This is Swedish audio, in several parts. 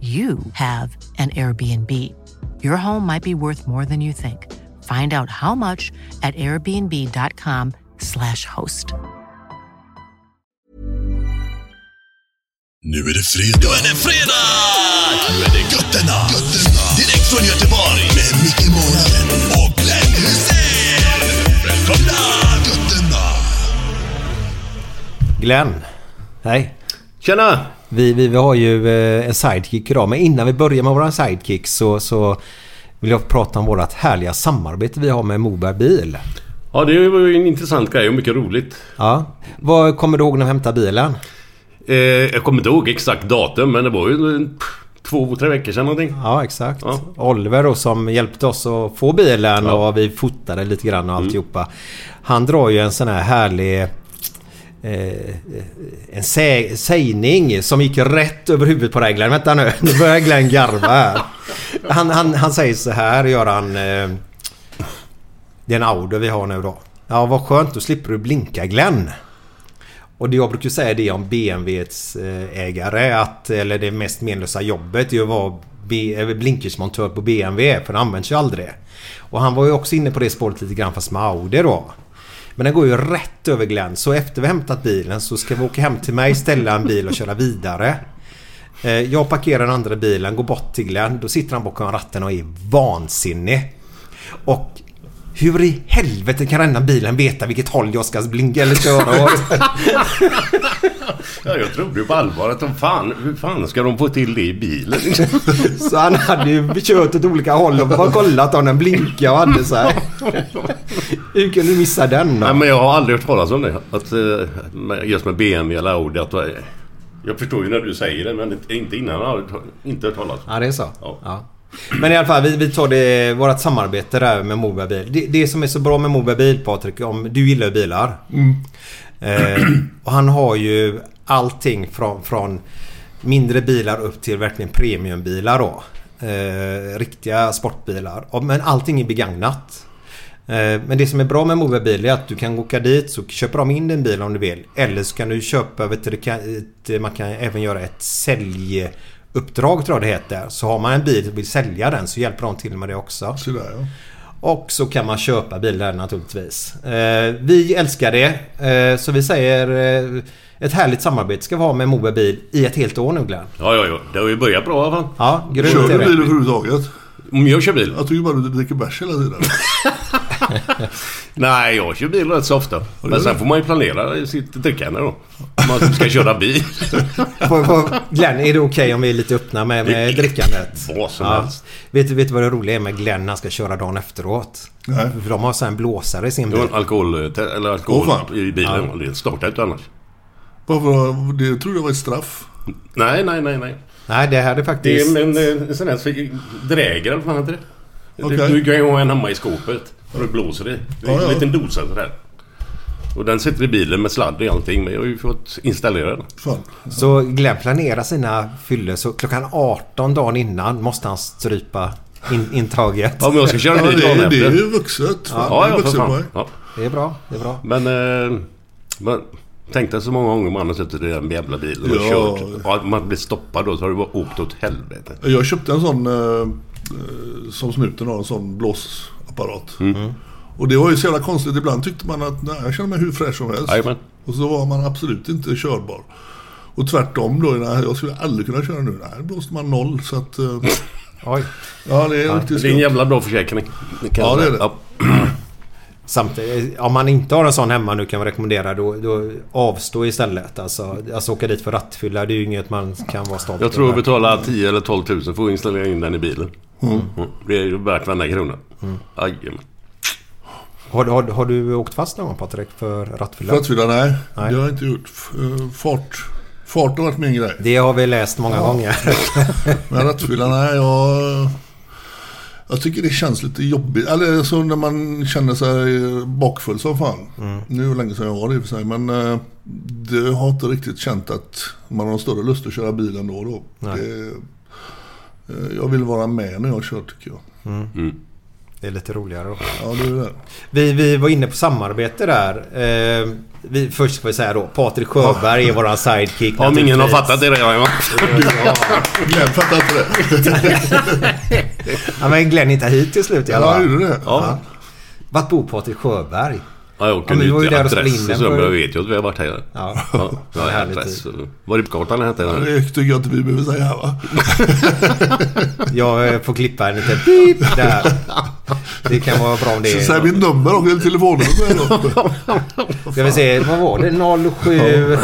you have an Airbnb. Your home might be worth more than you think. Find out how much at airbnb.com/slash host. Nu är det fredag. Nu är det fredag! Nu är det götterna. götterna. Direkt från Göteborg. Med Micke Månaden och Glenn Hysén. Välkomna! Götterna. Glenn. Hej. Tjena! Vi, vi, vi har ju eh, en sidekick idag. Men innan vi börjar med våran sidekick så, så vill jag prata om vårt härliga samarbete vi har med Moberg Bil. Ja, det var ju en intressant grej och mycket roligt. Ja. Vad kommer du ihåg när vi hämtade bilen? Eh, jag kommer inte ihåg exakt datum men det var ju två, tre veckor sedan någonting. Ja, exakt. Ja. Oliver då som hjälpte oss att få bilen Ja. och vi fotade lite grann och alltihopa. Han drar ju en sån här härlig Eh, en sä- sägning som gick rätt över huvudet på dig Glenn. Vänta nu, nu börjar Glenn garva här. Han, han, han säger så här, Göran... Eh, det är en Audi vi har nu då. Ja, vad skönt, då slipper du blinka Glenn. Och det jag brukar säga det om BMWs eh, ägare att, eller det mest menlösa jobbet är att vara eh, blinkersmontör på BMW för det används ju aldrig. Och han var ju också inne på det spåret lite grann fast med Audi då. Men den går ju rätt över Glenn så efter vi hämtat bilen så ska vi åka hem till mig, ställa en bil och köra vidare. Eh, jag parkerar den andra bilen, går bort till Glenn. Då sitter han bakom ratten och är vansinnig. Och hur i helvete kan denna bilen veta vilket håll jag ska blinka eller köra åt? Ja, jag trodde ju på allvar att de fan, hur fan ska de få till det i bilen? Så han hade ju kört åt olika håll och bara kollat om den blinkade och hade så här. Hur kunde du missa den då? Nej, men jag har aldrig hört talas om det. Att, eh, just med BMW eller Audi. Att, eh, jag förstår ju när du säger det men inte innan har jag inte hört talas. Ja, det är så? Ja. Ja. Men i alla fall, vi, vi tar det, vårt samarbete där med Moberg Bil. Det, det som är så bra med Moberg Bil, Patrik, om du gillar bilar. Eh, och han har ju allting från, från mindre bilar upp till verkligen premiumbilar då. Eh, riktiga sportbilar. Men allting är begagnat. Eh, Men det som är bra med Moberg Bil är att du kan åka dit så köper de in din bil om du vill. Eller så kan du köpa, vet du, kan, man kan även göra ett säljuppdrag tror jag det heter. Så har man en bil och vill sälja den så hjälper de till med det också. Sådär ja. Och så kan man köpa bilar naturligtvis. Eh, vi älskar det. Eh, så vi säger eh, ett härligt samarbete ska vi ha med Moberg Bil i ett helt år nu Glenn. Ja, ja, ja. Det har ju börjat bra i alla fall. Ja, grymt Kör du bil överhuvudtaget? Om jag kör bil? Jag tycker bara du dricker bärs hela tiden. Nej, jag kör bil rätt så ofta. Men sen får man ju planera sitt drickande då. Om man ska köra bil. Glenn, är det okej om vi är lite öppna med, med drickandet? Vad som Ja. helst. Vet, du- vet du vad det roliga är med Glenn när han ska köra dagen efteråt? Nej. För de har så en blåsare i sin Det bil. var en alkohol... Eller alkohol fan. i bilen. Det startar inte annars. Varför? Det trodde jag var ett straff. Nej, nej, nej, nej. Nej, det här är Det faktiskt... är en, en, en sån här så- dräger eller vad fan heter det? Du, du kan ju ha en hemma i skåpet. Och du blåser i. Det är Ja, en ja. liten dosa sådär. Och den sitter i bilen med sladd och allting. Men jag har ju fått installera den. Fan. Så Glenn planerar sina fyller så klockan 18 dagen innan måste han strypa in, intaget. Ja, men jag ska köra Ja, det, dagen det är ju vuxet. Ja, det är ja, för vuxen fan. Ja. Det är bra, det är bra. Men... Eh, man, tänk dig så många gånger man har suttit i den jävla bilen och Ja. kört. Och man blir stoppad då så har du bara åkt åt helvete. Jag köpte en sån eh, eh, som snuten har, en sån blåsapparat. Mm. Och det var ju så jävla konstigt. Ibland tyckte man att nej, jag känner mig hur fräsch som helst. Jajamän. Och så var man absolut inte körbar. Och tvärtom då, jag skulle aldrig kunna köra nu. Nej, blåste man noll. Så att... eh, Oj. ja, det är riktigt Det är en jävla bra försäkring. kan Ja, det är det. Ja. Samtidigt, om man inte har en sån hemma nu kan man rekommendera då, då avstå istället. Alltså, alltså åka dit för rattfylla det är ju inget man kan vara stolt Jag tror över. att betala 10 eller 12 000 för att installera in den i bilen. Mm. Det är ju värt varenda krona. Mm. Jajamän. Har, har, har du åkt fast någon gång Patrik för rattfylla? Rattfylla, nej. Nej. Det har jag inte gjort. Eh, Fart. Fart har varit min grej. Det har vi läst många gånger. Men rattfylla, nej. Jag, jag tycker det känns lite jobbigt. Eller så när man känner sig bakfull som fan. Nu är det länge sedan jag var det i och för sig. Men eh, det har inte riktigt känt att man har större lust att köra bil ändå. Då. Nej. Det, jag vill vara med när jag kör tycker jag. Det är lite roligare då. Ja, det är det. Vi, vi var inne på samarbete där. Eh, vi, först ska vi säga då Patrik Sjöberg är våran sidekick Om ingen har fattat det redan. va? Glenn fattar inte det. Ja, men Glenn inte hit till slut i alla Ja, fall. gjorde det. Ja. Vart bor Patrik Sjöberg? Ja, jag åker Ja, men vi var ju ut i där och spelade in adress. den Så för- jag vet ju att vi har varit här. Ja, Ja, ja adress. Var det på kartan hette den? Det tycker jag inte vi behöver säga va? Jag får klippa en liten pip där. Det kan vara bra om det Så är... säg mitt nummer och telefonnummer. Ska vi se, vad var det? 07...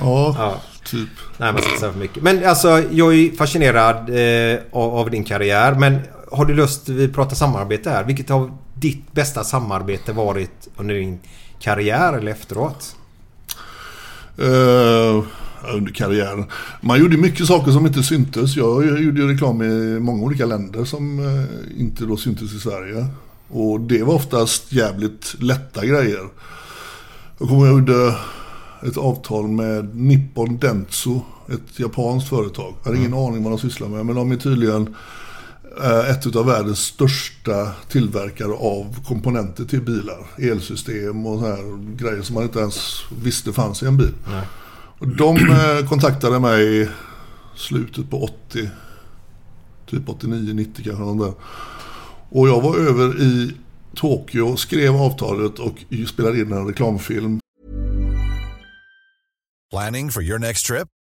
Ja, Ja. typ. Nej, men inte så för mycket. Men alltså, jag är fascinerad eh, av, av din karriär. Men har du lust, vi pratar samarbete här. Vilket har ditt bästa samarbete varit under din karriär eller efteråt? Eh, under karriären. Man gjorde mycket saker som inte syntes. Jag gjorde reklam i många olika länder som eh, inte då syntes i Sverige. Och det var oftast jävligt lätta grejer. Jag kommer ihåg jag gjorde ett avtal med Nippon Dentsu, ett japanskt företag. Jag hade ingen aning vad de sysslar med, men de är tydligen ett av världens största tillverkare av komponenter till bilar. Elsystem och så här grejer som man inte ens visste fanns i en bil. Och de eh, kontaktade mig i slutet på 80, typ 89, 90 kanske. där. Och jag var över i Tokyo, skrev avtalet och spelade in en reklamfilm. Planning for your next trip?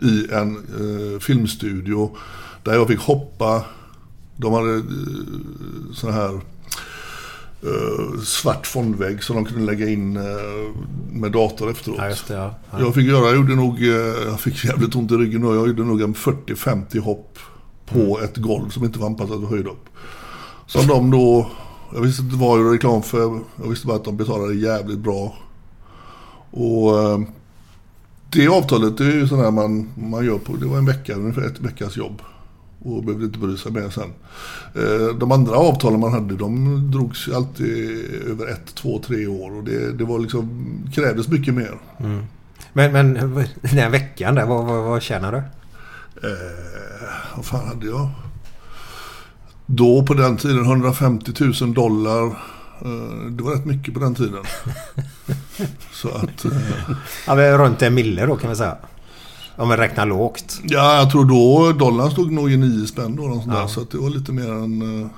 I en eh, filmstudio där jag fick hoppa. De hade eh, sån här eh, svart fondvägg som de kunde lägga in eh, med dator efteråt. Ja, det. Ja. Ja. Jag fick göra, jag gjorde nog, eh, jag fick jävligt ont i ryggen och jag gjorde nog en 40-50 hopp på ett golv som inte var anpassat för höjdhopp. Som de då Jag visste inte vad jag gjorde reklam för. Jag visste bara att de betalade jävligt bra. Och eh, det avtalet det är ju sådär man, man gör på, det var en vecka, ungefär ett veckas jobb. Och behövde inte bry sig mer sen. Eh, De andra avtalen man hade de drogs alltid över ett, två, tre år. Och det, det var liksom, krävdes mycket mer. Men, men den veckan där, vad, vad, vad tjänar du? Eh, vad fan hade jag? Då på den tiden 150 000 dollar. Eh, det var rätt mycket på den tiden. Så att... Eh, Ja, men runt en mille då kan vi säga. Om vi räknar lågt. ja, jag tror då dollarn stod nog i 9 spänn då. och sånt där, Ja. Så att det var lite mer än... eh,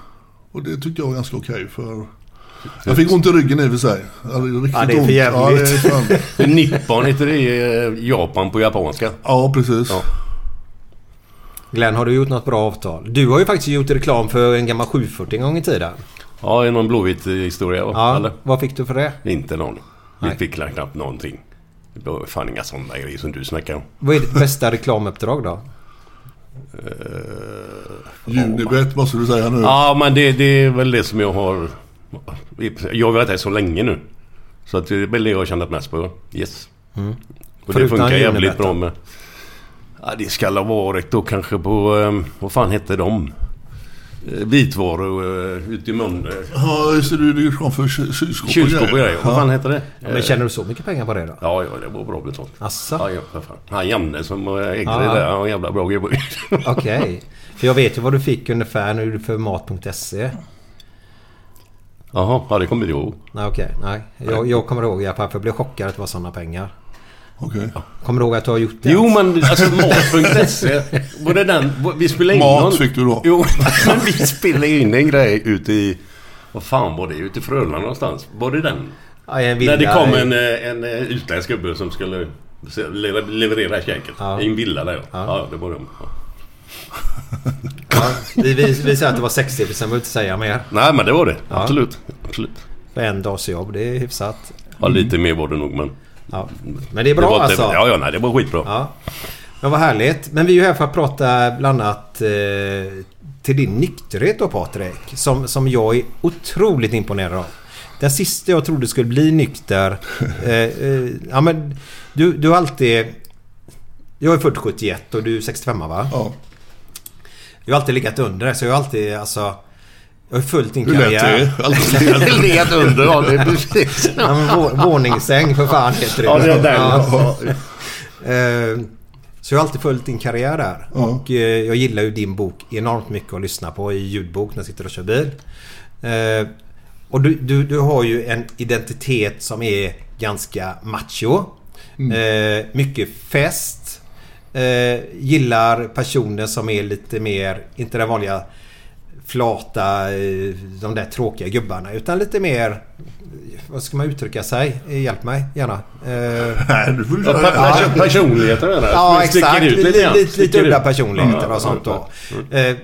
Och det tyckte jag var ganska okej för... Jag fick ont i ryggen i och för sig. Riktigt Ja, det är för ont. Ja, det är jävligt. fan. Nippon heter det i Japan på japanska. ja precis. Ja. Glenn, har du gjort något bra avtal? Du har ju faktiskt gjort reklam för en gammal 740 en gång i tiden. Ja, är någon blåvit eh, historia va? Ja, Eller? vad fick du för det? Inte någon. Vi Nej. fick knappt någonting. Det var fan inga sådana grejer som du snackar om. Vad är ditt bästa reklamuppdrag då? Unibet måste du säga nu. Ja, men det, det är väl det som jag har... Jag har varit här så länge nu. Så att det är väl det jag har tjänat mest på. Yes. Och det Förutom funkar jävligt bra med... Ja, det ska ha varit då kanske på... Um, vad fan hette de? Eh, Vitvaror uh, ute i mun. Uh, Ja, just det. Du reklam för ky- kylskåp och Kylskåp och grejer. Vad Ja. fan hette det? Ja, men tjänar du så mycket pengar på det då? Ja, ja, det var bra betalt. Asså? Ja, ja, för fan. Han Janne som eh, ägde Ja. det där, han var en jävla bra gubbe. Okej. För jag vet ju vad du fick ungefär när du gjorde för mat.se. Jaha, ja det kommer jag ihåg. Nej okej, nej. Jag, jag kommer ihåg i alla fall för jag blev chockad att det var sådana pengar. Okej. Kommer du ihåg att du har gjort det? Jo men alltså mat.se. Var det den? Vi spelade in Mat någon... fick du då. Jo, men vi spelade in en grej ute i... Vad fan var det? Ute i Frölunda någonstans. Var det den? Ja, en villa När det kom en, eh, en eh, utländsk gubbe som skulle leverera käket. Ja. I en villa där ja. Ja, det var de. Ja. Ja, vi, vi, vi säger att det var 60 sen behöver inte säga mer. Nej men det var det. Ja. Absolut. Absolut. För en dags jobb, det är hyfsat. Ja, lite mer var det nog men... Ja. Men det är bra det var alltså. Ja, ja, nej det var skitbra. Ja. Men vad härligt. Men vi är ju här för att prata bland annat eh, till din nykterhet då Patrik. Som, som jag är otroligt imponerad av. Den sista jag trodde skulle bli nykter. Eh, eh, ja men du, du har alltid... Jag är född 71 och du är 65 va? Ja. Jag har alltid legat under det så jag har alltid alltså... Jag har följt din Hur lät karriär. det? Det är precis. Ja, men vå- våningssäng för fan heter det. Ja, det är den. Ja. Eh, Så jag har alltid följt din karriär där. Ja. Och eh, jag gillar ju din bok enormt mycket att lyssna på i ljudbok när jag sitter och kör bil. Eh, Och du, du, du har ju en identitet som är ganska macho. Eh, Mycket fest. Gillar personer som är lite mer, inte den vanliga flata, eh, de där tråkiga gubbarna. Utan lite mer, vad ska man uttrycka sig? Hjälp mig gärna. Eh, Nej, du får Ja, köra. per- perso- personligheten menar. Ja, exakt. ut Lite, lite lite, udda personligheter och sånt då. Eh,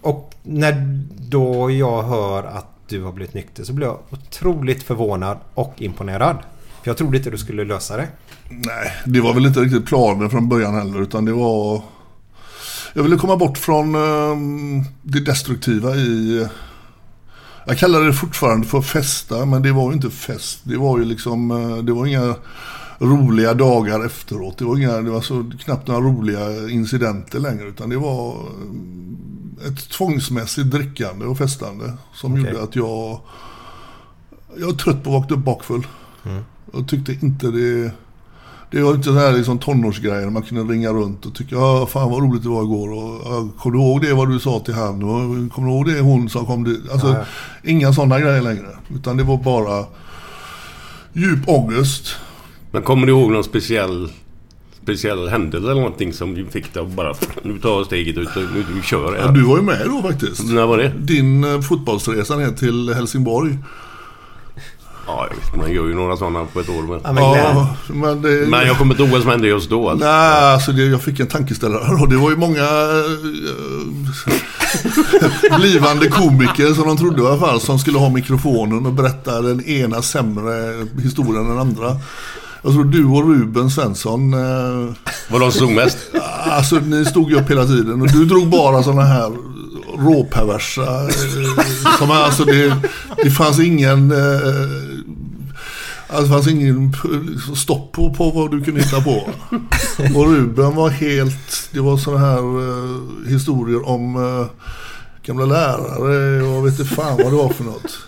och när då jag hör att du har blivit nykter så blir jag otroligt förvånad och imponerad. För jag trodde inte du skulle lösa det. Nej, det var väl inte riktigt planen från början heller utan det var... Jag ville komma bort från ehm, det destruktiva i... Jag kallar det fortfarande för festa men det var ju inte fest. Det var ju liksom... eh, Det var inga roliga dagar efteråt. Det var, inga, det var så knappt några roliga incidenter längre utan det var eh, ett tvångsmässigt drickande och festande som Okej. gjorde att jag... Jag var trött på att vakna upp bakfull. Jag tyckte inte det... Det var inte så här liksom tonårsgrejer man kunde ringa runt och tycka ja fan vad roligt det var igår och ja, kommer du ihåg det vad du sa till han och kommer du ihåg det hon som kom dit? Alltså Ja, inga sådana grejer längre. Utan det var bara djup ångest. Men kommer du ihåg någon speciell, speciell händelse eller någonting som du fick dig att bara... Nu tar jag steget ut och nu, nu kör Ja, jag. du var ju med då faktiskt. När var det? Din eh, fotbollsresa ner till Helsingborg. Ja, jag vet. Man gör ju några sådana på ett år. Men, Ja, men Ja, men det... men jag kommer inte ihåg vad som hände just då. Alltså. Nej, alltså det, jag fick en tankeställare och det var ju många eh, blivande komiker som de trodde i alla fall som skulle ha mikrofonen och berätta den ena sämre historien än den andra. Jag tror du och Ruben Svensson, eh, Var de som stod mest? alltså ni stod ju upp hela tiden och du drog bara sådana här råperversa. eh, Som, alltså det, det fanns ingen... eh, Alltså det fanns ingen p- stopp på, på vad du kunde hitta på. Och Ruben var helt... Det var sådana här eh, historier om eh, gamla lärare och vet inte fan vad det var för något.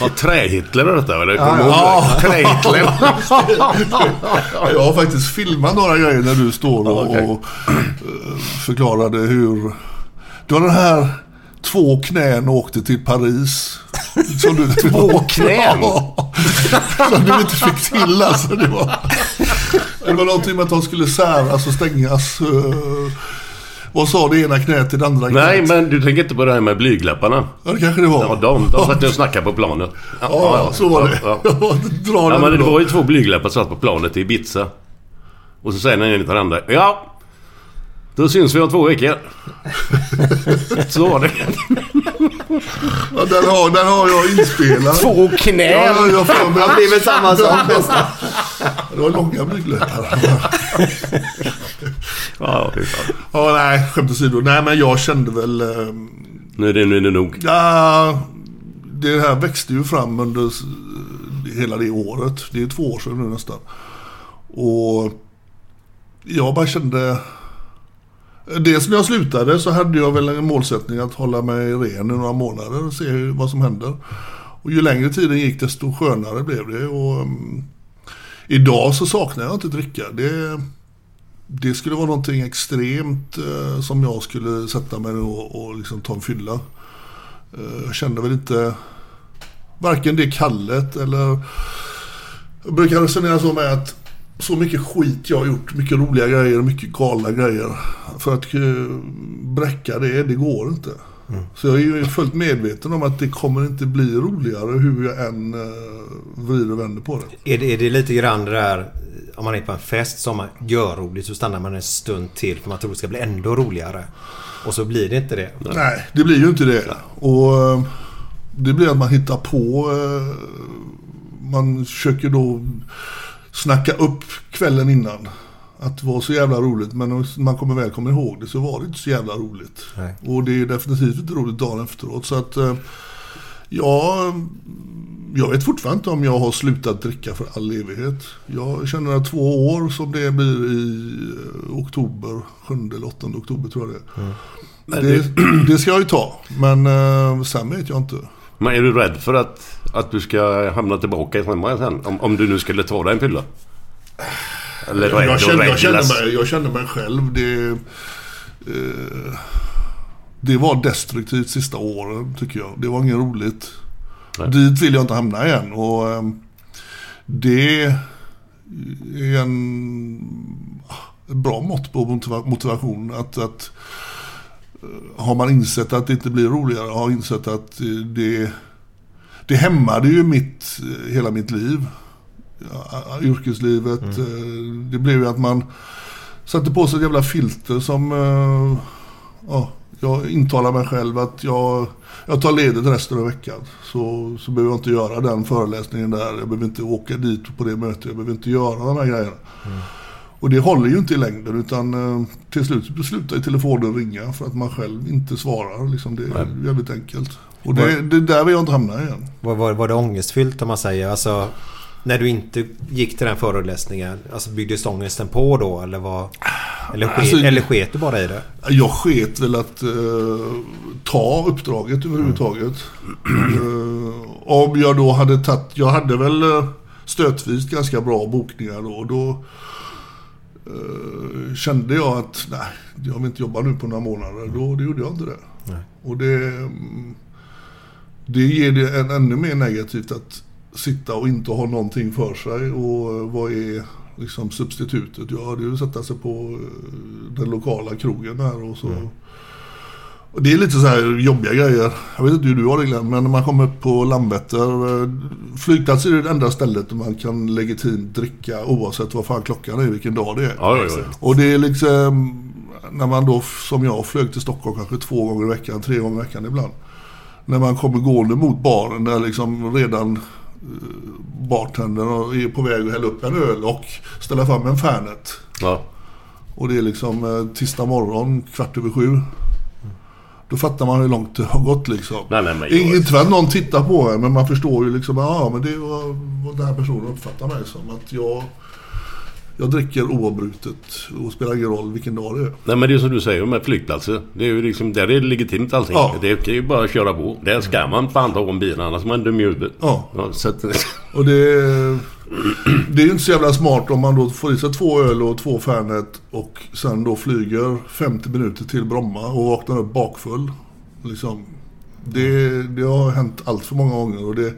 Ja, Trä-Hitler var detta eller? Ja, du ja. Trä-Hitler. Jag har faktiskt filmat några grejer när du står och, okej. och eh, förklarade hur... Det var den här två knän åkte till Paris. Som du, Två knän? Ja, som du inte fick till alltså. Det var, det var någonting med att de skulle säras och stängas. eh, Vad sa det ena knät till det andra Nej, knät? men du tänker inte på det här med blyglapparna? Ja, det kanske det var. Ja, de. De satt och snackade på planet. Ja, Ja, så var det. Ja, Ja, ja. Dra ja men det var ju två blyglappar som satt på planet i Ibiza. Och så säger den ena till den andra. Ja, då syns vi om två veckor. Så var det. Ja, den, har, den har jag inspelad. Två knän. Ja, jag får mig. Det blir väl samma sak nästan. Det var långa blygdläppar. Ja. Ja, nej, skämt åsido. Nej, men jag kände väl... Eh, Nu är det, nu är det nog. ja, det här växte ju fram under hela det året. Det är två år sedan nu nästan. Och jag bara kände... Dels när jag slutade så hade jag väl en målsättning att hålla mig ren i några månader och se hur, vad som händer. Och ju längre tiden gick desto skönare blev det. Och, um, idag så saknar jag inte dricka. Det, det skulle vara någonting extremt uh, som jag skulle sätta mig och, och liksom ta en fylla. Uh, jag kände väl inte varken det kallet eller... Jag brukar resonera så med att så mycket skit jag har gjort, mycket roliga grejer, mycket galna grejer. För att eh, bräcka det, det går inte. Så jag är ju fullt medveten om att det kommer inte bli roligare hur jag än uh, vrider och vänder på det. Är det, är det lite grann det där om man är på en fest som man gör roligt så stannar man en stund till för man tror det ska bli ändå roligare. Och så blir det inte det. Nej, det blir ju inte det. Och eh, det blir att man hittar på. eh, Man försöker då snacka upp kvällen innan. Att det var så jävla roligt. Men när man kommer väl kommer ihåg det så var det inte så jävla roligt. Nej. Och det är definitivt inte roligt dagen efteråt. Så att eh, ja, jag vet fortfarande inte om jag har slutat dricka för all evighet. Jag känner att två år som det blir i eh, oktober, 7 eller 8 oktober tror jag det är. Det, det ska jag ju ta. Men eh, sen vet jag inte. Men är du rädd för att, att du ska hamna tillbaka i samma sen? Om, om du nu skulle ta dig en fylla? Eller rädd Jag känner, jag, Lasse? mig, jag känner mig själv. Det, eh, det var destruktivt sista åren tycker jag. Det var inget roligt. Nej. Dit vill jag inte hamna igen. Och eh, det är en bra mått på motiva- motivation. Att, att har man insett att det inte blir roligare, har insett att eh, det, det hämmade ju mitt, eh, hela mitt liv. Yrkeslivet. eh, Det blev ju att man satte på sig ett jävla filter som... Ja, jag intalar mig själv att jag, jag tar ledigt resten av veckan. Så, så behöver jag inte göra den föreläsningen där. Jag behöver inte åka dit på det mötet. Jag behöver inte göra de här grejerna. Och det håller ju inte i längden utan eh, till slut slutar ju telefonen ringa för att man själv inte svarar. Liksom, det är jävligt enkelt. Och det, det är där vill jag inte hamna igen. Var, var, var det ångestfyllt om man säger? Alltså, när du inte gick till den föreläsningen. Alltså byggdes ångesten på då? Eller, var, eller, ske, Alltså- eller sket du bara i det? Jag sket väl att eh, ta uppdraget överhuvudtaget. Eh, om jag då hade tagit, jag hade väl uh, stötvis ganska bra bokningar då. Och då eh, kände jag att nej, jag vill inte jobba nu på några månader. Då, då gjorde jag inte det. Nej. Och det, mm, det ger det en, ännu mer negativt att sitta och inte ha någonting för sig. Och eh, vad är liksom substitutet? Ja, det är att sätta sig på eh, den lokala krogen här och så. Och det är lite så här jobbiga grejer. Jag vet inte hur du har det Glenn, men när man kommer upp på Landvetter. eh, Flygplats är det enda stället där man kan legitimt dricka oavsett vad fan klockan är, vilken dag det är. Ja, ja, ja. Och det är liksom när man då som jag flög till Stockholm kanske två gånger i veckan, tre gånger i veckan ibland. När man kommer gående mot baren där liksom redan eh, bartendern är på väg att hälla upp en öl och ställa fram en Fernet. ja. Och det är liksom eh, tisdag morgon, kvart över sju. Då fattar man hur långt det har gått liksom. Nej, nej, men Inte för att någon tittar på en, men man förstår ju liksom, ja men det vad, vad den här personen uppfattar mig som. Att jag, jag dricker oavbrutet och spelar ingen roll vilken dag det är. nej men det är som du säger med flygplatser. Det är ju liksom, där är det legitimt allting. Ja. Det är ju bara att köra på. Där ska man fan ta om bilen annars är man dum i huvudet. Ja. så att, Och det, det är ju inte så jävla smart om man då får i sig två öl och två Fernet och sen då flyger 50 minuter till Bromma och vaknar upp bakfull. Liksom, det, det har hänt allt för många gånger. Och det,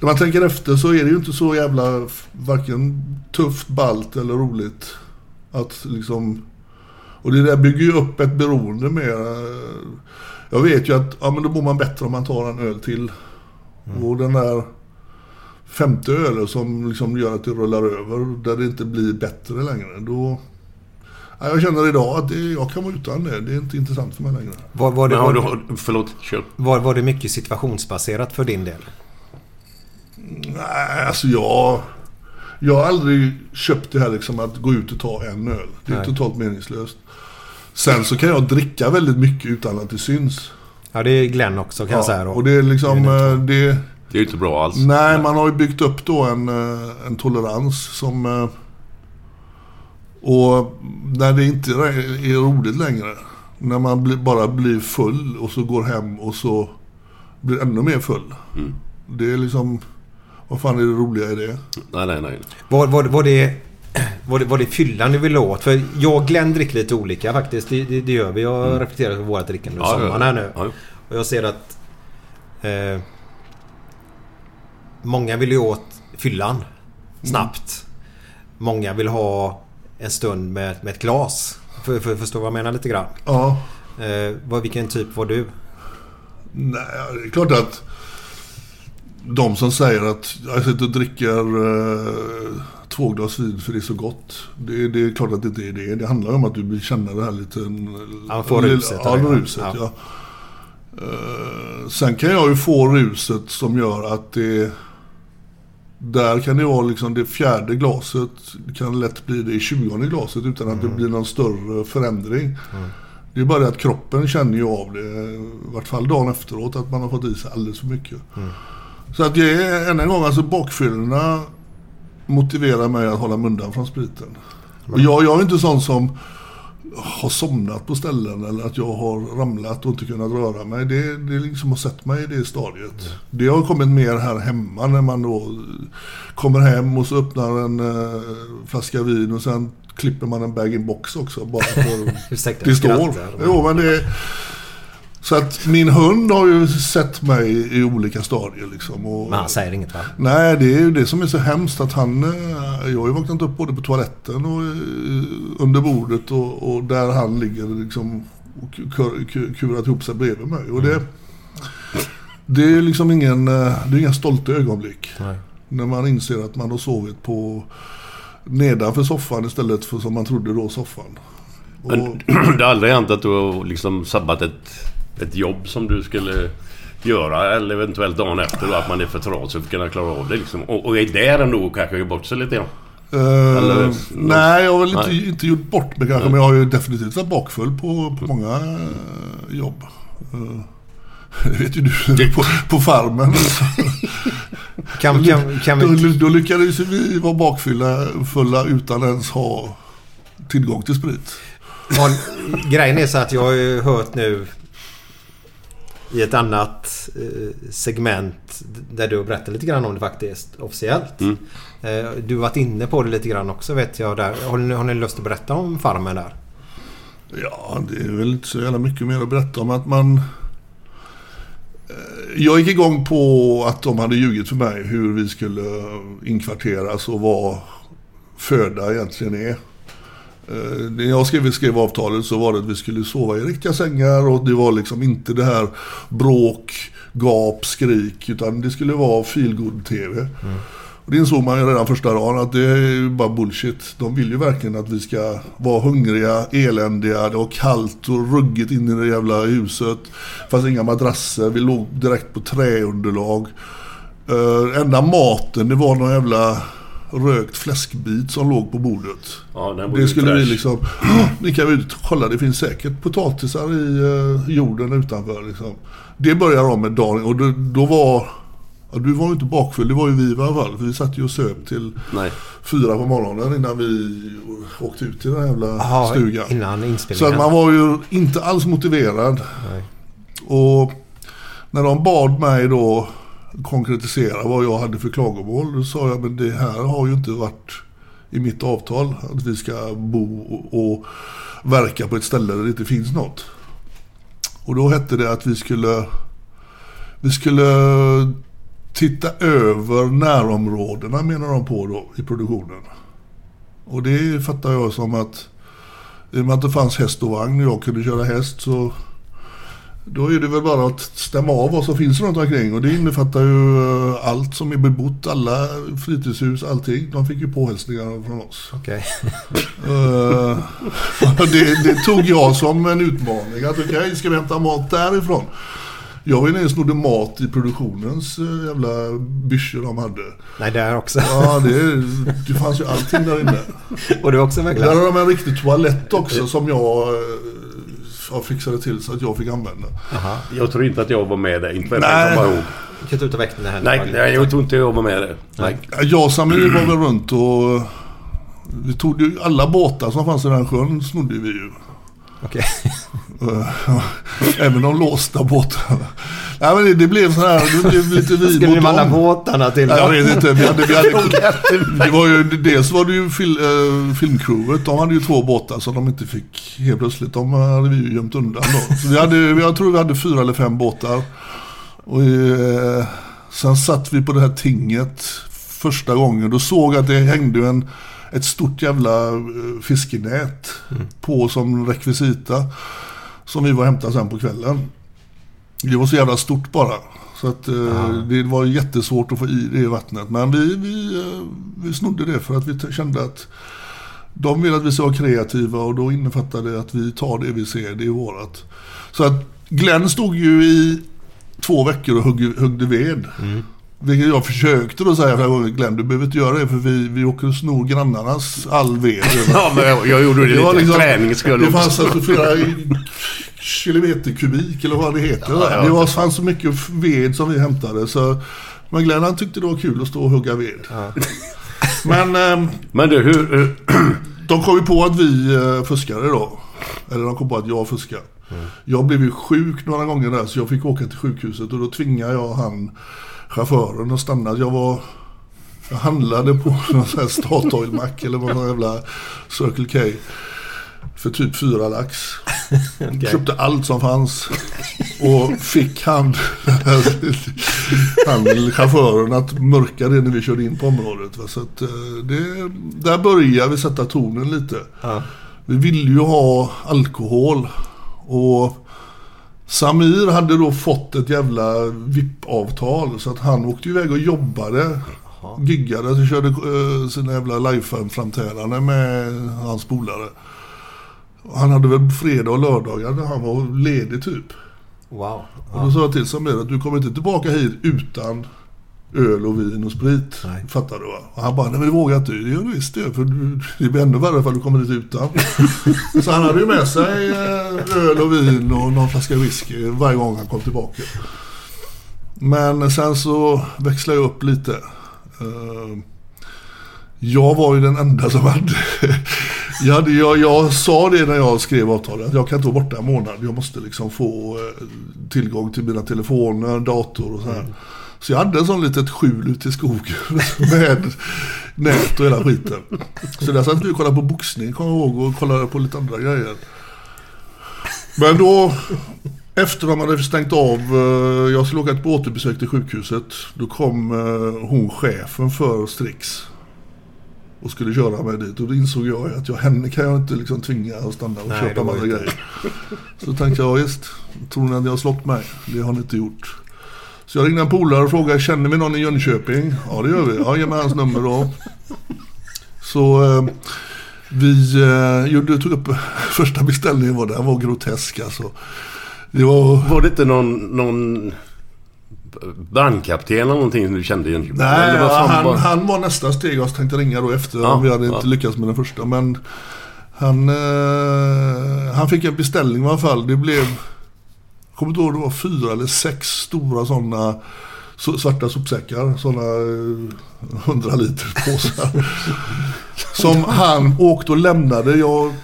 när man tänker efter så är det ju inte så jävla varken tufft, ballt eller roligt. Att liksom... Och det där bygger ju upp ett beroende med... eh, Jag vet ju att ja, men då mår man bättre om man tar en öl till. Och den där femte ölen som liksom gör att det rullar över, där det inte blir bättre längre. Då... Ja, jag känner idag att det, jag kan vara utan det. Det är inte intressant för mig längre. Var, var, det, men har du, var, förlåt, kör. var, var det mycket situationsbaserat för din del? Nej, alltså jag... Jag har aldrig köpt det här liksom att gå ut och ta en öl. Det är Nej. totalt meningslöst. Sen så kan jag dricka väldigt mycket utan att det syns. Ja, det är Glenn också kan jag säga då. och det är liksom... Det är eh, Det, Det är inte bra alls. nej, man har ju byggt upp då en, eh, en tolerans som... eh, Och när det inte är roligt längre. När man bara blir full och så går hem och så blir ännu mer full. Det är liksom... Vad fan är det roliga i det? Nej, nej, nej. Var, var, var, det, var, det, var det fyllan du ville åt? För jag och Glenn dricker lite olika faktiskt. Det, det, det gör vi. Jag har reflekterat över vårt drickande under Ja, sommaren här nu. ja. Och jag ser att... Eh, många vill ju åt fyllan. Snabbt. Många vill ha en stund med, med ett glas. För, för, förstår vad jag menar lite grann? Ja. Eh, vad, vilken typ var du? Nej, det är klart att de som säger att jag sitter och dricker eh, två glas vin för det är så gott. Det, det är klart att det inte är det. Det handlar om att du vill känna det här lite... Ja, få ruset, Ja, ruset Ja. ja. Eh, sen kan jag ju få ruset som gör att det... Där kan det vara liksom det fjärde glaset kan lätt bli det tjugonde glaset utan att det blir någon större förändring. Det är bara det att kroppen känner ju av det, i vart fall dagen efteråt, att man har fått i sig alldeles för mycket. Så att det är än en gång, alltså bakfyllorna motiverar mig att hålla mig undan från spriten. Och jag, jag är inte sån som har somnat på ställen eller att jag har ramlat och inte kunnat röra mig. Det, det liksom har sett mig i det stadiet. Det har kommit mer här hemma när man då kommer hem och så öppnar en uh, flaska vin och sen klipper man en bag-in-box också bara för Ursäkta, det står. Jo, men det... Så att min hund har ju sett mig i olika stadier liksom. Och, Men han säger inget va? Nej, det är ju det som är så hemskt att han... eh, Jag har ju vaknat upp både på toaletten och eh, under bordet och, och där han ligger liksom och kur- kur- kurat ihop sig bredvid mig. Och det... Det är liksom ingen... eh, Det är inga stolta ögonblick. Nej. När man inser att man har sovit på nedanför soffan istället för som man trodde då soffan. Och, det har aldrig hänt att du har liksom sabbat ett, ett jobb som du skulle göra eller eventuellt dagen efter då, att man är för trasig för att kunna klara av det liksom. Och, och är där ändå kanske gör bort sig lite grann. Eller- nej, jag har väl inte, Nej. inte gjort bort mig kanske, men jag har ju definitivt varit bakfull på, på många eh, jobb. Eh, det vet ju du, på, på farmen. Kan, kan, kan då, vi... då lyckades vi vara bakfulla fulla utan ens ha tillgång till sprit. Ja, grejen är så att jag har ju hört nu i ett annat eh, segment där du har berättat lite grann om det faktiskt officiellt. Mm. Eh, du har varit inne på det lite grann också vet jag. Där. Har, ni, har ni lust att berätta om Farmen där? Ja, det är väl inte så jävla mycket mer att berätta om att man... Eh, Jag gick igång på att de hade ljugit för mig hur vi skulle inkvarteras och vad föda egentligen är. Eh, När jag skrev, skrev avtalet så var det att vi skulle sova i riktiga sängar och det var liksom inte det här bråk, gap, skrik utan det skulle vara feelgood tv Och det insåg man ju redan första dagen att det är ju bara bullshit. De vill ju verkligen att vi ska vara hungriga, eländiga, det var kallt och ruggigt inne i det jävla huset. Det fanns inga madrasser, vi låg direkt på träunderlag. Uh, enda maten det var någon jävla rökt fläskbit som låg på bordet. Ja, Det ju skulle vi fräsch. liksom... Ni kan ut kolla, det finns säkert potatisar i eh, jorden utanför. Liksom. Det börjar de med dagen och då, då var... Ja, du var ju inte bakfull, det var ju vi i alla fall. För vi satt ju och söp till Nej. fyra på morgonen innan vi åkte ut till den här jävla Jaha, stugan. innan Så inspelningen. att man var ju inte alls motiverad. Nej. Och när de bad mig då konkretisera vad jag hade för klagomål. Då sa jag, men det här har ju inte varit i mitt avtal. Att vi ska bo och, verka på ett ställe där det inte finns något. Och då hette det att vi skulle, vi skulle titta över närområdena menar de på då i produktionen. Och det fattar jag som att i och med att det fanns häst och vagn och jag kunde köra häst så då är det väl bara att stämma av vad som finns runt omkring och det innefattar ju eh, allt som är bebott, alla fritidshus, allting. De fick ju påhälsningar från oss. Okej. Eh, det, det tog jag som en utmaning. Att okej, ska vi hämta mat därifrån? Jag var ju nere och snodde mat i produktionens eh, jävla byssor de hade. Nej, där också. Ja, det, det fanns ju allting där inne. Och du också Där möglare? har de en riktig toalett också som jag ja, fixade till så att jag fick använda. Jaha. Jag tror inte att jag var med där. Inte vad jag komma ihåg. Du kan inte väcka den här. Nej, nej, jag tror inte jag var med där. Nej. Jag och Samir var väl runt och vi tog ju alla båtar som fanns i den sjön snodde vi ju. Okej. Eh, Även de låsta båtarna. Nej men det, det blev så här, det blev lite vi Skulle mot ni dem. båtarna till Nej, Jag vet inte. Vi hade, vi hade, det var ju, dels var det ju fil, eh, filmcrewet. De hade ju två båtar som de inte fick helt plötsligt. De hade vi ju gömt undan då. Så vi hade, jag tror vi hade fyra eller fem båtar. Och, eh, sen satt vi på det här tinget första gången. Då såg jag att det hängde en, ett stort jävla eh, fiskenät på som rekvisita. Som vi var och hämtade sen på kvällen. Det var så jävla stort bara. Så att eh, det var jättesvårt att få i det i vattnet. Men vi, vi, eh, vi snodde det för att vi kände att de vill att vi ska vara kreativa och då innefattar det att vi tar det vi ser, det är vårat. Så att Glenn stod ju i två veckor och högg, höggde ved. Vilket jag försökte då säga flera gånger, Glenn du behöver inte göra det för vi, vi åker och snor grannarnas all ved. Ja, men jag, jag gjorde det, Det var lite liksom, för träningens skull det fanns alltså flera kilometer kubik eller vad det heter. Ja, ja. det var, fanns så mycket ved som vi hämtade. Så, men Glenn han tyckte det var kul att stå och hugga ved. Men ehm, Men du, hur... hur de kom ju på att vi eh, fuskade då. Eller de kom på att jag fuskade. Jag blev ju sjuk några gånger där så jag fick åka till sjukhuset och då tvingade jag han chauffören att stanna. Jag var... Jag handlade på här Statoil-mack eller vad någon jävla Circle K. För typ fyra lax. Köpte allt som fanns. Och fick han, han chauffören att mörka det när vi körde in på området. va. Så att, eh, det, där börjar vi sätta tonen lite. Ja. Vi ville ju ha alkohol. Och Samir hade då fått ett jävla VIP-avtal. Så att han åkte iväg och jobbade. Giggade och körde eh, sina jävla live-framträdanden med hans polare. Han hade väl fredag och lördagar när han var ledig typ. Wow. Och då sa jag till Samir att du kommer inte tillbaka hit utan öl och vin och sprit. Nej. Fattar du va? Och han bara, nej men det vågar inte. Det gör du visst det. För du, det blir ännu värre ifall du kommer dit utan. så han hade ju med sig eh, öl och vin och någon flaska whisky varje gång han kom tillbaka. Men sen så växlade jag upp lite. Eh, Jag var ju den enda som hade... Jag, hade, jag, jag sa det när jag skrev avtalet. Jag kan inte vara borta en månad. Jag måste liksom få eh, tillgång till mina telefoner, dator och så här. Så jag hade en sån litet skjul ute i skogen med nät och hela skiten. Så där satt vi och kollade på boxning, kommer jag ihåg, och kollade på lite andra grejer. Men då, efter de hade stängt av, eh, jag skulle åka på återbesök till sjukhuset. Då kom eh, hon, chefen för Strix. Och skulle köra mig dit. Och då insåg jag att jag, henne kan jag inte liksom tvinga att stanna och Nej, köpa massa grejer. Så tänkte jag, visst, tror ni att ni har slått mig? Det har ni inte gjort. Så jag ringde en polare och frågade, känner vi någon i Jönköping? Ja det gör vi. Ja, ge mig hans nummer då. Så eh, vi eh, gjorde, tog upp första beställningen var den var grotesk alltså. Det var... Var det inte någon, någon brandkapten eller någonting du kände i Jönköping? Nej, han, var- han var nästa steg jag tänkte ringa då efter Ja, vi hade ja. inte lyckats med den första. Men han, eh, han fick en beställning i alla fall. Det blev, kommer inte ihåg, det var fyra eller sex stora sådana så, svarta sopsäckar. Sådana eh, 100 liter påsar. som han åkte och lämnade. Jag,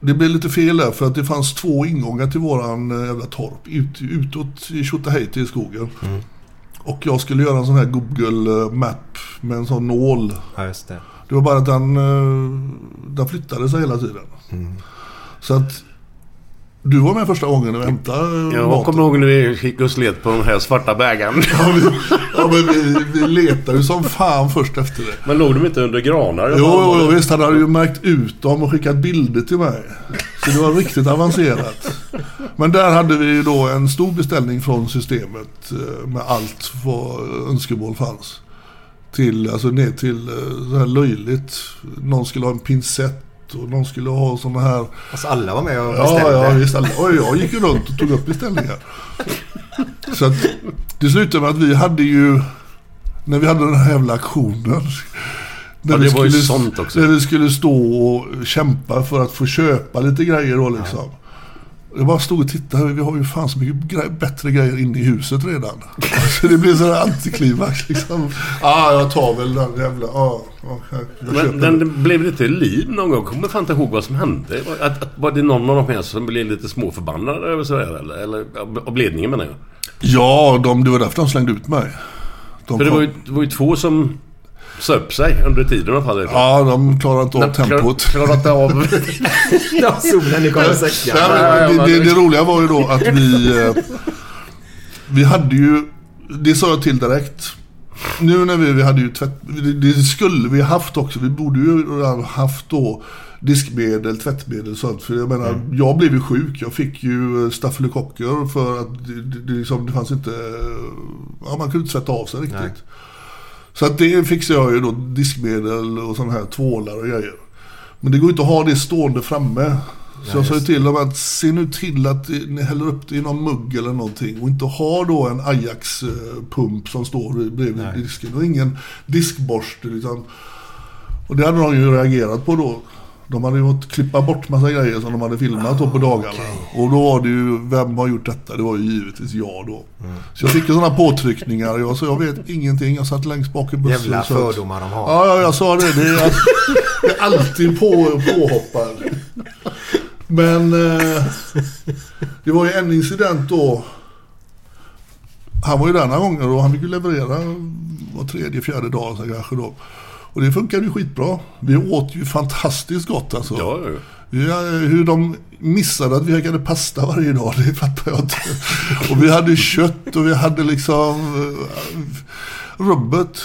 det blev lite fel där för att det fanns två ingångar till våran eh, jävla torp. Ut, utåt i Tjotahejti i skogen. Och jag skulle göra en sån här Google eh, Map med en sån nål. Ja, det. Det var bara att den, den flyttade sig hela tiden. Så att du var med första gången och hämtade Jag maten. kommer ihåg när vi gick och slet på den här svarta bägaren. Ja, vi, ja, men vi, vi letade ju som fan först efter det. Men låg de inte under granar? Jo, jo, jo, visst. Han hade ju märkt ut dem och skickat bilder till mig. Så det var riktigt avancerat. Men där hade vi ju då en stor beställning från systemet eh, med allt vad önskemål fanns. Till, alltså ner till eh, så här löjligt. Någon skulle ha en pincett och någon skulle ha sådana här. Alltså alla var med och Ja, bestämde. ja, visst. alla- Och jag gick ju runt och tog upp beställningar. Så att det slutade med att vi hade ju, när vi hade den här jävla aktionen. När Ja, vi skulle- sånt också. När vi skulle stå och kämpa för att få köpa lite grejer då liksom. Jag bara stod och tittade, vi har ju fan så mycket gre- bättre grejer inne i huset redan. Så det blev sådär antiklimax liksom. Ja, ah, jag tar väl den jävla, jag- jag köper Men den. den blev lite liv någon gång. Kommer fan inte ihåg vad som hände. Att, att, var det någon av de här som blev lite småförbannade över sådär eller? Eller av- ledningen menar jag. Ja, de, det var därför de slängde ut mig. De För det var ju, det var ju två som sa upp sig under tiden alla fall. Ja, de klarar inte av De tempot. Klarar inte av... Ja, solen i kommer säcka. Nej, men det, det, det roliga var ju då att vi... eh, Vi hade ju... Det sa jag till direkt. Nu när vi, vi hade ju tvätt... Det, det skulle vi haft också. Vi borde ju ha haft då diskmedel, tvättmedel och sånt. För jag menar, jag blev ju sjuk. Jag fick ju eh, stafylokocker för att det, det, det, liksom, det fanns inte... Ja, man kunde inte tvätta av sig riktigt. Nej. Så att det fixade jag ju då, diskmedel och sådana här tvålar och grejer. Men det går inte att ha det stående framme. Så jag sa ju till dem att se nu till att ni häller upp det i någon mugg eller någonting och inte ha då en Ajax-pump som står bredvid disken och ingen diskborste. Liksom. Och det hade de ju reagerat på då. De hade ju fått klippa bort massa grejer som de hade filmat då på dagarna. Och då var det ju, vem har gjort detta? Det var ju givetvis jag då. Så jag fick ju sådana påtryckningar. Jag sa, jag vet ingenting. Jag satt längst bak i bussen. Jävla fördomar de har. Ja, ja, jag sa det. Det är, jag är alltid på, påhoppad. Men eh, det var ju en incident då. Han var ju några gånger och han fick ju leverera var tredje, fjärde dag så kanske då. Och det funkade ju skitbra. Vi åt ju fantastiskt gott alltså. Ja, ja. Ja, hur de missade att vi hade pasta varje dag, det fattar jag inte. Och vi hade kött och vi hade liksom eh, rubbet.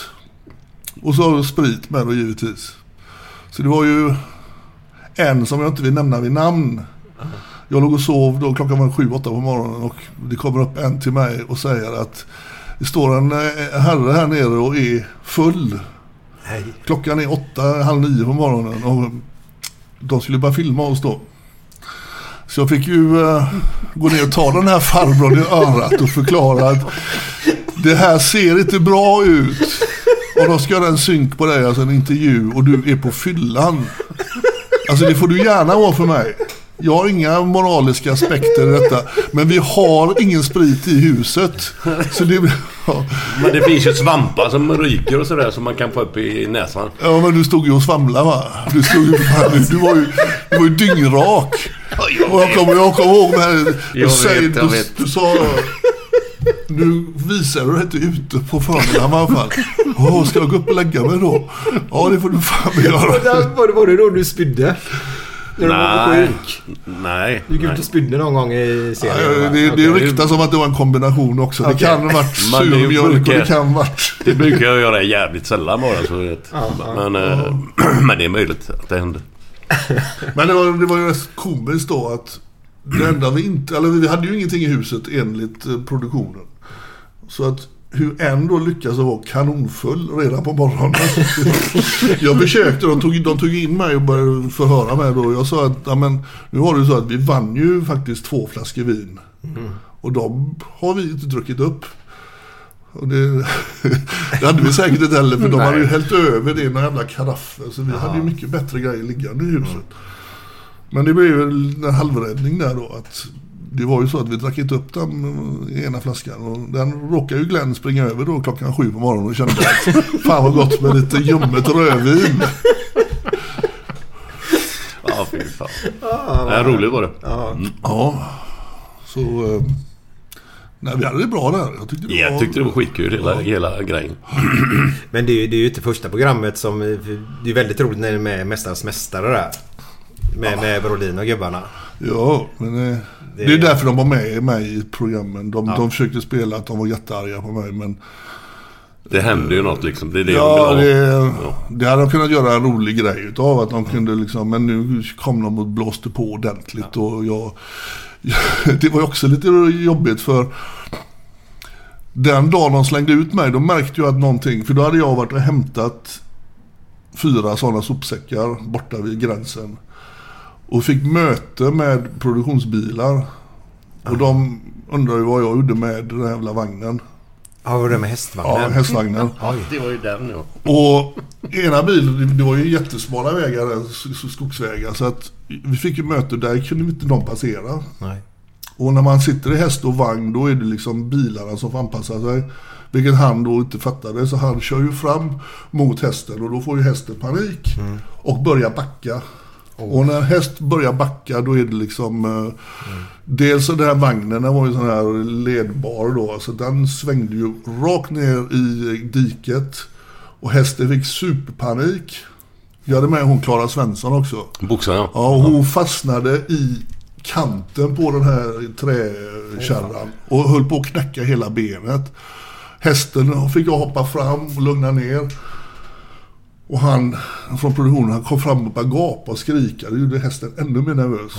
Och så sprit med då givetvis. Så det var ju en som jag inte vill nämna vid namn. Jag låg och sov då, klockan var sju, åtta på morgonen och det kommer upp en till mig och säger att det står en eh, herre här nere och är full. Nej. Klockan är åtta, halv nio på morgonen och de skulle bara filma oss då. Så jag fick ju uh, gå ner och ta den här farbrorn i örat och förklara att det här ser inte bra ut. Och de ska göra en synk på dig, alltså en intervju och du är på fyllan. Alltså det får du gärna vara för mig. Jag har inga moraliska aspekter i detta. Men vi har ingen sprit i huset. Så det, ja. Men det finns ju svampar som ryker och sådär som man kan få upp i näsan. Ja men du stod ju och svamlade va? Du, stod ju, du, var ju, du var ju dyngrak. Och jag kommer jag kom ihåg när du, Jag säger- du, vet. du sa... Nu visar du dig inte ute på förmiddagen i alla fall. Åh, ska jag gå upp och lägga mig då? Ja, det får du fan göra. Det, var det då du spydde? När du var sjuk? Nej. Du gick ut nej. och spydde någon gång i serien? Ja, det, det Okej. ryktas om att det var en kombination också. Det Okej. kan ha varit Men det sur mjölk och brukar- det kan ha varit... Det brukar jag göra jävligt sällan bara. Så vet. Men, eh, men det är möjligt att det händer. Men det var, det var ju rätt komiskt då att det enda vi inte, eller vi hade ju ingenting i huset enligt eh, produktionen. Så att hur en då lyckas vara kanonfull redan på morgonen. jag försökte, de tog, de tog in mig och började förhöra mig då. Jag sa att, ja men nu var det så att vi vann ju faktiskt två flaskor vin. Och de har vi inte druckit upp. Och det, det hade vi säkert inte heller för de hade ju hällt över det i några jävla karaffer. Så vi hade ju mycket bättre grejer liggande i huset. Men det blev ju en halvräddning där då. Att det var ju så att vi drack inte upp den ena flaskan. Och den råkade ju Glenn springa över då klockan sju på morgonen och kände att fan vad gott med lite ljummet rödvin. Ja, fy fan. Ja, roligt var det. Ja, så... Eh, nej, vi hade det bra där. Jag tyckte det Jag var... tyckte det var skitkul hela, hela grejen. Men det är, ju, det är ju inte första programmet som... Det är väldigt roligt när det är med Mästarnas Mästare där. Med, med Brolin och gubbarna. Ja, men eh, det, Det- är därför de var med mig i programmen. De, Ja. de försökte spela att de var jättearga på mig. Men Det hände ju något liksom. Det är det ja, jag vill ha. det, det hade de kunnat göra en rolig grej utav. Att de kunde liksom, men nu kom de och blåste på ordentligt. Och jag, det var ju också lite jobbigt för den dagen de slängde ut mig, då märkte jag att någonting, för då hade jag varit och hämtat fyra sådana sopsäckar borta vid gränsen. Och fick möte med produktionsbilar. Och de undrar ju vad jag gjorde med den här jävla vagnen. Ja, var det med hästvagnen? Ja, hästvagnen. Det var ju den ja. Och ena bilen, det- var ju jättesmala vägar, skogsvägar. Så att vi fick ju möte, där kunde inte de passera. Nej. Och när man sitter i häst och vagn, då är det liksom bilarna som får anpassa sig. Vilket han då inte fattade, så han kör ju fram mot hästen och då får ju hästen panik. Och börjar backa. Och när häst börjar backa då är det liksom eh, Dels så den här vagnen den var ju sån här ledbar då. Så den svängde ju rakt ner i diket. Och hästen fick superpanik. Jag hade med hon Klara Svensson också. Boxaren ja. Ja, hon fastnade i kanten på den här träkärran och höll på att knäcka hela benet. Hästen fick jag hoppa fram och lugna ner. Och han från produktionen han kom fram och började gapa och skrika. Det gjorde hästen ännu mer nervös.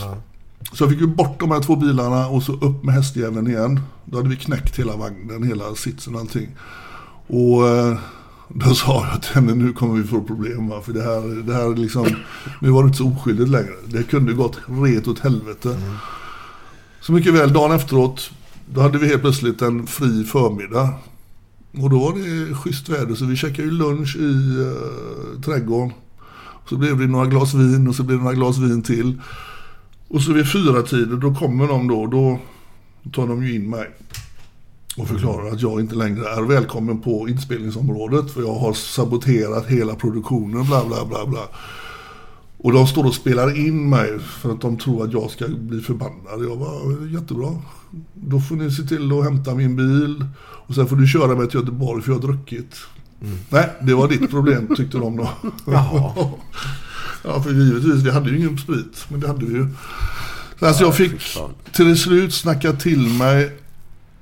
Så jag fick ju bort de här två bilarna och så upp med hästjäveln igen. Då hade vi knäckt hela vagnen, hela sitsen och allting. Och eh, då sa jag till henne, nu kommer vi få problem va? För det här, det här är liksom, nu var det inte så oskyldigt längre. Det kunde gått ret åt helvete. Så mycket väl, dagen efteråt, då hade vi helt plötsligt en fri förmiddag. Och då var det schysst väder så vi käkade ju lunch i eh, trädgården. Så blev det några glas vin och så blev det några glas vin till. Och så vid fyra tider då kommer de då, då tar de ju in mig. Och förklarar att jag inte längre är välkommen på inspelningsområdet för jag har saboterat hela produktionen bla bla bla bla. Och de står och spelar in mig för att de tror att jag ska bli förbannad. Jag var jättebra. Då får ni se till att hämta min bil och sen får du köra mig till Göteborg för jag har druckit. Nej, det var ditt problem tyckte de då. ja, för givetvis, vi hade ju ingen sprit, men det hade vi ju. Så alltså jag fick till slut snacka till mig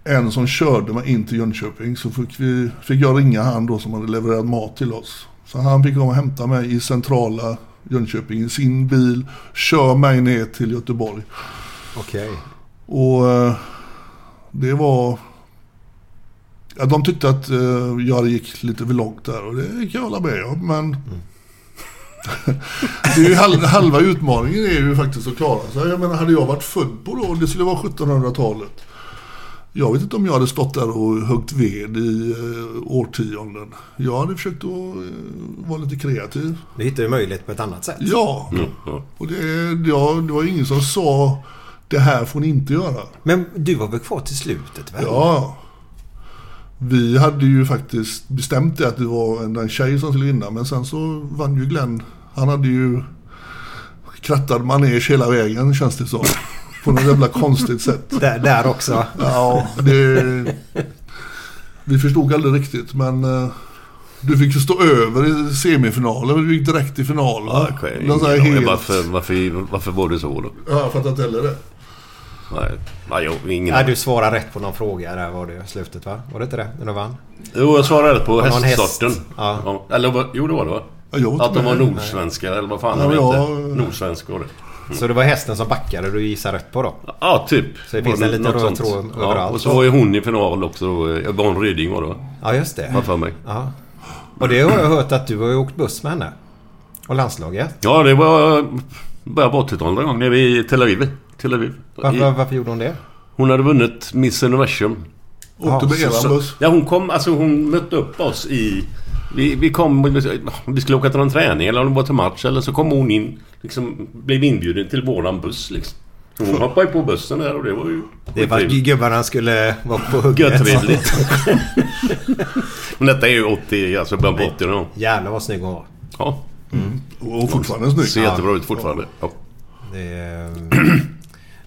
en som körde mig in till Jönköping. Så fick, vi, fick jag ringa han då som hade levererat mat till oss. Så han fick komma och hämta mig i centrala Jönköping i sin bil. Kör mig ner till Göteborg. Okej. Och eh, det var... Ja, de tyckte att eh, jag gick lite för långt där och det kan jag hålla med om. Men det är ju halva, halva utmaningen är ju faktiskt att klara sig. Jag menar, hade jag varit född på då, det skulle vara 1700-talet. Jag vet inte om jag hade stått där och huggit ved i eh, årtionden. Jag hade försökt att eh, vara lite kreativ. Du hittar ju möjlighet på ett annat sätt. Ja, Mm, och det, ja, det var ingen som sa det här får ni inte göra. Men du var väl kvar till slutet väl? Ja. Vi hade ju faktiskt bestämt det att det var en, en tjej som skulle vinna. Men sen så vann ju Glenn. Han hade ju krattad manege hela vägen känns det som. På något jävla konstigt sätt. Där, där också. Ja, det... Vi förstod aldrig riktigt men... eh, Du fick ju stå över i semifinalen men du gick direkt i final. Ja, va? okej. Någon sån här Ja, helt... varför, varför, varför var det så då? Ja, jag fattar inte heller det. Nej, nej jag, ingen Ja, du svarar rätt på någon fråga där var det slutet va? Var det inte det? När du vann? Jo, jag svarade rätt på Var hästsorten. häst? Ja. Eller vad- jo, det var det va? Ja, var Att de var nordsvenska eller vad fan Ja, de hette. Nordsvenska var det. Så det var hästen som backade du gissar rätt på då? Ja, typ. Så det finns Var en liten röd sånt. tråd ja, överallt. Och så var ju hon i final också. då. Yvonne Ryding var det va? Ja, just det. Har för mig. Ja. Och det har jag hört att du har ju åkt buss med henne. Och landslaget. Ja, det var början på 80-talet någon gång nere i Tel Aviv. Tel Aviv. Varför, varför gjorde hon det? Hon hade vunnit Miss Universum. Åkte med Så- eran buss. Ja, hon kom... Alltså hon mötte upp oss i... Vi, vi kom... Vi skulle åka till någon träning eller om det var till match eller så kom hon in. Liksom blev inbjuden till våran buss liksom. Så hon hoppade på bussen där och det var ju... Det var gubbarna skulle vara på hugget. Göttrevligt. Men detta är ju 80, alltså början på 80 då. Jävlar vad snygg hon var. Ja. Och fortfarande snygg. Ser jättebra ut fortfarande. Ja. Det,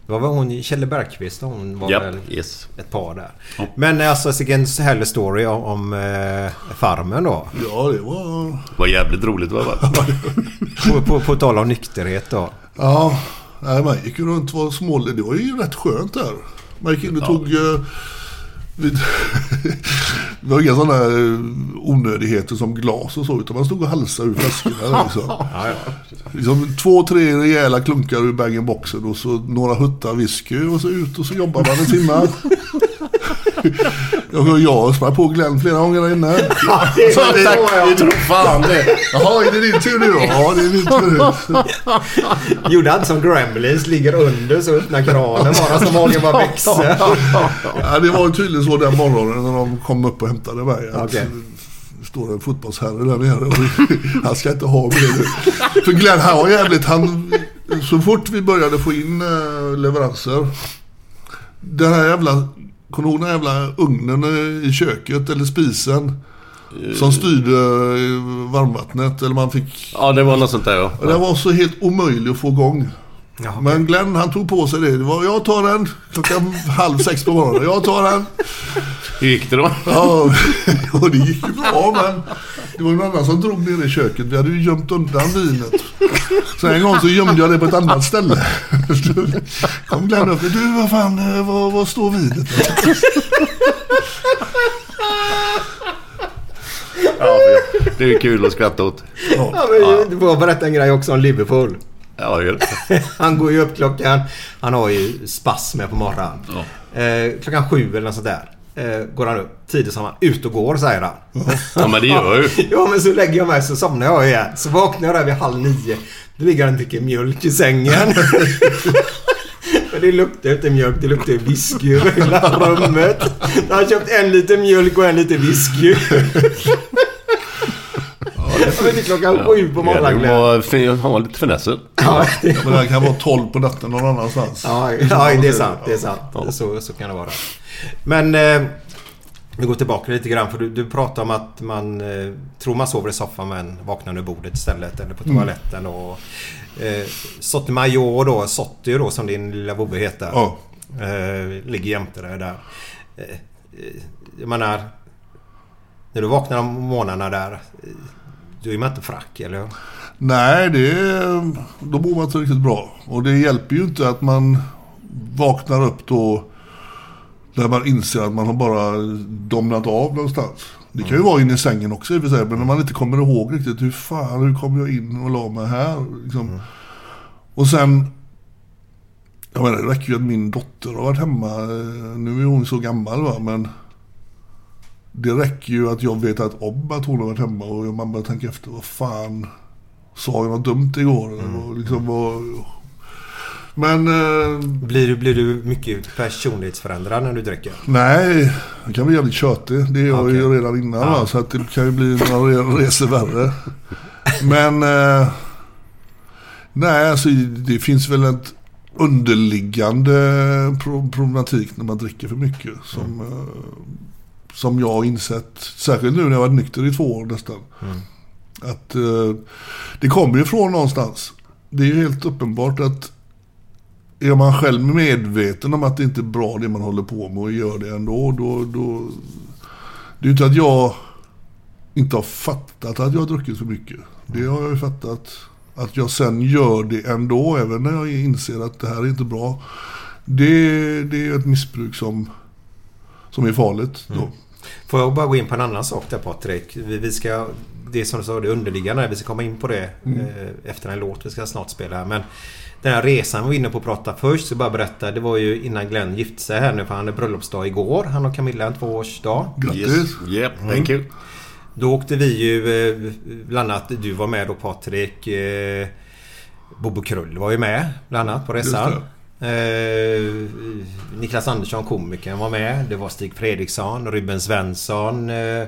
det var väl hon, Kjelle Bergqvist, hon var Ja, väl yes. ett par där. Ja. Men alltså vilken härlig story om, om eh, farmen då. Ja, det var... Det var jävligt roligt va? På, på, på tal om nykterhet då. Ja, nej, man gick ju runt och var smålig. Det var ju rätt skönt där. Man gick in och tog... eh, det var inga sådana eh, onödigheter som glas och så. Utan man stod och halsade ur flaskorna. Liksom. Liksom, två, tre rejäla klunkar ur bag-in-boxen och så några huttar whisky och så ut och så jobbar man en timme. Jag, jag sprang på Glenn flera gånger där inne. Så tack, vi tror fan det. Jaha, är det din tur nu då? Ja, det är min tur nu. Gjorde han som Gremlins, ligger under så öppnar kranen bara så magen bara växer. Ja, det var tydligen så den morgonen när de kom upp och hämtade mig. Det står en fotbollsherre där nere och han ska inte ha mig nu. För Glenn, han var jävligt... Han, så fort vi började få in eh, leveranser. Den här jävla... Kommer du ihåg den jävla ugnen i köket eller spisen? Som styrde varmvattnet. Eller man fick... Ja, det var något sånt där ja. Och den var så helt omöjlig att få igång. Ja, okej. Men Glenn han tog på sig det. det var, jag tar den klockan halv sex på morgonen. Jag tar den. Hur gick det då? Ja, och det gick ju bra men det var någon annan som drog ner i köket. Vi hade ju gömt undan vinet. Så en gång så gömde jag det på ett annat ställe. Kom Glenn upp. Du vad fan, eh, var, var står vinet? Ja, det är kul att skratta åt. Ja, men Du får berätta en grej också om Liverpool. Ja. Han går ju upp klockan... Han har ju spasmer på morgonen. Eh, klockan sju eller något sånt där. Eh, går han upp. Tidigt som han. Ut och går säger han. Ja, men det gör ju. Ja men så lägger jag mig så somnar jag igen. Så vaknar jag där vid halv nio. Då ligger han och dricker mjölk i sängen. Men det luktar inte mjölk, det luktar whisky över hela rummet. Jag har köpt en liter mjölk och en liter whisky. Inte klockan sju på Ja, morgonen fin- han var lite finesser. Ja, Men det kan vara tolv på natten någon annanstans. Ja, ja, det är sant. Det är sant. Så, så kan det vara. Men eh, vi går tillbaka lite grann. För du, du pratar om att man eh, tror man sover i soffan men vaknar under bordet istället. Eller på toaletten. Och, eh, Sotomayor då, Sotti då som din lilla vovve heter. Ja. Eh, ligger jämte dig där. Eh, eh, jag menar... När du vaknar om morgnarna där. Du är inte frack eller? Nej, det då mår man inte riktigt bra. Och det hjälper ju inte att man vaknar upp då när man inser att man har bara domnat av någonstans. Det kan ju vara inne i sängen också i och för sig, men när man inte kommer ihåg riktigt hur fan, hur kom jag in och la mig här? Liksom. Och sen, jag menar det räcker ju att min dotter har varit hemma, eh, nu är hon så gammal va, men det räcker ju att jag vet att om att hon har varit hemma och man börjar tänka efter, vad fan, sa jag något dumt igår? Eller vad, liksom, vad, men eh, Blir du, blir du mycket personlighetsförändrad när du dricker? nej, det kan bli jävligt tjötig. Det är jag ju Okej. redan innan va, så att det kan ju bli några re- resor värre. Men eh, nej, alltså det finns väl ett underliggande pro- problematik när man dricker för mycket. Som, eh, som jag har insett, särskilt nu när jag varit nykter i två år nästan. Att eh, det kommer ju från någonstans. Det är ju helt uppenbart att är man själv medveten om att det inte är bra det man håller på med och gör det ändå, då... då det är ju inte att jag inte har fattat att jag har druckit för mycket. Det har jag ju fattat. Att jag sen gör det ändå, även när jag inser att det här är inte bra. Det, det är ett missbruk som, som är farligt då. Får jag bara gå in på en annan sak där Patrik? Vi, vi ska... Det som du sa, det underliggande. Vi ska komma in på det eh, efter en låt vi ska snart spela här. Men den här resan vi var inne på att prata först. Så bara berätta. Det var ju innan Glenn gifte sig här nu. För han hade bröllopsdag igår. Han och Camilla en tvåårsdag. Grattis! Yes. Yep, thank you. Då åkte vi ju eh, bland annat, du var med då Patrik. Eh, Bobo Krull var ju med bland annat på resan. Eh, Niklas Andersson, komikern, var med. Det var Stig Fredriksson, Ruben Svensson. Eh,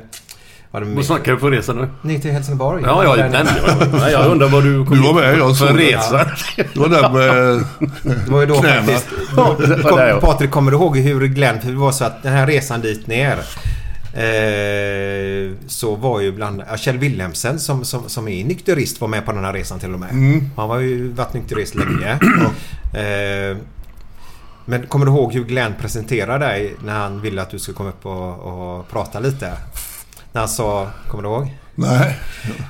var Vad snackar du på resan nu? Ner till Helsingborg. Ja, ja, den. nere. Nej, jag undrar vad du kom Du var med, jag såg resa. Det var där med Det var ju då knäna. faktiskt... Ja, Kom, ja. Patrik, kommer du ihåg hur Glenn... För det var så att den här resan dit ner. Eh, så var ju bland... Ja, Kjell Wilhelmsen som, som, som är nykterist var med på den här resan till och med. Mm. Han var ju varit nykterist länge. eh, men kommer du ihåg hur Glenn presenterade dig när han ville att du skulle komma upp och, och prata lite? När han sa... Kommer du ihåg? Nej.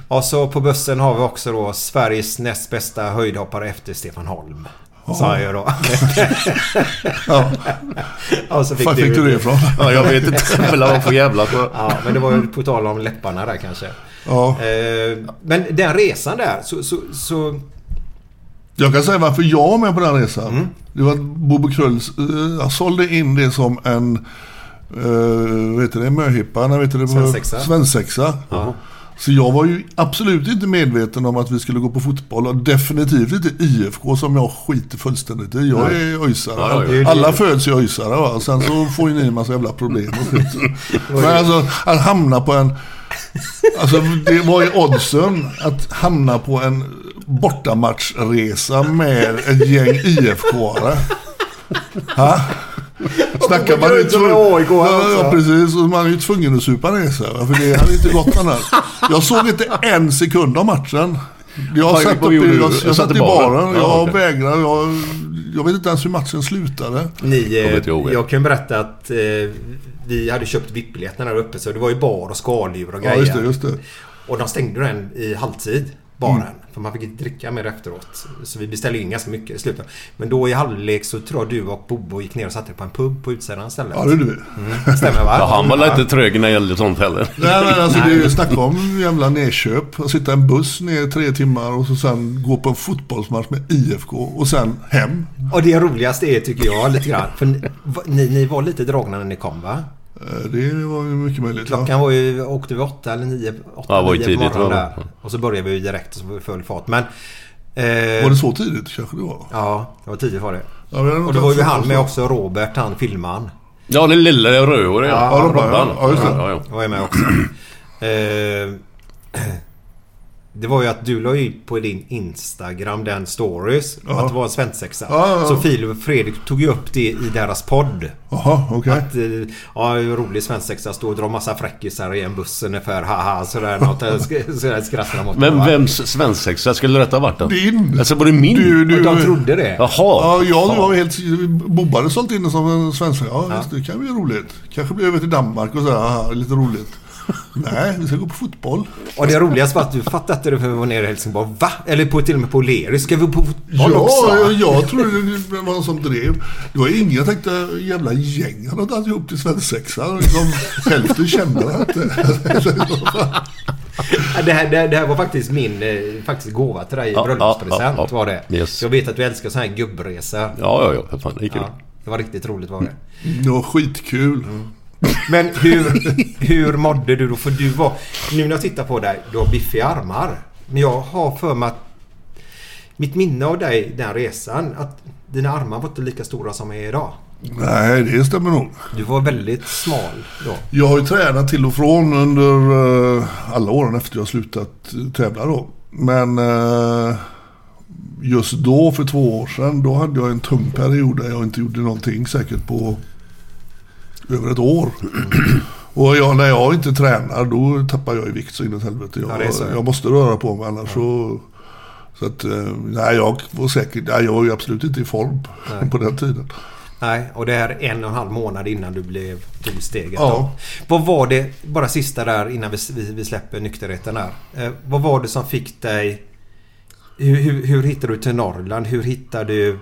Och så på bussen har vi också då Sveriges näst bästa höjdhoppare efter Stefan Holm. Sa jag ju då. Ja. Och så Var fick du det ifrån? Ja, jag vet inte vad man får jävla på. Ja, men det var ju på tal om läpparna där kanske. Ja. Eh, men den resan där så... så, så Jag kan säga varför jag var med på den resan. Mm. Det var att Bobo Krulls, eh, jag sålde in det som en, uh, vet du det, möhippa, nej vet du det? Svensexa. Svensexa. Så jag var ju absolut inte medveten om att vi skulle gå på fotboll och definitivt inte IFK som jag skiter fullständigt i. Jag är öjsare. Ja, ja, ja. Alla föds ju öjsare va. Sen så får ju ni en massa jävla problem och skit. Men alltså att hamna på en... Alltså det var ju oddsen att hamna på en bortamatchresa med ett gäng IFK-are. Ha? Snackar man som en AIK ja, alltså. ja, precis. Och man är ju tvungen att supa ner sig. För det hade inte gått annars. Jag såg inte en sekund av matchen. Jag Vad- satt, gjorde jag, jag, Jag satt satt i baren. baren? Ja, Jag okej. vägrade. Jag, jag vet inte ens hur matchen slutade. ni, eh, jag, jag kan berätta att eh, vi hade köpt VIP-biljetterna där uppe så det var ju bar och skaldjur och Ja, grejer. just det. Just det. Och de stängde den i halvtid, baren. Mm. För man fick inte dricka mer efteråt. Så vi beställde in ganska mycket i slutet. Men då i halvlek så tror jag du och Bobo gick ner och satte på en pub på utsidan istället. Ja, det är du. Mm, stämmer va? Ja, han var lite trög när det gällde sånt heller. Nej men alltså det är ju snacka om jävla nedköp. Att sitta i en buss ner tre timmar och så sen gå på en fotbollsmatch med IFK och sen hem. Och det roligaste är tycker jag lite grann. För ni, ni var lite dragna när ni kom va? Eh, Det var ju mycket möjligt. Ja. Klockan var ju, åkte vi åtta eller nio, åtta, Ja, det var ju nio tidigt, på morgonen där. Och så började vi ju direkt och så full fart. Men... Eh, Var det så tidigt kanske det var? Ja, det var tidigt var det. Ja, nog Och då var ju han med också, Robert, han filmaren. Ja, den lilla rödhåriga. Ja, Robban, ja. Ja, just det. Ja, ja. var jag med också. eh, det var ju att du la ju på din Instagram den stories. Ja. Att det var en svensexa. Ja, ja, ja. Så Filip och Fredrik tog ju upp det i deras podd. Jaha, okej. Att, eh, ja, rolig svensexa. Stå och dra massa fräckisar i en buss ungefär. Haha, sådär något. Eh, Sådär skrattar de åt. Men vems svensexa skulle detta ha varit då? Din. Alltså var det min? Du, du, De trodde det. Jaha. Ja, jag var helt... Bobba hade sålt in det som en svensk. Ja, just det kan bli roligt. Kanske bli över till Danmark och så här, aha, lite roligt. Nej, vi ska gå på fotboll. Och det roligaste var att du fattade inte det för vi var nere i Helsingborg. Va? Eller på, till och med på Lerus. Ska vi på fotboll Ja, också? jag, jag trodde det var någon som drev. Det var ingen, jag tänkte jävla gäng han hade tagit ihop till svensexan. Liksom, hälften kände jag inte. Ja, Det här, det, här, det här var faktiskt min eh, faktiskt gåva till dig i Ja, bröllopspresent. ja, ja, ja. var det. Yes. Jag vet att du älskar sådana här gubbresor. Ja, ja, ja. Fan, det. Ja, det var riktigt roligt var det. Det var skitkul. Men hur, hur mådde du då? För du var... Nu när jag tittar på dig, du har biffiga armar. Men jag har för mig att... Mitt minne av dig den resan, att dina armar var inte lika stora som är idag. Nej, det stämmer nog. Du var väldigt smal då. Jag har ju tränat till och från under eh, alla åren efter jag slutat tävla då. Men eh, just då, för två år sedan, då hade jag en tung period där jag inte gjorde någonting säkert på över ett år. Och jag, när jag inte tränar då tappar jag i vikt så inåt helvete. Jag, Ja, ja. jag måste röra på mig annars så... Så att, eh, nej jag var säkert, nej, jag var ju absolut inte i form Nej. på den tiden. Nej, och det är en och en halv månad innan du blev, tog steget. Ja. Då. Vad var det, bara sista där innan vi, vi, vi släpper nykterheten där. Eh, vad var det som fick dig... Hur, hur, hur hittade du till Norrland? Hur hittade du...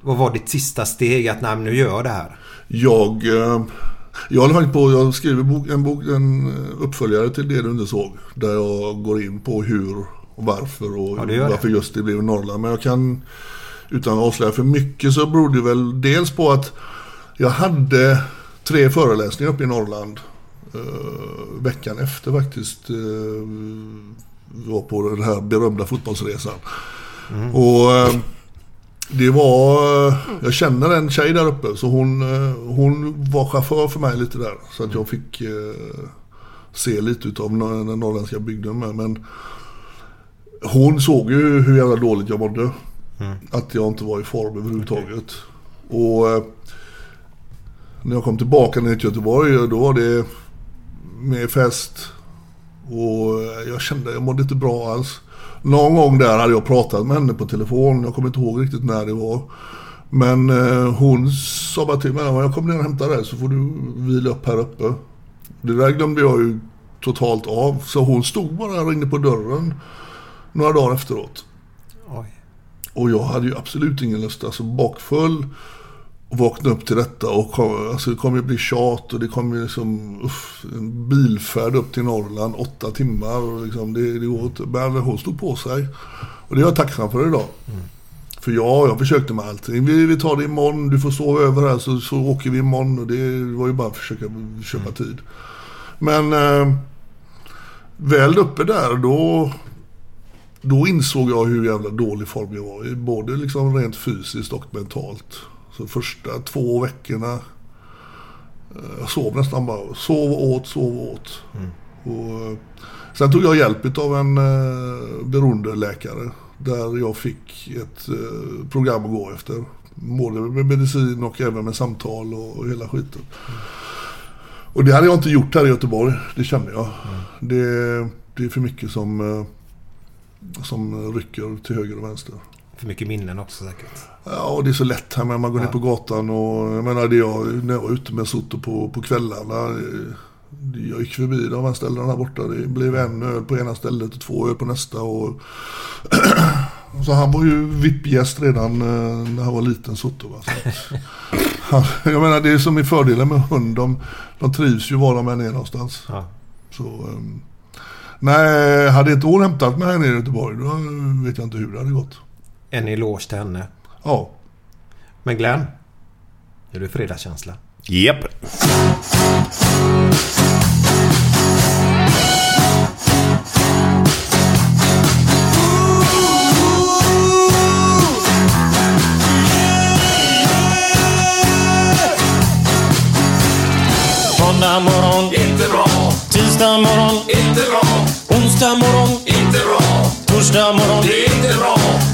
Vad var ditt sista steg att nej, nu gör jag det här? Jag, eh, jag håller faktiskt på, jag skriver en, bok, en eh, uppföljare till det du undersåg. Där jag går in på hur och varför och Ja, gör det. varför just det blev Norrland. Men jag kan, utan att avslöja för mycket, så beror det väl dels på att jag hade tre föreläsningar uppe i Norrland eh, veckan efter faktiskt. Eh, var på den här berömda fotbollsresan. Och eh, Det var... Jag känner en tjej där uppe så hon, eh, hon var chaufför för mig lite där. Så att jag fick eh, se lite utav den norrländska bygden med. Men hon såg ju hur jävla dåligt jag mådde. Att jag inte var i form överhuvudtaget. Och eh, när jag kom tillbaka ner till Göteborg då var det mer fest. Och jag kände, jag mådde inte bra alls. Någon gång där hade jag pratat med henne på telefon. Jag kommer inte ihåg riktigt när det var. Men eh, hon sa bara till mig, "Ja, jag kommer ner och hämtar dig så får du vila upp här uppe. Det där glömde jag ju totalt av. Så hon stod bara och ringde på dörren några dagar efteråt. Oj. Och jag hade ju absolut ingen lust. Alltså bakfull. Och vaknade upp till detta och kom, alltså det kommer ju bli tjat och det kommer ju liksom uff, en bilfärd upp till Norrland, åtta timmar. Och liksom, det, det går inte. Men hon stod på sig. Och det är jag tacksam för idag. För ja, jag försökte med allting. Vi, vi tar det imorgon, du får sova över här så, så åker vi imorgon. Och det var ju bara att försöka köpa tid. Men eh, väl uppe där då då insåg jag hur jävla dålig form jag var i. Både liksom rent fysiskt och mentalt. Så första två veckorna. eh, Jag sov nästan bara. Sov och åt, sov och åt. Och, eh, sen tog jag hjälp av en eh, beroendeläkare. Där jag fick ett eh, program att gå efter. Både med medicin och även med samtal och, och hela skiten. Och det hade jag inte gjort här i Göteborg. Det kände jag. Det, det är för mycket som eh, som rycker till höger och vänster. För mycket minnen också säkert. Ja, och det är så lätt här med man går ner på gatan och jag menar det jag, när jag var ute med Soto på, på kvällarna. eh, Jag gick förbi de här ställena här borta. Det blev en öl på ena stället och två öl på nästa. Och så han var ju VIP-gäst redan eh, när han var liten Soto. Va? Han, jag menar det är som är fördelen med hund. De, de trivs ju var de än är någonstans. Ja. Så, ehm, nej, hade inte hon hämtat mig här nere i Göteborg då vet jag inte hur det hade gått. En eloge till henne. Ja. Men Glenn. Är du fredagskänsla? Japp. Måndag morgon, inte bra. Tisdag morgon, inte bra. Onsdag morgon, inte bra. Torsdag morgon, det är inte bra.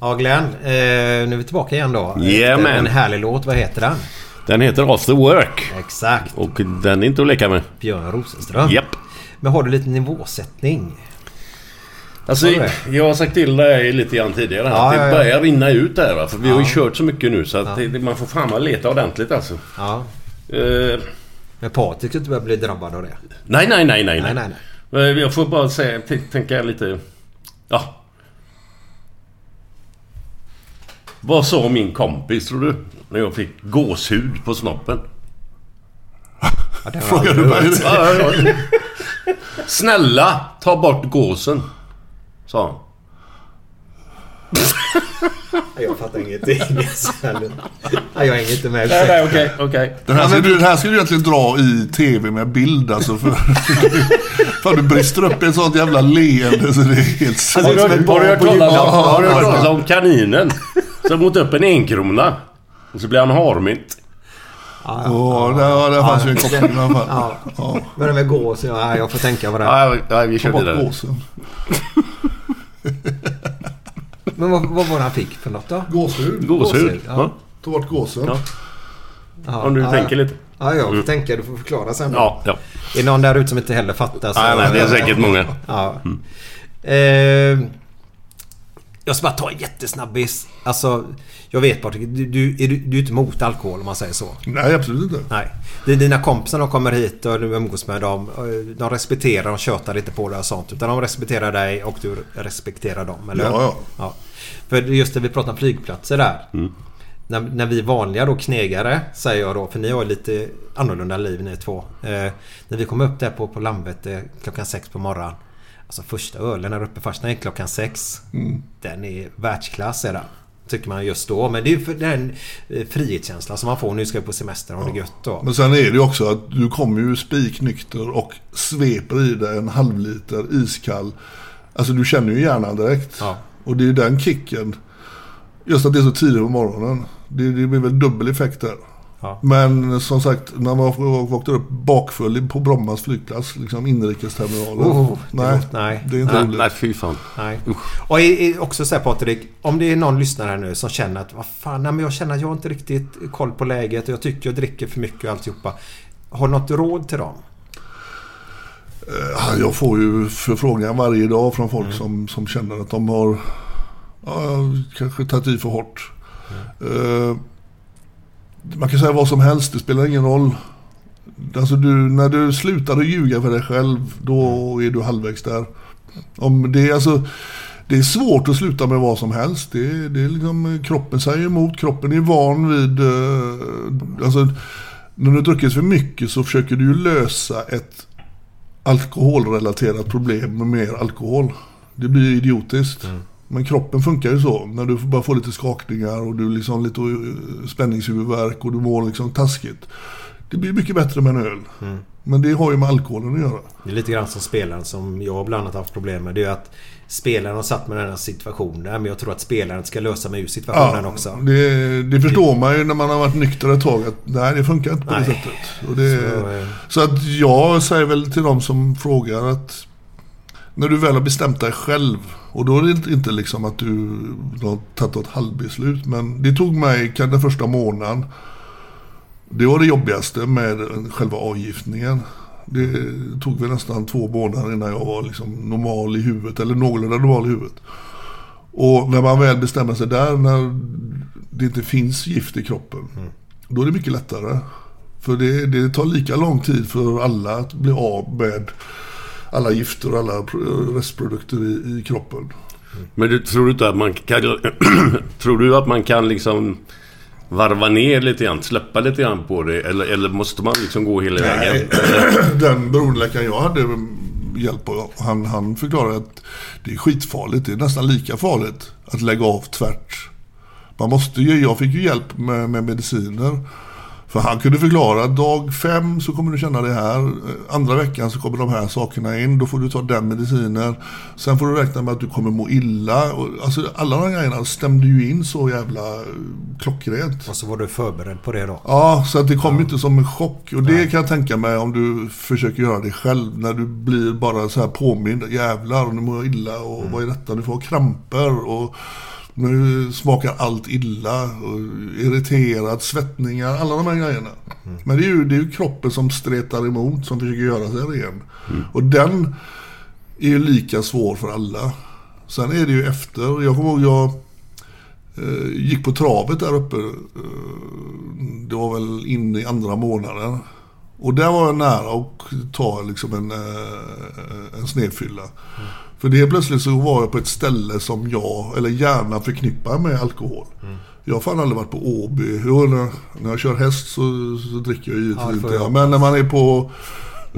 Ja Glenn, eh, nu är vi tillbaka igen då. Efter En härlig låt. Vad heter den? Den heter After Work. Exakt. Och den är inte att leka med. Björn Rosenström. Japp. Men har du lite nivåsättning? Alltså, jag har sagt till dig lite grann tidigare här, Ja, det ja, ja. börjar rinna ut där va? För vi har ju kört så mycket nu så att det, man får fan vara leta ordentligt alltså. Ja. Eh, Men Patrik inte börja bli drabbad av det. nej, nej, nej, nej, Nej, nej. nej, Eh, Jag får bara säga, tänka lite... Ja. Vad sa min kompis tror du? När jag fick gåshud på snoppen. Ja, Frågar du mig det? Ja, ja. Snälla, ta bort gåsen. Sa han. Jag fattar ingenting. Jag hänger inte med. Nej, nej, okej, okej. Det här, ska du, det här ska du egentligen dra i tv med bild alltså. För, för du brister upp i ett sånt jävla leende så det är helt du, har du hört talas om, har du hört talas Ja, om kaninen? Som åt upp en enkrona. Och så blir han harmynt. Och där, där fanns ju en koppling i alla fall. Ja. Ja. Men det med gås, ja, jag får tänka på det. Ja, ja, vi kör vidare. gåsen. Men vad, vad var det han fick för något då? Gåshud. Gåshud. Ja. Ja. Ta bort gåsen. Ja. Ja, Om du ja, tänker ja. lite. Ja, jag får tänka. Du får förklara sen. Ja, ja. Är det någon där ute som inte heller fattar? så- Nej, nej, det är säkert många. Ja. Eh, jag ska bara ta en jättesnabbis. Alltså, jag vet Patrik, du, du, är, du, du är inte emot alkohol om man säger så. Nej, absolut inte. Nej. Det är dina kompisar de kommer hit och du umgås med dem. De respekterar, de tjötar inte på dig och sånt. Utan de respekterar dig och du respekterar dem, eller? Ja, ja. ja. För just det vi pratar om flygplatser där. När, när vi vanliga då knegare, säger jag då, för ni har lite annorlunda liv ni två. Eh, när vi kom upp där på, på Landvetter klockan sex på morgonen. Alltså första ölen här uppe det är klockan sex. Den är världsklass är den. Tycker man just då. Men det är ju den eh, frihetskänslan som man får nu ska jag på semester och det är gött då. Men sen är det ju också att du kommer ju spiknykter och sveper i dig en halv liter iskall. Alltså du känner ju hjärnan direkt. Ja. Och det är ju den kicken. Just att det är så tidigt på morgonen. Det, det blir väl dubbel effekt där. Ja. Men som sagt, när man vaknar upp bakfull på Brommas flygplats, liksom inrikesterminalen. Oh, det nej, låter- nej. det är inte Nej, roligt. nej, fy fan. Nej. Och också så här Patrik, om det är någon lyssnare här nu som känner att vad fan, nej, men jag känner att jag har inte riktigt koll på läget och jag tycker jag dricker för mycket och alltihopa. Har du något råd till dem? Ja, Jag får ju förfrågningar varje dag från folk som, som känner att de har ja, kanske tagit i för hårt. Eh, man kan säga vad som helst, det spelar ingen roll. Alltså du, när du slutar att ljuga för dig själv, då är du halvvägs där. Om det, är alltså, det är svårt att sluta med vad som helst. Det, det är liksom, kroppen säger emot, kroppen är van vid... Eh, alltså, när du har druckit för mycket så försöker du lösa ett alkoholrelaterat problem med mer alkohol. Det blir idiotiskt. Mm. Men kroppen funkar ju så. När du börjar få lite skakningar och du liksom lite eh, spänningshuvudvärk och du mår liksom taskigt. Det blir mycket bättre med en öl. Men det har ju med alkoholen att göra. Det är lite grann som spelaren som jag bland annat haft problem med. Det är att spelaren har satt med den här situationen. Men jag tror att spelaren ska lösa mig ur situationen också. Det, det förstår man ju när man har varit nykter ett tag att nej, det funkar inte på det Nej. sättet. Och det, Så, eh, så att jag säger väl till de som frågar att när du väl har bestämt dig själv och då är det inte- liksom att du har tagit ett halvbeslut men det tog mig kan den första månaden det var det jobbigaste med själva avgiftningen. Det tog väl nästan två månader innan jag var liksom normal i huvudet eller någorlunda normal i huvudet. Och när man väl bestämmer sig där när det inte finns gift i kroppen. Då är det mycket lättare. För det, det tar lika lång tid för alla att bli av med alla gifter och alla pr- restprodukter i, i kroppen. Men du, tror du inte att man kan... tror du att man kan liksom varva ner lite grann? Släppa lite grann på det? Eller, eller måste man liksom gå hela vägen? Den beroendeläkaren jag hade hjälp av, han, han förklarade att det är skitfarligt. Det är nästan lika farligt att lägga av tvärt. Man måste ju, jag fick ju hjälp med, med mediciner. För han kunde förklara dag fem så kommer du känna det här. Eh, Andra veckan så kommer de här sakerna in. Då får du ta den medicinen. Sen får du räkna med att du kommer må illa. Och, alltså alla de grejerna stämde ju in så jävla eh, klockrent. Och så var du förberedd på det då. Ja, så att det kom inte som en chock. Och det kan jag tänka mig om du försöker göra det själv. När du blir bara så här påmind. Jävlar, nu mår jag illa. Och vad är detta? Du får kramper. Och nu smakar allt illa. Och irriterad, svettningar. Alla de här grejerna. Men det är, ju, det är ju kroppen som stretar emot. Som försöker göra sig ren. Och den är ju lika svår för alla. Sen är det ju efter. Jag kommer ihåg jag eh, gick på travet där uppe. Eh, det var väl in i andra månaden. Och där var jag nära att ta liksom en, eh, en snedfylla. För det plötsligt så var jag på ett ställe som jag, eller gärna förknippar med alkohol. Jag har fan aldrig varit på Åby. Jo, när, när jag kör häst så, så dricker jag Ja, givetvis det inte. får jag. Men när man är på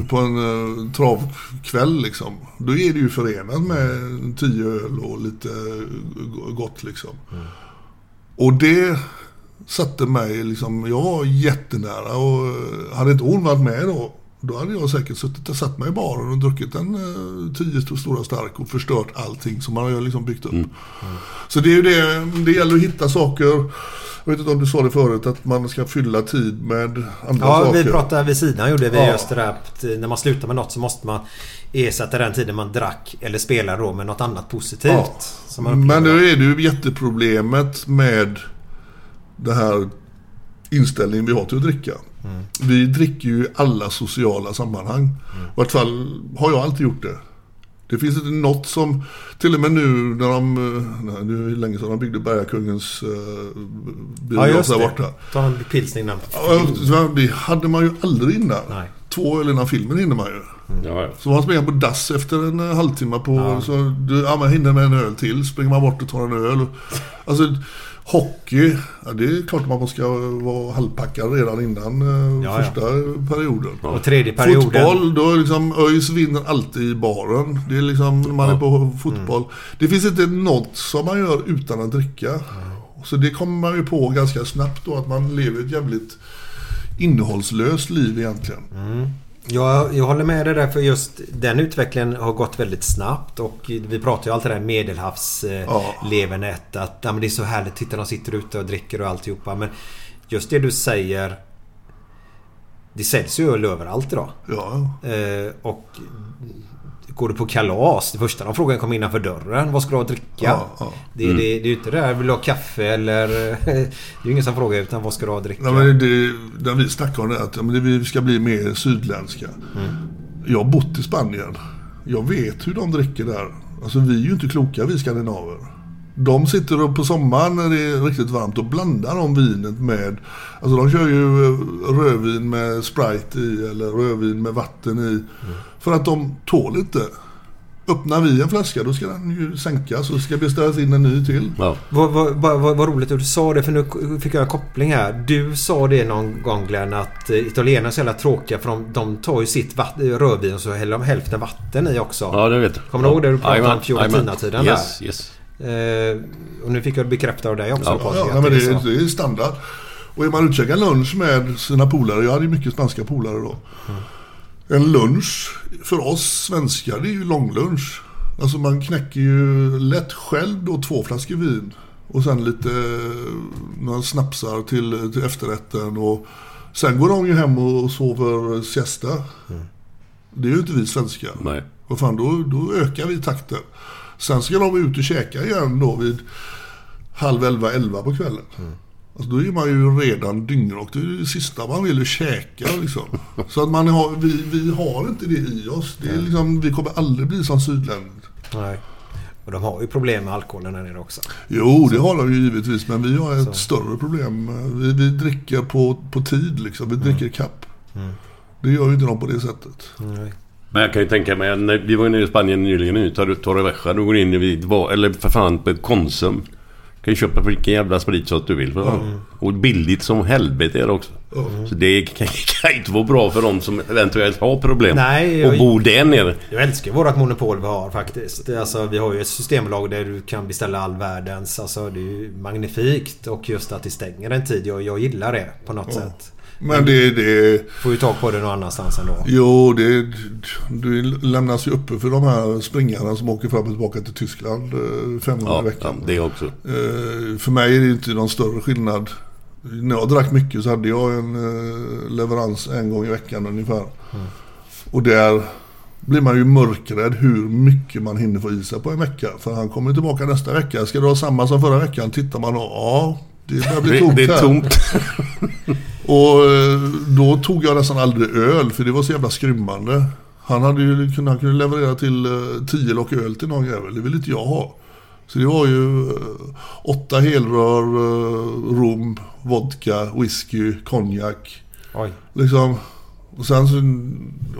på en uh, travkväll liksom. Då är det ju förenat med tio öl och lite eh, gott liksom. Och det satte mig liksom, jag var jättenära och eh, hade inte hon varit med då Då hade jag säkert suttit och satt mig i baren och druckit en eh, tio stora stark och förstört allting som man har liksom byggt upp. Så det är ju det, det gäller att hitta saker. Jag vet inte om du sa det förut, att man ska fylla tid med andra Ja, saker. vi pratade vid sidan gjorde vi Ja. just det där att eh, när man slutar med något så måste man ersätta den tiden man drack eller spelade då med något annat positivt. Ja. Som man Men då är det ju jätteproblemet med det här inställningen vi har till att dricka. Mm. Vi dricker ju i alla sociala sammanhang. I vart fall har jag alltid gjort det. Det finns inte något som, till och med nu när de, eh, nej, nu är det länge sedan de byggde Bergakungens uh, Ja biograf just där borta. Ta en pilsning innan. Ja, Det hade man ju aldrig innan. Nej. Två öl innan filmen hinner man ju. Ja, ja. Så man springer på dass efter en eh, halvtimme på... Så du, ja, man hinner med en öl till. Springer man bort och tar en öl. Alltså hockey. Ja, det är klart man ska vara halvpackad redan innan eh, Ja, ja. första perioden. Och tredje perioden. Fotboll, då är liksom ÖIS vinner alltid i baren. Det är liksom man är på fotboll. Det finns inte något som man gör utan att dricka. Så det kommer man ju på ganska snabbt då att man lever ett jävligt innehållslöst liv egentligen. Jag, jag håller med dig där för just den utvecklingen har gått väldigt snabbt och vi pratar ju alltid det här medelhavslevernet Ja. att ja, men det är så härligt. Titta de sitter ute och dricker och alltihopa. Men just det du säger. Det säljs ju öl överallt idag. Ja, Eh, och Går du på kalas, det första de frågar kommer innanför dörren. Vad ska du ha att dricka? Ja, ja. Det, det, det är ju inte det där, vill du ha kaffe eller... det är ju ingen som frågar utan vad ska du ha att dricka? Nej, men det, när vi snackar om det, att men vi ska bli mer sydländska. Jag har bott i Spanien. Jag vet hur de dricker där. Alltså vi är ju inte kloka vi skandinaver. De sitter och på sommaren när det är riktigt varmt och blandar de vinet med... Alltså de kör ju eh, rödvin med Sprite i eller rödvin med vatten i. För att de tål inte. Öppnar vi en flaska då ska den ju sänkas och ska beställas in en ny till. Ja. Vad, vad, vad, vad, roligt att du sa det för nu fick jag en koppling här. Du sa det någon gång Glenn att eh, italienarna är så jävla tråkiga för de, de tar ju sitt vatt, rödvin och så häller de hälften vatten i också. ja, det vet jag. Kommer du ihåg det du pratade om Fiorentina-tiden. Yes, yes. Eh, och nu fick jag det bekräftat av dig också Ja, Patrik, Ja, men det det, är det är standard. Och är man ute och käkar lunch med sina polare, jag hade ju mycket spanska polare då. En lunch för oss svenskar, det är ju långlunch. Alltså man knäcker ju lätt själv då två flaskor vin. Och sen lite, eh, några snapsar till, till efterrätten. Och sen går de ju hem och sover siesta. Det är ju inte vi svenskar. Nej. Vad fan, då, då ökar vi takten. Sen ska de ut och käka igen då vid halv elva, elva på kvällen. Alltså då är man ju redan dyngrak. Det är det sista man vill är käka liksom. Så att man har, vi, vi har inte det i oss. Det är liksom, vi kommer aldrig bli som sydländer. Nej. Och de har ju problem med alkoholen här nere också. Jo, det har de ju givetvis. Men vi har ett större problem. Vi, vi dricker på, på tid liksom. Vi dricker kapp. Det gör ju inte de på det sättet. Nej. Men jag kan ju tänka mig, när vi var ju nere i Spanien nyligen nu, tar du Torrevieja, du går in i, eller för fan på Konsum. Kan ju köpa vilken jävla sprit så att du vill. För. Och billigt som helvete är det också. Så det kan, kan inte vara bra för de som eventuellt har problem. Nej, jag- och bor där nere. Jag älskar vårt monopol vi har faktiskt. Alltså, vi har ju ett systembolag där du kan beställa all världens. Alltså, det är ju magnifikt. Och just att det stänger en tid. Jag, jag gillar det på något sätt. Men det, det, Får ju tag på det någon annanstans ändå. Jo, det, det lämnas ju uppe för de här springarna som åker fram och tillbaka till Tyskland eh, fem gånger i Ja, ja, veckan. det också. Eh, För mig är det inte någon större skillnad. När jag drack mycket så hade jag en eh, leverans en gång i veckan ungefär. Och där blir man ju mörkrädd hur mycket man hinner få i sig på en vecka. För han kommer tillbaka nästa vecka. Ska du ha samma som förra veckan? Tittar man och ja, det börjar bli Det, tomt det är här. tomt. Och eh, då tog jag nästan aldrig öl för det var så jävla skrymmande. Han hade ju kunnat, han kunde leverera till eh, tio lock öl till någon jävel. Det vill inte jag ha. Så det var ju eh, åtta helrör, eh, rom, vodka, whisky, konjak. Oj. Liksom. Och sen så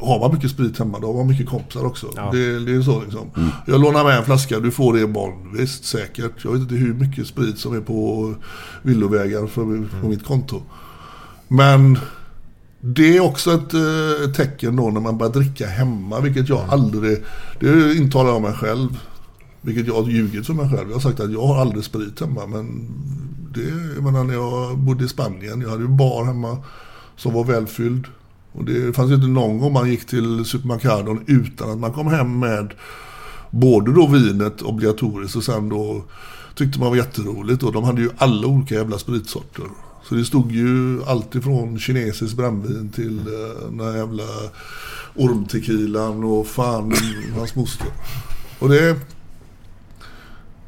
har man mycket sprit hemma, då har man mycket kompisar också. Ja. Det, det är så liksom. Jag lånar med en flaska, du får det imorgon. Visst, säkert. Jag vet inte hur mycket sprit som är på villovägar för, på mitt konto. Men det är också ett eh, tecken då när man börjar dricka hemma, vilket jag aldrig... Det intalar jag mig själv. Vilket jag har ljugit för mig själv. Jag har sagt att jag har aldrig sprit hemma. Men det, jag menar när jag bodde i Spanien, jag hade ju bar hemma som var välfylld. Och det fanns ju inte någon gång man gick till supermarknaden utan att man kom hem med både då vinet obligatoriskt och sen då tyckte man var jätteroligt. Och de hade ju alla olika jävla spritsorter. Så det stod ju allt ifrån kinesiskt brännvin till eh, den här jävla ormtequilan och fan hans moster. Och det,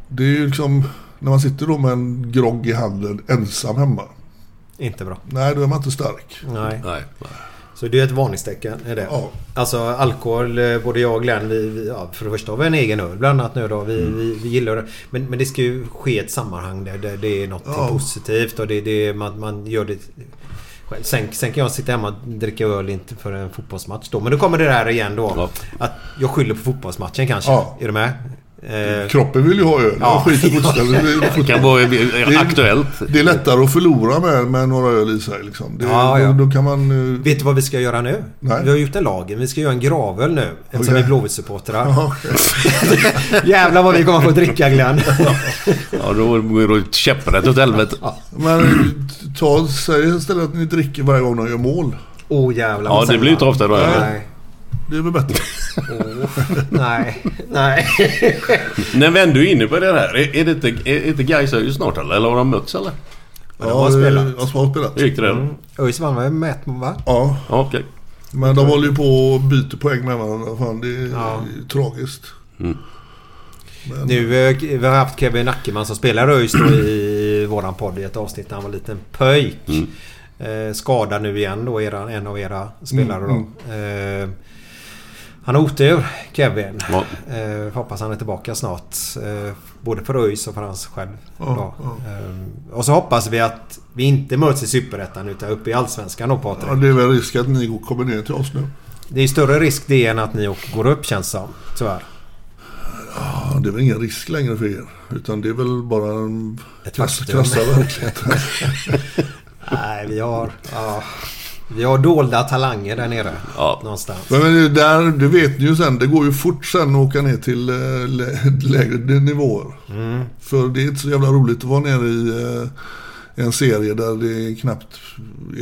det är ju liksom när man sitter då med en grogg i handen ensam hemma. Inte bra. Nej, då är man inte stark. Nej. Nej. Så det är ett varningstecken. Är det? Ja. Alltså alkohol, eh, både jag och Glenn, vi, vi, ja, för det första har vi en egen öl bland annat nu då. Vi, Mm. vi, vi gillar det. Men, men det ska ju ske i ett sammanhang där det, det är något Ja. positivt och det, det, man, man gör det själv. Sen, sen kan jag sitta hemma och dricka öl inte för en fotbollsmatch då. Men då kommer det där igen då. Ja. Att jag skyller på fotbollsmatchen kanske. Är du med? Eh, Kroppen vill ju ha öl. Ja. Ja. Skit i fotbollen. Det, Det kan vara aktuellt. det är lättare att förlora med, med några öl i sig. Liksom. Det, Ja, ja. Då, då kan man... eh, Vet du vad vi ska göra nu? Nej. Vi har gjort en lager. Vi ska göra en gravöl nu. Eftersom Okej. vi är Blåvitt-supportrar. Ja. Jävlar vad vi kommer få dricka Glenn. Ja, då går det käpprätt åt helvete. Men ta, säg istället att ni dricker varje gång de gör mål. Åh oh, jävlar. Ja, det blir inte ofta då. Nej. Det är väl bättre. Åh, nej. Nej. När vi ändå är inne på det här. Är, är det inte, är inte Gais ju snart eller? Eller har de mötts eller? Ja, de har spelat. Ja, de har spelat. Hur gick det där? Mm. ÖIS vann med mät va? Ja, Ja, okej. men de håller ju på och byter poäng med varandra. Fan, det är Ja. tragiskt. Nu, eh, vi har haft Kevin Ackerman som spelar ÖIS i våran podd i ett avsnitt när han var en liten pöjk. Mm. Eh, skadad nu igen då, era, en av era spelare Mm, då. Eh, han har otur, Kevin. Ja. Eh, hoppas han är tillbaka snart. Eh, både för ÖIS och för hans själv. Ja, ja. Eh, och så hoppas vi att vi inte möts i Superettan utan uppe i Allsvenskan då Patrik. Ja, det är väl risk att ni går- kommer ner till oss nu. Det är större risk det än att ni åker- går upp känns som. Tyvärr. Ja, det är väl ingen risk längre för er. Utan det är väl bara en krassa verklighet. Nej, vi har... Ja, vi har dolda talanger där nere. Ja. Någonstans. Men det där, det vet ni ju sen. Det går ju fort sen att åka ner till eh, lä- lägre nivåer. Mm. För det är inte så jävla roligt att vara nere i eh, en serie där det knappt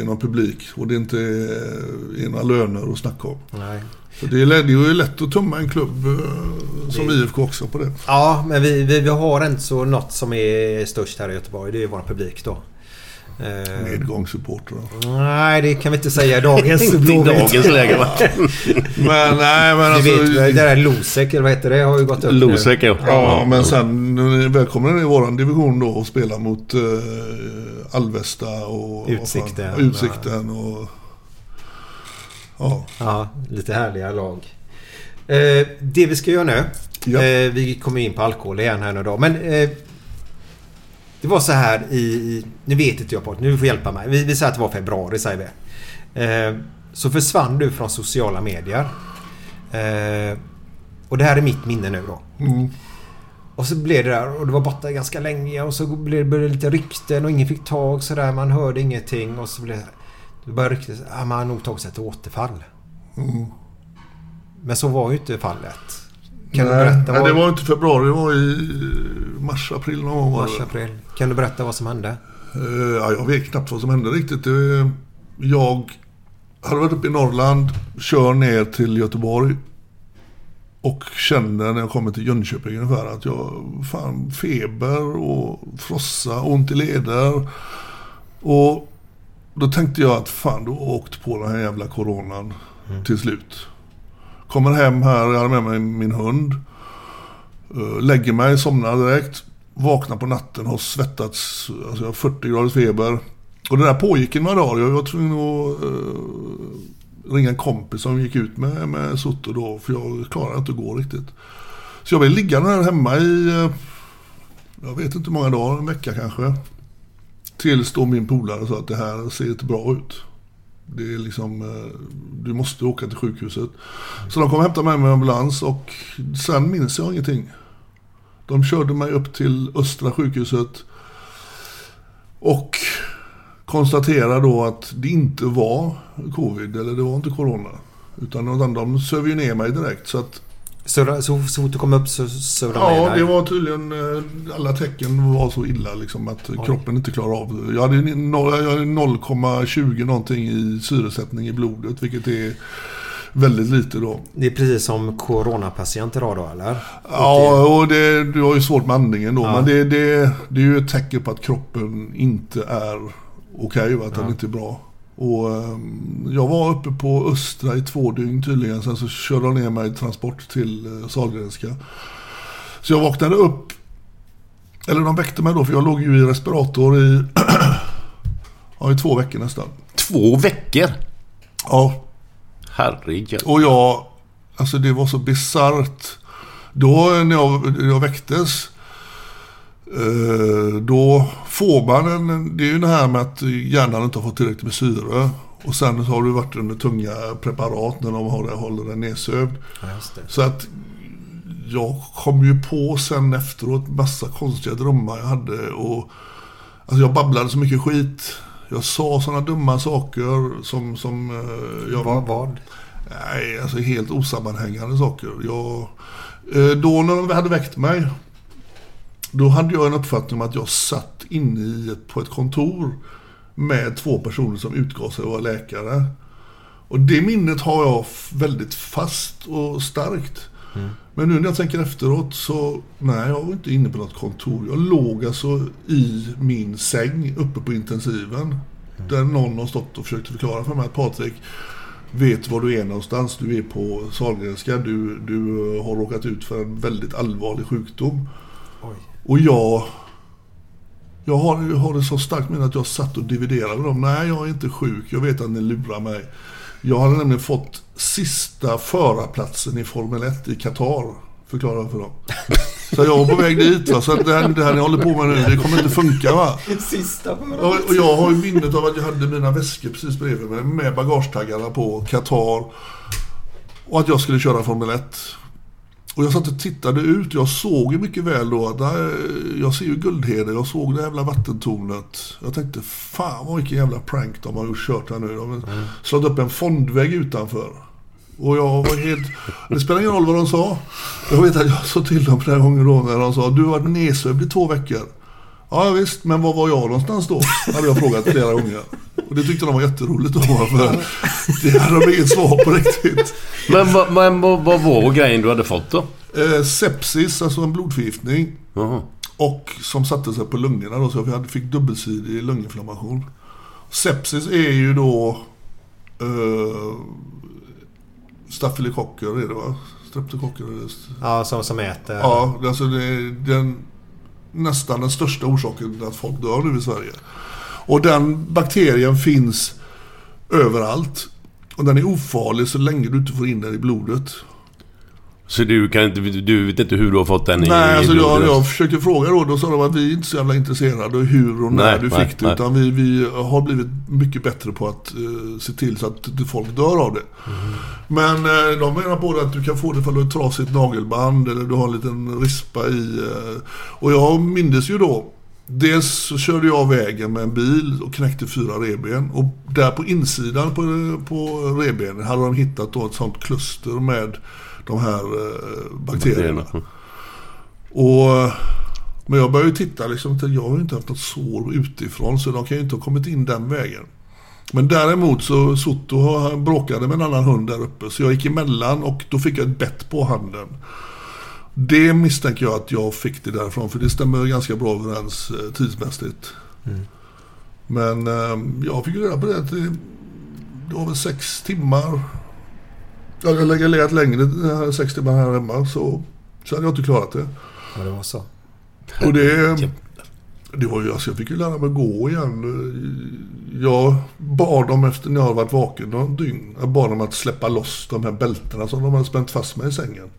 är någon publik. Och det inte är, är några löner att snacka om. Nej. Så det är, det är ju lätt att tumma en klubb eh, som Det- IFK också på det. Ja, men vi, vi, vi har inte så något som är störst här i Göteborg. Det är vår publik då. Eh, Medgångssupportrar. nej, det kan vi inte säga i dagens Blåvitt. dagens läge va? Men nej men alltså. vet, det där Losek, eller vad heter det, har ju gått upp Losek ja. Ja, men sen när ni välkomna i våran division då och spela mot eh, Alvesta och... Utsikten. vad fan, Utsikten och... Ja. Ja, lite härliga lag. Eh, det vi ska göra nu. Ja. Eh, vi kommer in på alkohol igen här nu då. Men eh, det var så här i... i nu vet inte jag på Nu får du hjälpa mig. Vi, vi säger att det var februari säger vi. Eh, så försvann du från sociala medier. Eh, och det här är mitt minne nu då. Mm. Och så blev det där och det var borta ganska länge och så blev det lite rykten och ingen fick tag sådär. Man hörde ingenting och så blev det... Började ryktas att ah, man har nog tagit sig ett återfall. Mm. Men så var ju inte fallet. Kan nej, du berätta nej, vad... det var inte februari, det var i eh, mars, april någon gång Mars, april. Kan du berätta vad som hände? Eh, ja, jag vet knappt vad som hände riktigt. Jag hade varit uppe i Norrland, kör ner till Göteborg. Och känner när jag kommer till Jönköping ungefär att jag, fan, feber och frossa, ont i leder. Och då tänkte jag att fan, du har åkt på den här jävla coronan till slut. Kommer hem här, jag hade med mig min hund. Eh, lägger mig, somnar direkt. Vaknar på natten, har svettats, alltså jag har 40 graders feber. Och det där pågick i några dagar. Jag var tvungen att eh, ringa en kompis som gick ut med, med Soto då. För jag klarade inte att gå riktigt. Så jag blev liggande här hemma i, eh, jag vet inte hur många dagar, en vecka kanske. Tills då min polare sa att det här ser inte bra ut. Det är liksom, eh, du måste åka till sjukhuset. Så de kom och hämtade mig med ambulans och sen minns jag ingenting. De körde mig upp till Östra sjukhuset. Och konstaterade då att det inte var covid eller det var inte corona. Utan de söv ju ner mig direkt. Så att så, så, så fort du kom upp så surrade de Ja, det var tydligen... eh, Alla tecken var så illa liksom att kroppen inte klarar av det. Jag hade noll- jag hade 0,20 någonting i syresättning i blodet, vilket är väldigt lite då. Det är precis som coronapatient idag då eller? Ja, och det, du har ju svårt med andningen då. Ja. Men det, det, det är ju ett tecken på att kroppen inte är okej, va, att den inte är bra. Och ehm, jag var uppe på Östra i två dygn tydligen. Sen så körde de ner mig i transport till uh, Sahlgrenska. Så jag vaknade upp. Eller de väckte mig då, för jag låg ju i respirator i, ja, i två veckor nästan. Två veckor? Ja, Herregud. och jag, alltså det var så bisarrt. Då när jag, jag väcktes, eh, då får man en, det är ju det här med att hjärnan inte har fått tillräckligt med syre. Och sen så har du varit under tunga preparat när de har, håller den nedsövd. Ja. Så att jag kom ju på sen efteråt massa konstiga drömmar jag hade. Och, alltså jag babblade så mycket skit. Jag sa sådana dumma saker som... som eh, jag, Vad? vad? Nej, alltså helt osammanhängande saker. Jag, eh, då när de hade väckt mig, då hade jag en uppfattning om att jag satt inne i ett, på ett kontor med två personer som utgav sig att vara läkare. Och det minnet har jag väldigt fast och starkt. Men nu när jag tänker efteråt så, nej jag var inte inne på något kontor. Jag låg alltså i min säng uppe på intensiven. Där någon har stått och försökt förklara för mig att Patrik, vet var du är någonstans. Du är på Sahlgrenska. Du, du har råkat ut för en väldigt allvarlig sjukdom. Och jag... Jag har, jag har det så starkt minne att jag satt och dividerade med dem. Nej, jag är inte sjuk. Jag vet att ni lurar mig. Jag hade nämligen fått sista förarplatsen i Formel 1 i Qatar. Förklarade jag för dem. Så jag var på väg dit. Va? Så det, här, det här ni håller på med nu, det kommer inte funka. Va? Sista Och, och jag har ju minnet av att jag hade mina väskor precis bredvid mig med bagagetaggarna på Qatar. Och att jag skulle köra Formel 1. Och jag satt och tittade ut. Jag såg ju mycket väl då att där, jag ser ju Guldheden. Jag såg det jävla vattentornet. Jag tänkte fan vad vilken jävla prank de har gjort kört här nu. De har slagit upp en fondvägg utanför. Och jag var helt... Det spelar ingen roll vad de sa. Jag vet att jag sa till dem flera gånger då när de sa du har varit nedsövd i två veckor. Ja visst, men var var jag någonstans då? Hade jag frågat flera gånger. Och det tyckte de var jätteroligt då. För det hade de inget svar på riktigt. Men, vad- men vad, vad var grejen du hade fått då? Eh, sepsis, alltså en blodförgiftning. Jaha. Och som satte sig på lungorna då, så jag hade- fick dubbelsidig lunginflammation. Sepsis är ju då eh, stafylokocker är det va? Streptokocker. Ja, som, som äter. Ja, alltså det är den, nästan den största orsaken till att folk dör nu i Sverige. Och den bakterien finns överallt. Och den är ofarlig så länge du inte får in den i blodet. Så du, kan inte, du vet inte hur du har fått den i Nej, alltså jag, jag försökte fråga då. Då sa de att vi är inte så jävla intresserade av hur och när Nej, du nej, fick det. nej. Utan vi, vi har blivit mycket bättre på att eh, se till så att folk dör av det. Men eh, de menar på det att du kan få det ifall du har ett trasigt nagelband eller du har en liten rispa i. Eh, och jag mindes ju då. Dels så körde jag vägen med en bil och knäckte fyra revben. Och där på insidan på, på revbenen hade de hittat då ett sånt kluster med de här eh, bakterierna. Och, men jag började ju titta liksom, jag har ju inte haft något sår utifrån så de kan ju inte ha kommit in den vägen. Men däremot så Soto bråkade med en annan hund där uppe så jag gick emellan och då fick jag ett bett på handen. Det misstänker jag att jag fick det därifrån för det stämmer ganska bra överens eh, tidsmässigt. Men eh, jag fick reda på det att det, det var väl sex timmar. Jag hade legat- legat längre, eh, sex timmar här hemma så, så hade jag inte klarat det. Ja, det var så. Och det, det var ju, alltså jag fick ju lära mig gå igen. Jag bad dem efter när jag hade varit vaken någon dygn. Jag bad dem att släppa loss de här bältena som de hade spänt fast mig i sängen.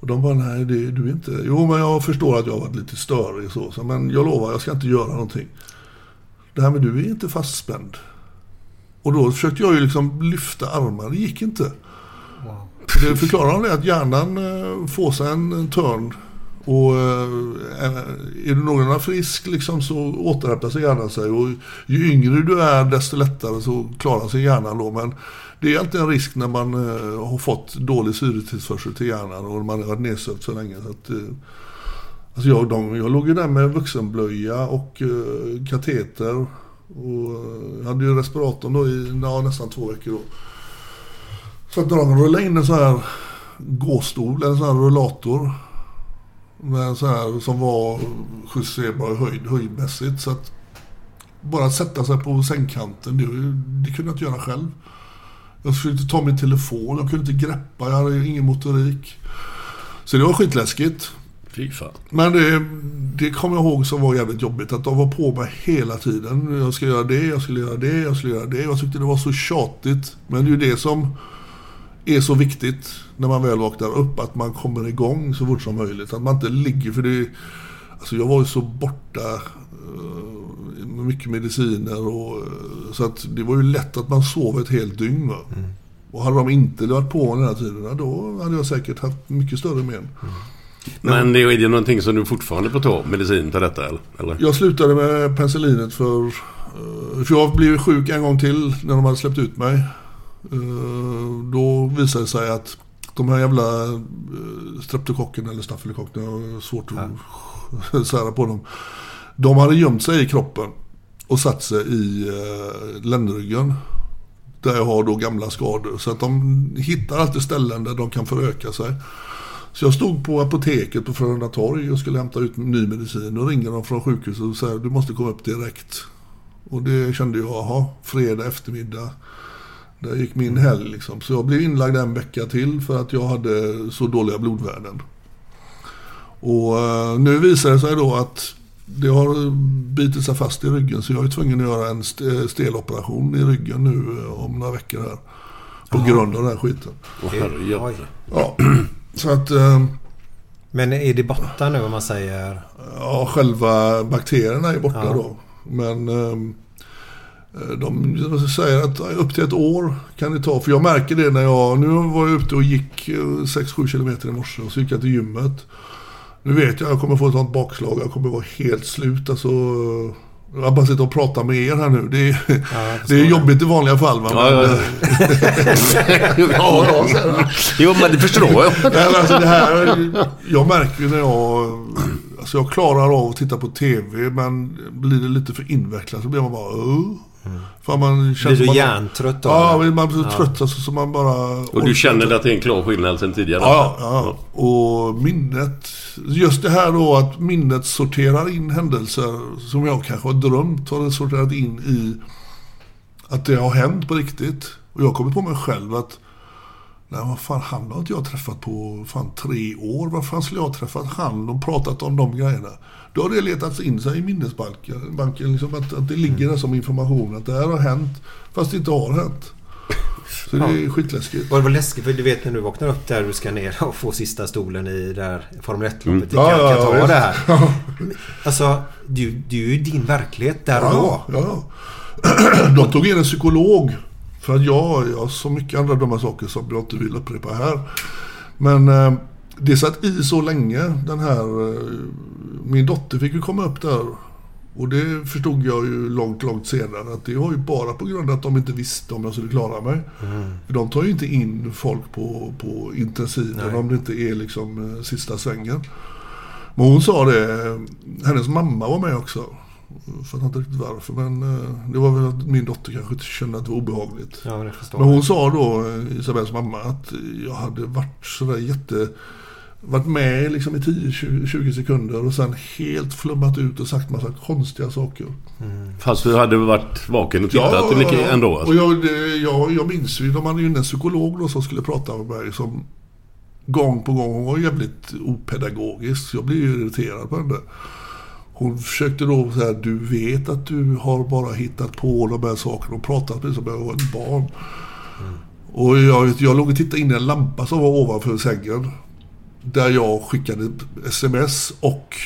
Och de bara, nej det, du är inte... Jo men jag förstår att jag har varit lite störig så. så men jag lovar, jag ska inte göra någonting. Det här med du är inte fastspänd. Och då försökte jag ju liksom lyfta armar, det gick inte. Det förklarar de det att hjärnan eh, får sig en, törn Och eh, är du någorlunda frisk liksom så återhämtar sig hjärnan sig. Och ju yngre du är desto lättare så klarar sig hjärnan då. Men det är alltid en risk när man eh, har fått dålig syretillförsel till hjärnan och man har varit nedsövd så länge. Så att, alltså jag, de, jag låg ju där med vuxenblöja och kateter. Och jag hade ju respiratorn då i ja, nästan två veckor då. Så att de rullade in en sån här gåstol, en sån här rullator. Med en sån här som var justerbar höjd, höjdmässigt. Så att bara att sätta sig på sängkanten, det, det kunde jag inte göra själv. Jag försökte ta min telefon, jag kunde inte greppa, jag hade ingen motorik. Så det var skitläskigt. Fy fan. Men det, det kommer jag ihåg som var jävligt jobbigt. Att de var på mig hela tiden. Jag ska göra det, jag skulle göra det, jag skulle göra det. Jag tyckte det var så tjatigt. Men det är ju det som är så viktigt när man väl vaknar upp. Att man kommer igång så fort som möjligt. Att man inte ligger för det. Alltså jag var ju så borta eh, med mycket mediciner och eh, så att det var ju lätt att man sov ett helt dygn. Va? Och hade de inte varit på den här tiden, då hade jag säkert haft mycket större men. Men det är det någonting som du fortfarande får ta medicin till detta eller? eller? Jag slutade med penicillinet för... eh, För jag blev sjuk en gång till när de hade släppt ut mig. Eh, Då visade det sig att de här jävla eh, streptokocken eller stafylokocken, jag har svårt att sära på dem. De hade gömt sig i kroppen och satt sig i eh, ländryggen. Där jag har då gamla skador. Så att de hittar alltid ställen där de kan föröka sig. Så jag stod på apoteket på Frölunda torg och skulle hämta ut ny medicin. Och ringer de från sjukhuset och säger du måste komma upp direkt. Och det kände jag, jaha, fredag eftermiddag. Där gick min helg liksom. Så jag blev inlagd en vecka till för att jag hade så dåliga blodvärden. Och eh, nu visar det sig då att det har bitit sig fast i ryggen så jag är tvungen att göra en st- steloperation i ryggen nu eh, om några veckor här. På grund av den här skiten. Oj. Ja, så att eh, Men är det borta nu om man säger? ja, själva bakterierna är borta Ja. då. Men eh, de säger att upp till ett år kan det ta. För jag märker det när jag, nu var jag ute och gick eh, 6-7 kilometer i morse och så gick jag till gymmet. Nu vet jag att jag kommer få ett sånt bakslag. Jag kommer vara helt slut. Alltså, jag bara sitter och pratar med er här nu. Det är, det är jobbigt i vanliga fall. Va? Ja, ja, ja. ja, ja. Jo, men det förstår jag. Nej, alltså det här, jag märker ju när jag... Alltså jag klarar av att titta på TV men blir det lite för invecklat så blir man bara... Uh. För man känner Blir du hjärntrött då? Ja, man blir så trött alltså, så man bara... Och du känner att det är en klar skillnad sen tidigare? Ja, ja, ja. Och minnet. Just det här då att minnet sorterar in händelser som jag kanske har drömt har det sorterat in i att det har hänt på riktigt. Och jag kommer på mig själv att Nej, vad fan, han har inte jag träffat på fan tre år. Varför fan skulle jag ha träffat han och pratat om de grejerna? Då har det letats in sig i minnesbanken. Banken, liksom att, att det ligger där som information. Att det här har hänt, fast det inte har hänt. Så det är skitläskigt. Och det var läskigt för du vet när du vaknar upp där du ska ner och få sista stolen i där Formel 1-loppet i Mm. Ja, ja, ja, Qatar visst. det här. Alltså, du, du är ju din verklighet där och då. Ja, ja. De tog in en psykolog. För att jag, jag har så mycket andra dumma saker som jag inte vill upprepa här. Men eh, det satt i så länge den här... Eh, min dotter fick ju komma upp där. Och det förstod jag ju långt, långt senare. Att det var ju bara på grund av att de inte visste om jag skulle klara mig. För de tar ju inte in folk på, på intensiven om det inte är liksom eh, sista svängen. Men hon sa det, hennes mamma var med också. Jag fattar inte riktigt varför men eh, det var väl att min dotter kanske inte kände att det var obehagligt. Ja, det Men jag. hon sa då, eh, Isabells mamma, att jag hade varit sådär jätte... Varit med liksom i 10-20 sekunder och sen helt flummat ut och sagt massa konstiga saker. Fast du hade varit vaken och tittat mycket ändå? Alltså. Och jag, jag, jag minns ju, de hade ju en psykolog då som skulle prata med mig som gång på gång, hon var jävligt opedagogisk. Jag blev ju irriterad på henne. Hon försökte då säga, du vet att du har bara hittat på de här sakerna och pratat med som om jag var ett barn. Och jag, jag låg och tittade in i en lampa som var ovanför sängen. Där jag skickade sms och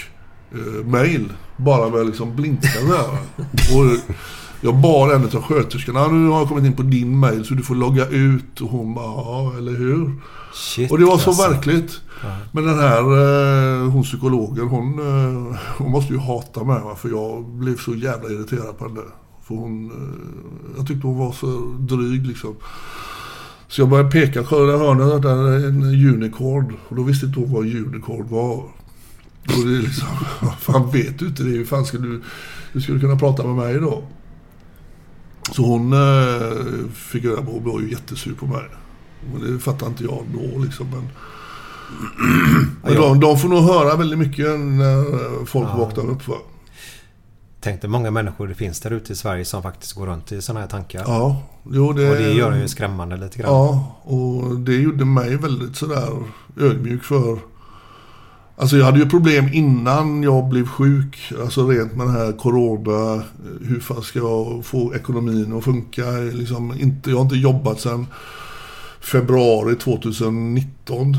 eh, mail. Bara med liksom blinkande där. Och Jag bad en av sköterskorna, nu har jag kommit in på din mail så du får logga ut. Och hon bara, ja eller hur? Shit, och det var så alltså. verkligt. Men den här, eh, hon psykologen, hon, eh, hon måste ju hata mig för jag blev så jävla irriterad på henne. För hon, eh, jag tyckte hon var så dryg liksom. Så jag började peka, kolla där hörnet, där är en unicord. Och då visste inte hon vad unicord var. Det är liksom, vad fan vet du inte det? Hur fan ska du, du kunna prata med mig då? Så hon eh, fick reda på, hon var ju jättesur på mig. Men det fattar inte jag då liksom. Men, men de, de får nog höra väldigt mycket när folk Ja. vaknar upp va. Tänk dig många människor det finns där ute i Sverige som faktiskt går runt i sådana här tankar. Ja, jo det... Och det gör ju skrämmande lite grann. Ja, och det gjorde mig väldigt sådär ödmjuk för... Alltså jag hade ju problem innan jag blev sjuk. Alltså rent med den här corona. Hur fan ska jag få ekonomin att funka? Liksom inte, jag har inte jobbat sedan februari 2019.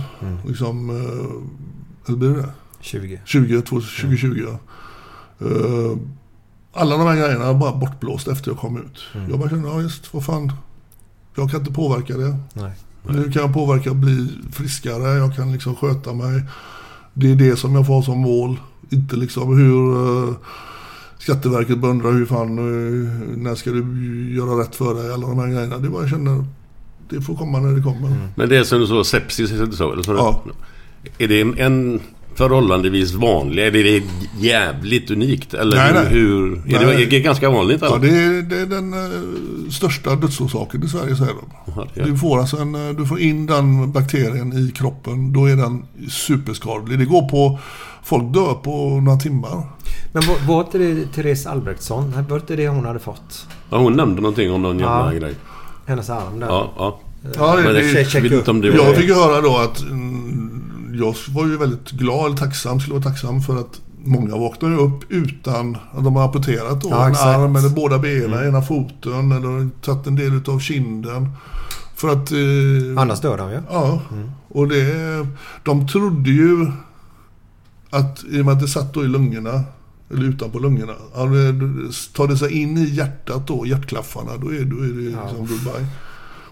Liksom, eh, hur blir det? 20. 20, 2020 ja. Eh, Alla de här grejerna är bara bortblåst efter jag kom ut. Jag bara kände, ja just, vad fan. Jag kan inte påverka det. Nej. Nu kan jag påverka att bli friskare, jag kan liksom sköta mig. Det är det som jag får som mål. Inte liksom hur uh, Skatteverket börjar undra hur fan, eh, när ska du göra rätt för dig? Alla de här grejerna. Det är bara jag känner, det får komma när det kommer. Men det är som du sa, sepsis, är det så? Eller så Ja. Är det en, en förhållandevis vanlig? Är det jävligt unikt? Eller Nej, hur, nej. hur är, det, Nej. är det ganska vanligt? Ja, Eller? det är, det är den eh, största dödsorsaken i Sverige säger de. Ja, Du får, alltså en, eh, du får in den bakterien i kroppen, då är den superskadlig. Det går på, folk dör på några timmar. Men var, var inte det Therese Albrektsson? Var inte det hon hade fått? Ja, hon nämnde någonting om någon jävla Ja. grej. Hennes arm där. Ja, ja. Ja, det, det, check- jag vet inte om det var... jag fick höra då att mm, jag var ju väldigt glad, eller tacksam, skulle vara tacksam för att många vaknar upp utan att de har amputerat då. Ja, en arm eller båda benen, ena foten eller tagit en del av kinden. För att... Eh, Annars dör de ju. Ja, och det... De trodde ju att i och med att det satt då i lungorna, eller utanpå lungorna, ja, tar det sig in i hjärtat då, hjärtklaffarna, då är, då är det liksom goodbye.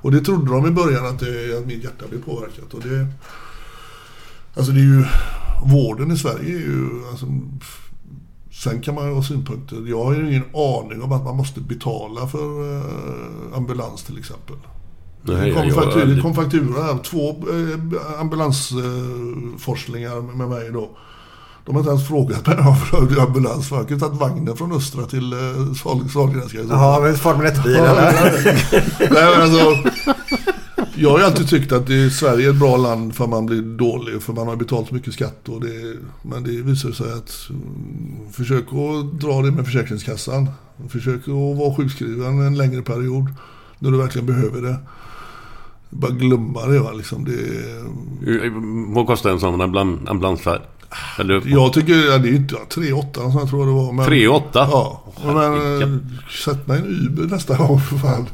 Och det trodde de i början att, det, att mitt hjärta blev påverkat. Och det, alltså det är ju, vården i Sverige är ju, alltså, sen kan man ju ha synpunkter. Jag har ju ingen aning om att man måste betala för eh, ambulans till exempel. Nej, Det kom, jag- faktura, jag- det kom faktura här. Två eh, ambulansforslingar med mig då. De har inte ens frågat mig om jag behövde ambulans. För jag kunde tagit vagnen från Östra till eh, Sahlgrenska. Jaha, men Formel 1-bil Ja, eller? Nej, men alltså, jag har ju alltid tyckt att det, Sverige är ett bra land för man blir dålig. För man har betalat så mycket skatt. Och det, men det visar sig att mm, försök att dra det med Försäkringskassan. Försök att vara sjukskriven en längre period. När du verkligen behöver det. Bara glömma det va. Liksom det, Vad kostar en sån ambulansfärd? Eller, jag tycker, ja, det är inte, ja, 3 8 tror jag det var. Men, 3 8? Ja, men eh, sätt mig en Uber nästa gång för fan.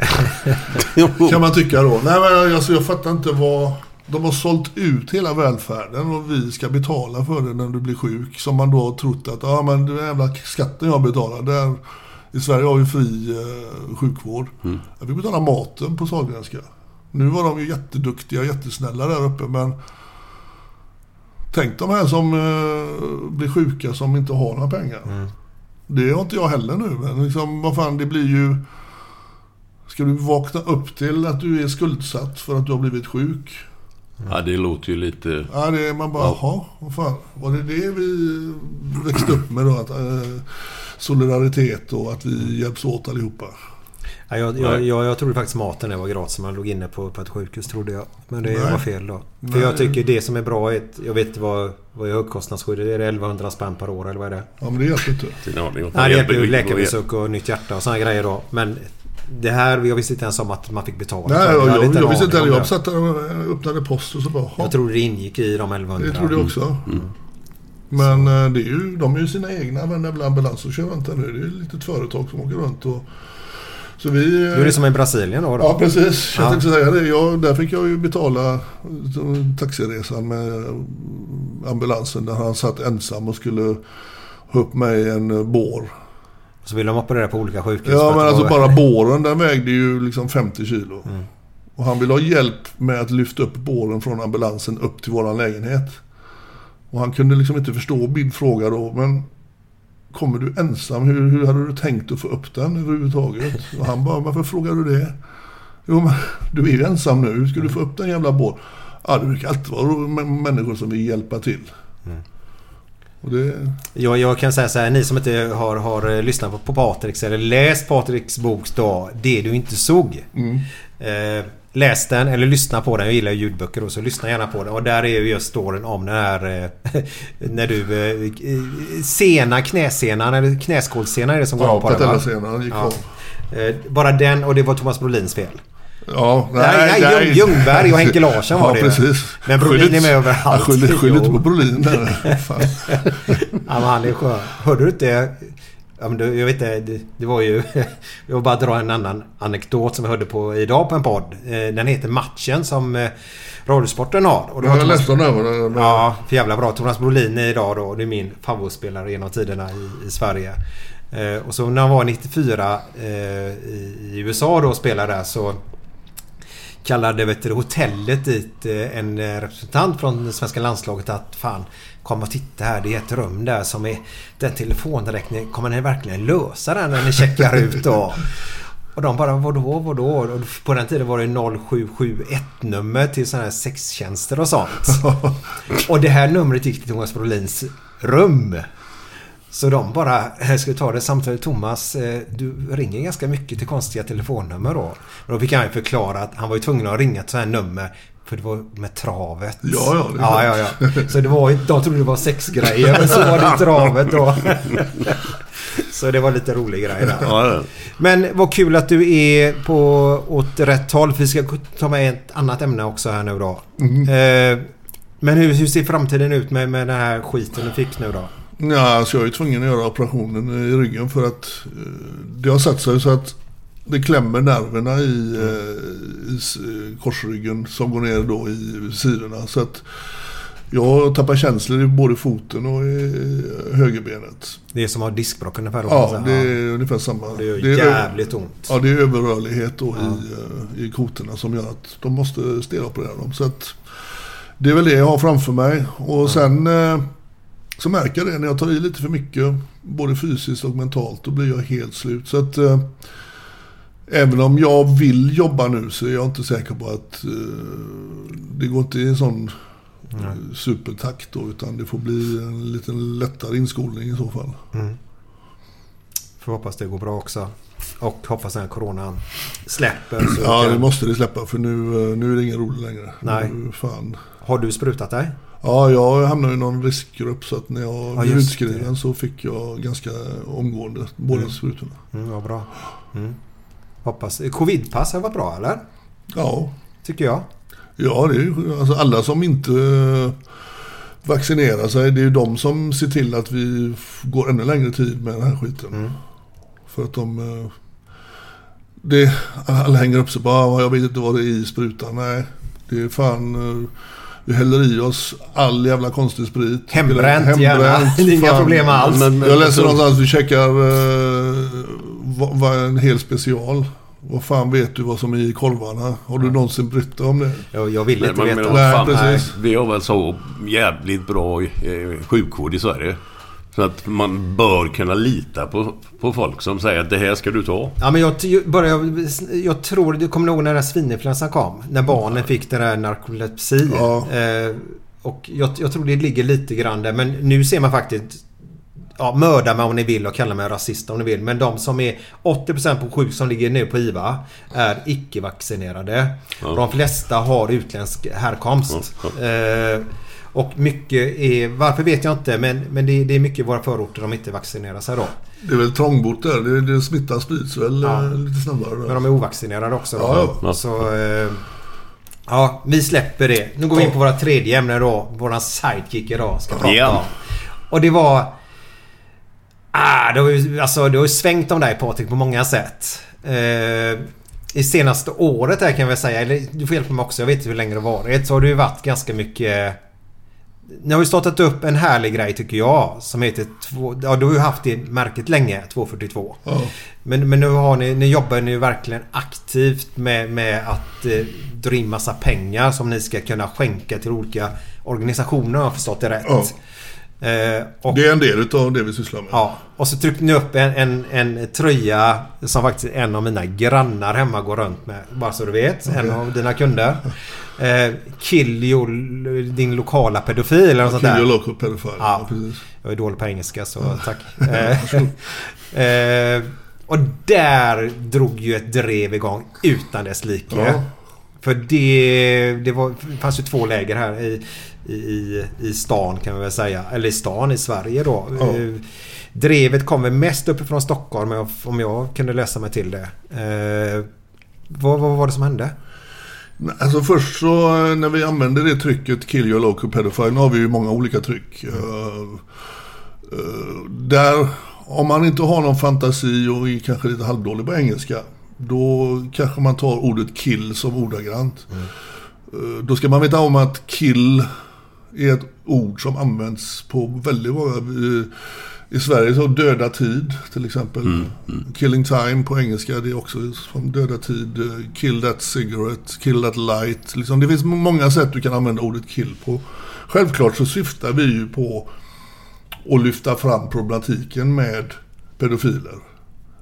kan man tycka då. Nej men alltså, jag fattar inte vad... De har sålt ut hela välfärden och vi ska betala för det när du blir sjuk. Som man då har trott att, ja men den jävla skatten jag betalar. Där, I Sverige har vi fri eh, sjukvård. Jag fick betala maten på Sahlgrenska. Nu var de ju jätteduktiga och jättesnälla där uppe men Tänk de här som eh, blir sjuka som inte har några pengar. Det har inte jag heller nu. Men liksom, vad fan, det blir ju... Ska du vakna upp till att du är skuldsatt för att du har blivit sjuk? Ja, det låter ju lite... Ja, det är man bara, jaha, vad fan. Var det det vi växte upp med då? Att, eh, solidaritet och att vi hjälps åt allihopa. Ja, jag, jag, jag, jag trodde faktiskt maten var gratis. Man låg inne på, på ett sjukhus trodde jag. Men det Nej. var fel då. För Nej. jag tycker det som är bra är att, Jag vet inte vad, vad är högkostnadsskyddet? Är det 1100 spänn per år eller vad är det? Ja, men det hjälper inte. Nej, det hjälper ju läkarbesök och nytt hjärta och sådana grejer då. Men det här, jag visste inte ens om att man fick betala. Nej, jag, jag, inte en jag visste inte heller. Jag satt där och öppnade post och så bara, Jag jaha. tror det ingick i de 1100. Det trodde jag också. Men eh, det är ju, de är ju sina egna men ambulans och kör runt här nu. Det är ju ett litet företag som åker runt och... Så vi... Då är det som i Brasilien då? då. Ja, precis. Jag Ja. tänkte säga det. Jag, där fick jag ju betala taxiresan med ambulansen där han satt ensam och skulle ha upp mig i en bår. Så vill de operera på olika sjukhus. Ja men alltså bara båren den vägde ju liksom 50 kilo. Mm. Och han ville ha hjälp med att lyfta upp båren från ambulansen upp till våran lägenhet. Och han kunde liksom inte förstå min fråga då. Men kommer du ensam? Hur, hur hade du tänkt att få upp den överhuvudtaget? Och han bara, varför frågar du det? Jo men du är ju ensam nu. Hur ska du få upp den jävla båren? Ja det brukar alltid vara mä- människor som vill hjälpa till. Och det... Jag, jag kan säga så här, ni som inte har, har eh, lyssnat på, på Patriks eller läst Patriks bok då, Det du inte såg. Mm. Eh, läs den eller lyssna på den. Jag gillar ljudböcker och så lyssna gärna på den. Och där är ju just storyn om den här... Eh, när du... Eh, eh, sena knäsenan eller knäskålssenan är det som går Ja, på den va? patellasenan gick. Eh, bara den och det var Thomas Brolins fel. Ja, Nej, nej, Ljung- Ljungberg och Henke Larsson var ja, det. precis. Men Brolin Skyll är med överallt. Ja, Skyll, skyll inte på Brolin där. Ja, men han är skön. Hörde du inte? Ja, men det, jag vet inte. Det, det var ju... Jag vill bara dra en annan anekdot som vi hörde på idag på en podd. Eh, Den heter Matchen som eh, Radiosporten har. Och det Ja, jag läste den över. men- Ja, för jävla bra. Thomas Brolin är idag då. Det är min favoritspelare genom tiderna i, i Sverige. Eh, och så när han var 94 eh, i, i USA då och spelade där så kallade vet du, hotellet dit en representant från det svenska landslaget att fan kom och titta här. Det är ett rum där som är den telefonräkningen. Kommer ni verkligen lösa den när ni checkar ut då? Och de bara vadå, vadå? Och på den tiden var det 0771 nummer till sådana här sextjänster och sånt. Och det här numret gick till Thomas Brolins rum. Så de bara, jag ska ta det samtalet. Thomas, eh, du ringer ganska mycket till konstiga telefonnummer då. Och då fick han ju förklara att han var ju tvungen att ringa till sådana här nummer. För det var med travet. Ja, ja, det ja, ja, ja. Så det var de trodde det var sexgrejer men så var det travet då. Så det var lite rolig grej där. Ja. Men vad kul att du är på åt rätt håll. Vi ska ta med ett annat ämne också här nu då. Mm. Eh, men hur, hur ser framtiden ut med, med den här skiten du fick nu då? Ja, alltså jag är tvungen att göra operationen i ryggen för att eh, det har satt sig så att det klämmer nerverna i, eh, i eh, korsryggen som går ner då i sidorna. Så att jag tappar känslor i både foten och i högerbenet. Det är som att ha diskbråck ungefär. Ja, säga. det är ungefär samma. Det gör är- jävligt ont. Ja, det är överrörlighet då i, eh, i kotorna som gör att de måste steloperera dem. Så att det är väl det jag har framför mig. Och sen eh, så märker jag det när jag tar i lite för mycket, både fysiskt och mentalt, då blir jag helt slut. Så att eh, även om jag vill jobba nu så är jag inte säker på att eh, det går inte i en sån eh, supertakt då, utan det får bli en lite lättare inskolning i så fall. Får hoppas det går bra också. Och hoppas den här coronan släpper. Ja, det måste det släppa för nu, eh, nu är det ingen roligt längre. Nej. Nu, fan. Har du sprutat dig? Ja, jag hamnade i någon riskgrupp så att när jag Ja, blev utskriven så fick jag ganska omgående båda Mm. sprutorna. Mm, vad bra. Mm. Hoppas. Covidpass har varit bra eller? Ja, Tycker jag. ja det är ju alltså alla som inte eh, vaccinerar sig, det är ju de som ser till att vi går ännu längre tid med den här skiten. Mm. För att de... eh, Det, alla hänger upp sig på, ah, jag vet inte vad det är i sprutan. Nej, det är fan... eh, Vi häller i oss all jävla konstig sprit. Hembränt, gärna. Det är inga problem alls. Men- men- jag läste någonstans att vi checkar vad, vad en hel special. Vad fan vet du vad som är i korvarna? Har du någonsin brytt dig om det? Jag, jag vill Men, inte men, veta. men, Nej, fan, precis. Vi har väl så jävligt bra eh, sjukvård i Sverige. Så att man bör kunna lita på, på folk som säger att det här ska du ta. Ja, men jag, jag, börjar, jag tror, du kommer ihåg när den svininfluensan kom? När barnen fick den där narkolepsi. Ja. Eh, och jag, jag tror det ligger lite grann där. Men nu ser man faktiskt Ja, mörda mig om ni vill och kalla mig rasist om ni vill. Men de som är 80% på sjuk som ligger nu på IVA är icke-vaccinerade. Och De flesta har utländsk härkomst. Eh, och mycket är... Varför vet jag inte men, men det, det är mycket i våra förorter de inte vaccinerar sig då. Det är väl trångbott där. Det, det smittan sprids väl Ja. eh, lite snabbare. Men Där. de är ovaccinerade också då. Ja, ja. Så... Eh, ja, vi släpper det. Nu går vi in på våra tredje ämne då. Våran sidekick idag ska prata Ja. om. Och det var... Ah, det har ju, alltså, det har ju svängt om dig Patrik på många sätt. Eh, I senaste året här kan jag väl säga, eller du får hjälpa mig också, jag vet inte hur länge det har varit. Så har det ju varit ganska mycket Ni har ju startat upp en härlig grej tycker jag. Som heter... Två, ja, du har ju haft det märket länge, 242. Ja. Men, men nu har ni, ni jobbar ni verkligen aktivt med, med att eh, dra in massa pengar som ni ska kunna skänka till olika organisationer har jag förstått det rätt. Ja. Eh, och, Det är en del av det vi sysslar med. ja, och så tryckte ni upp en, en, en tröja som faktiskt en av mina grannar hemma går runt med. Bara så du vet. En av dina kunder. Eh, kill your, din lokala pedofil eller något sånt Kill där. your local pedophile. Ja. Ja. precis. Jag är dålig på engelska så tack. Eh, eh, och där drog ju ett drev igång utan dess like. Ja. För det, det, var, det fanns ju två läger här i, i, i, stan kan man väl säga. Eller i stan i Sverige då. Eh, Drevet kommer mest uppifrån Stockholm om jag, kunde läsa mig till det. Eh, vad, vad var det som hände? Alltså först så eh, när vi använder det trycket Kill your local pedophile. Nu har vi ju många olika tryck. Eh, eh, där om man inte har någon fantasi och är kanske lite halvdålig på engelska. Då kanske man tar ordet kill som ordagrant. Eh, då ska man veta om att kill är ett ord som används på väldigt många... eh, I Sverige så döda tid till exempel. Killing time på engelska det är också som döda tid. eh, Kill that cigarette, kill that light. Liksom, det finns många sätt du kan använda ordet kill på. Självklart så syftar vi ju på att lyfta fram problematiken med pedofiler.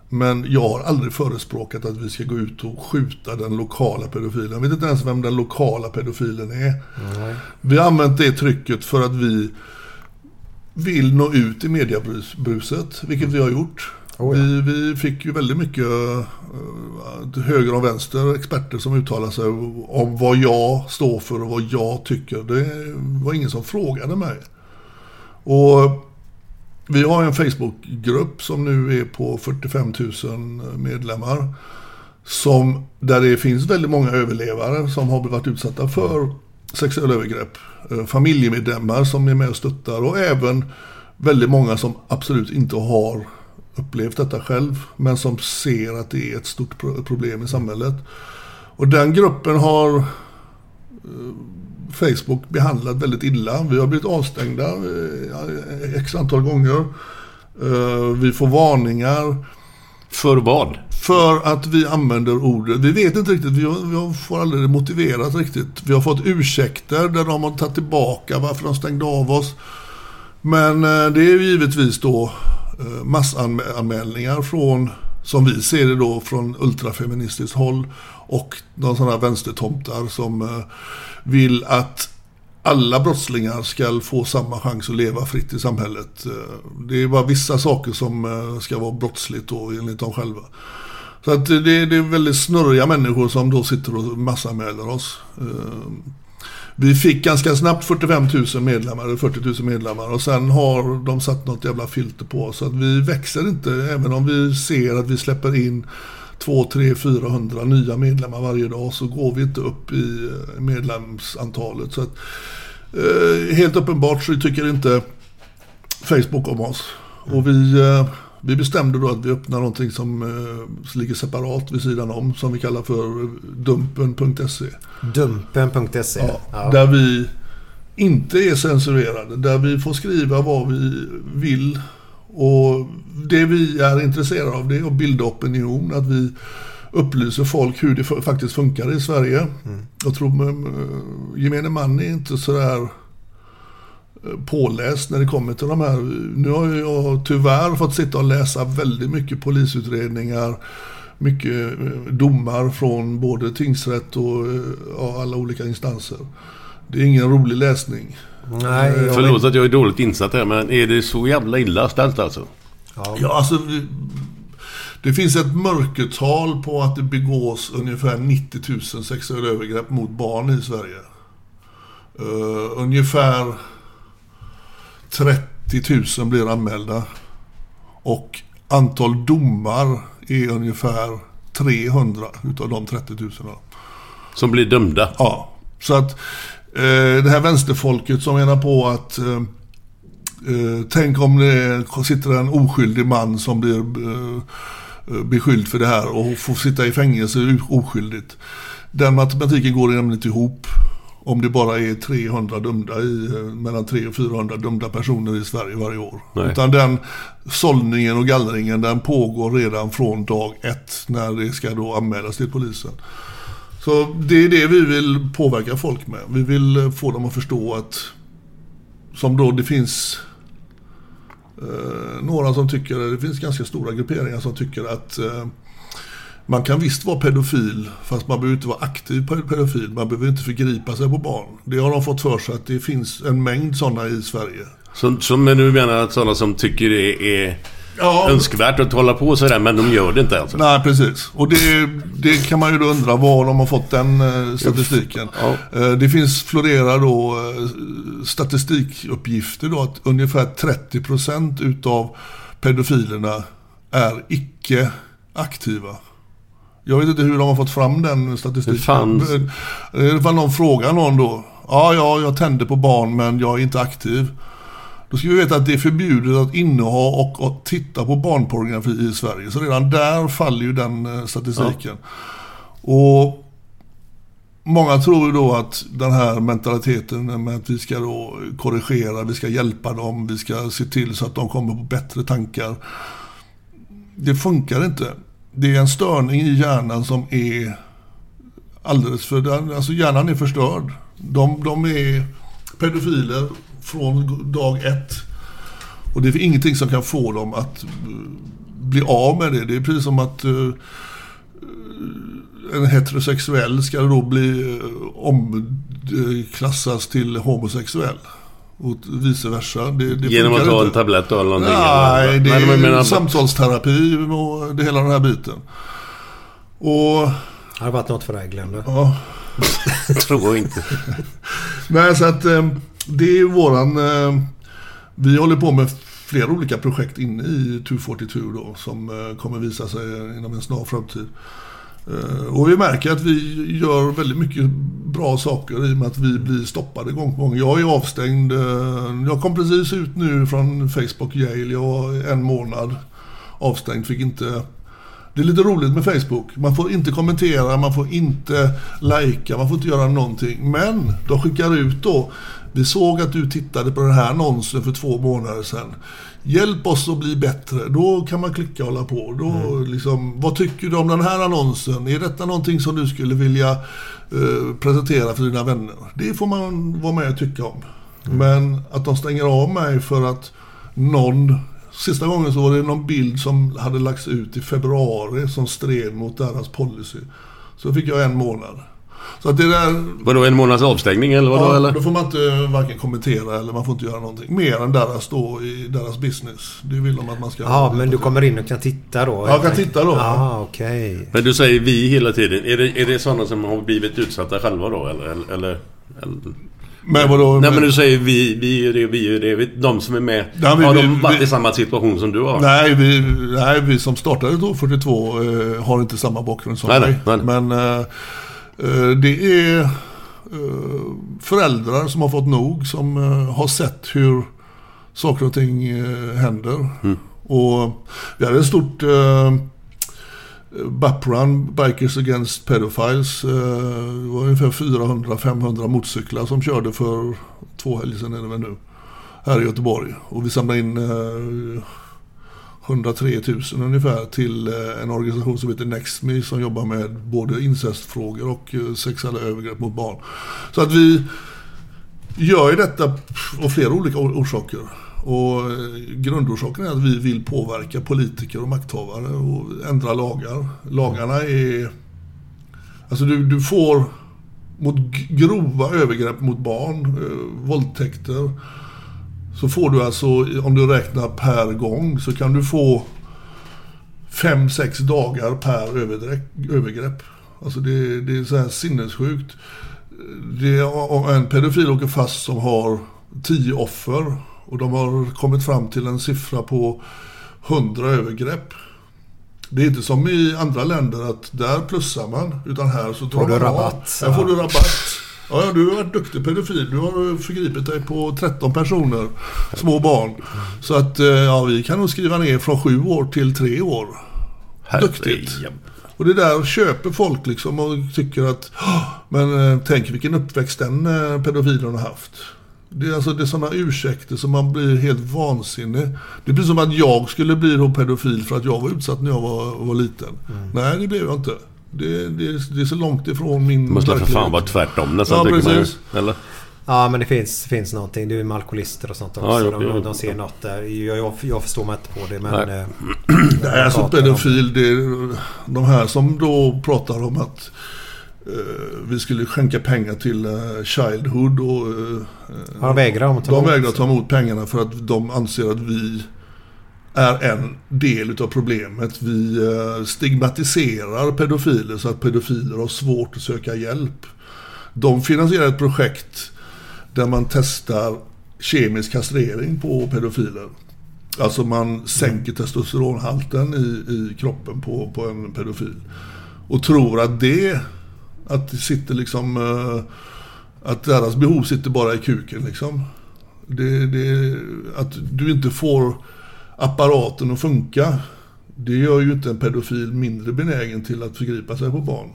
Men jag har aldrig förespråkat att vi ska gå ut och skjuta den lokala pedofilen. Jag vet inte ens vem den lokala pedofilen är. Vi har använt det trycket för att vi vill nå ut i mediebruset, vilket vi har gjort. Oh ja. vi, vi fick ju väldigt mycket uh, höger och vänster experter som uttalar sig om vad jag står för och vad jag tycker. Det var ingen som frågade mig. Och vi har en Facebookgrupp som nu är på 45 000 medlemmar. Som, där det finns väldigt många överlevare som har varit utsatta för sexuella övergrepp. Eh, familjemedlemmar som är med och stöttar och även väldigt många som absolut inte har upplevt detta själv. Men som ser att det är ett stort problem i samhället. Och den gruppen har eh, Facebook behandlat väldigt illa. Vi har blivit avstängda eh, x antal gånger. Eh, Vi får varningar För vad? för att vi använder ordet. Vi vet inte riktigt, vi, får aldrig det motiverat riktigt. Vi har fått ursäkter där de har tagit tillbaka varför de stängde av oss. Men eh, det är ju givetvis då massanmälningar från, som vi ser det då, från ultrafeministiskt håll. Och de sådana vänstertomtar som eh, vill att alla brottslingar ska få samma chans att leva fritt i samhället. Eh, det är bara vissa saker som eh, ska vara brottsligt då enligt dem själva. Så att det, det är väldigt snurriga människor som då sitter och massanmäler oss. Vi fick ganska snabbt 45 000 medlemmar, eller 40 000 medlemmar och sen har de satt något jävla filter på oss. Så att vi växer inte, även om vi ser att vi släpper in 2, 3, 400 nya medlemmar varje dag så går vi inte upp i eh, medlemsantalet. Så att, eh, helt uppenbart så tycker inte Facebook om oss. Och vi, eh, vi bestämde då att vi öppnar någonting som eh, ligger separat vid sidan om som vi kallar för dumpen.se. Dumpen.se. Ja, Ja. Där vi inte är censurerade. Där vi får skriva vad vi vill. Och det vi är intresserade av det är att bilda opinion. Att vi upplyser folk hur det faktiskt funkar i Sverige. Jag tror eh, gemene man är inte sådär eh, påläst när det kommer till de här. Nu har jag tyvärr fått sitta och läsa väldigt mycket polisutredningar. Mycket eh, domar från både tingsrätt och alla olika instanser. Det är ingen rolig läsning. Nej, jag Förlåt att jag är dåligt insatt här, men är det så jävla illa ställt alltså? Ja, alltså, det finns ett mörkertal på att det begås ungefär 90 000 sexuella övergrepp mot barn i Sverige. Uh, ungefär 30 000 blir anmälda. Och antal domar är ungefär 300 utav de 30 000. då. Som blir dömda? Ja, så att det här vänsterfolket som menar på att eh, eh, tänk om det sitter en oskyldig man som blir eh, eh, beskylld för det här och får sitta i fängelse oskyldigt. Den matematiken går nämligen inte ihop. om det bara är 300 dömda i, eh, mellan 300 och 400 dömda personer i Sverige varje år. Nej. Utan den sållningen och gallringen den pågår redan från dag ett när det ska då anmälas till polisen. Så det är det vi vill påverka folk med. Vi vill eh, få dem att förstå att som då det finns eh, några som tycker, det finns ganska stora grupperingar som tycker att eh, man kan visst vara pedofil fast man behöver inte vara aktiv pedofil. Man behöver inte förgripa sig på barn. Det har de fått för sig att det finns en mängd sådana i Sverige. Som, som du menar att sådana som tycker det är Ja. önskvärt att hålla på sådär men de gör det inte alltså? Nej, precis. Och det, det kan man ju då undra var de har fått den eh, statistiken. Ja. Eh, det finns florerar då eh, statistikuppgifter då att ungefär 30% utav pedofilerna är icke aktiva. Jag vet inte hur de har fått fram den statistiken. Det var någon fråga någon då. Ja, ja, jag tänder på barn men jag är inte aktiv. Då ska vi veta att det är förbjudet att inneha och att titta på barnpornografi i Sverige. Så redan där faller ju den eh, statistiken. Och Många tror ju då att den här mentaliteten med att vi ska då korrigera, vi ska hjälpa dem, vi ska se till så att de kommer på bättre tankar. Det funkar inte. Det är en störning i hjärnan som är alldeles för... den- Alltså hjärnan är förstörd. De, de är pedofiler från dag ett. Och det är ingenting som kan få dem att eh, bli av med det. Det är precis som att eh, en heterosexuell ska då bli eh, omklassas till homosexuell. Och vice versa. Det, det Genom att ta en tablett och någonting? Nej, eller? det Nej, är men menar- samtalsterapi och det hela den här biten. Och Har det varit något för dig Glenn? ja, tror jag inte. Nej, så att eh, det är våran... Eh, vi håller på med flera olika projekt inne i 242 då som eh, kommer visa sig inom en snar framtid. Eh, och vi märker att vi gör väldigt mycket bra saker i och med att vi blir stoppade gång på gång. Jag är avstängd. Eh, jag kom precis ut nu från Facebook Yale. Jag var en månad avstängd. Fick inte det är lite roligt med Facebook. Man får inte kommentera, man får inte lajka, man får inte göra någonting. Men de skickar ut då. Vi såg att du tittade på den här annonsen för två månader sedan. Hjälp oss att bli bättre. Då kan man klicka och hålla på. Då, liksom, vad tycker du om den här annonsen? Är detta någonting som du skulle vilja eh, presentera för dina vänner? Det får man vara med och tycka om. Men att de stänger av mig för att någon Sista gången så var det någon bild som hade lagts ut i februari som stred mot deras policy. Så fick jag en månad. Så att det där... Vadå, en månads avstängning eller vadå? Ja, eller? då får man inte varken kommentera eller man får inte göra någonting. Mer än deras då i deras business. Det vill de att man ska... Ja, men du kommer in och kan titta då? Ja, jag kan titta då. Ja, okej. Men du säger vi hela tiden. Är det, är det sådana som har blivit utsatta själva då eller? eller, eller, eller? Men vadå? Nej men du säger vi, vi är det, vi är det. De som är med. Vi- har vi- de varit vi- i samma situation som du har? Nej vi, nej, vi som startade då 42 eh, har inte samma bakgrund som Nej, nej, nej. Men eh, eh, det är eh, föräldrar som har fått nog, som eh, har sett hur saker och ting eh, händer. Mm. Och vi hade ett stort eh, BAP-run, Bikers Against Pedophiles. Eh, det var ungefär 400-500 motorcyklar som körde för två helger sedan är det väl nu. Här i Göteborg. Och vi samlade in eh, 103 000 ungefär till eh, en organisation som heter NextMe som jobbar med både incestfrågor och eh, sexuella övergrepp mot barn. Så att vi gör ju detta av flera olika orsaker. Och eh, grundorsaken är att vi vill påverka politiker och makthavare och ändra lagar. Lagarna är... Alltså du, du får mot grova övergrepp mot barn, eh, våldtäkter. Så får du alltså, om du räknar per gång, så kan du få fem sex dagar per övergrepp. Alltså det, det är så här sinnessjukt. Det är, om en pedofil åker fast som har tio offer och de har kommit fram till en siffra på 100 övergrepp. Det är inte som i andra länder att där plussar man, utan här så tar Får du rabatt? Här får du rabatt. Ja, ja, du har varit duktig pedofil. Du har förgripit dig på 13 personer, små barn. Så att, eh, ja, vi kan nog skriva ner från sju år till tre år. Duktigt. Och det där köper folk liksom och tycker att, "Åh, men eh, tänk vilken uppväxt den eh, pedofilen har haft. Det är, alltså, det är sådana ursäkter som man blir helt vansinnig. Det blir som att jag skulle bli pedofil för att jag var utsatt när jag var, var liten. Nej, det blev jag inte. Det, det, det är så långt ifrån min Det måste för fan vara tvärtom nästan Ja, tycker man precis. Eller? Ja men det finns, finns någonting. Du är med alkoholister och sånt också. Ja, jo, de, jo. de ser något där. Jag, jag, jag förstår mig inte på det men... Nej. eh, Nej, alltså pedofil, det är de här som då pratar om att eh, vi skulle skänka pengar till eh, Childhood och eh, Ja, de vägrar att ta de emot. vägrar ta emot pengarna för att de anser att vi är en del utav problemet. Vi eh, stigmatiserar pedofiler så att pedofiler har svårt att söka hjälp. De finansierar ett projekt där man testar kemisk kastrering på pedofiler. Alltså man sänker testosteronhalten i, i kroppen på, på en pedofil. Och tror att det, att det sitter liksom, eh, att deras behov sitter bara i kuken liksom. Det, det, att du inte får apparaten att funka. Det gör ju inte en pedofil mindre benägen till att förgripa sig på barn.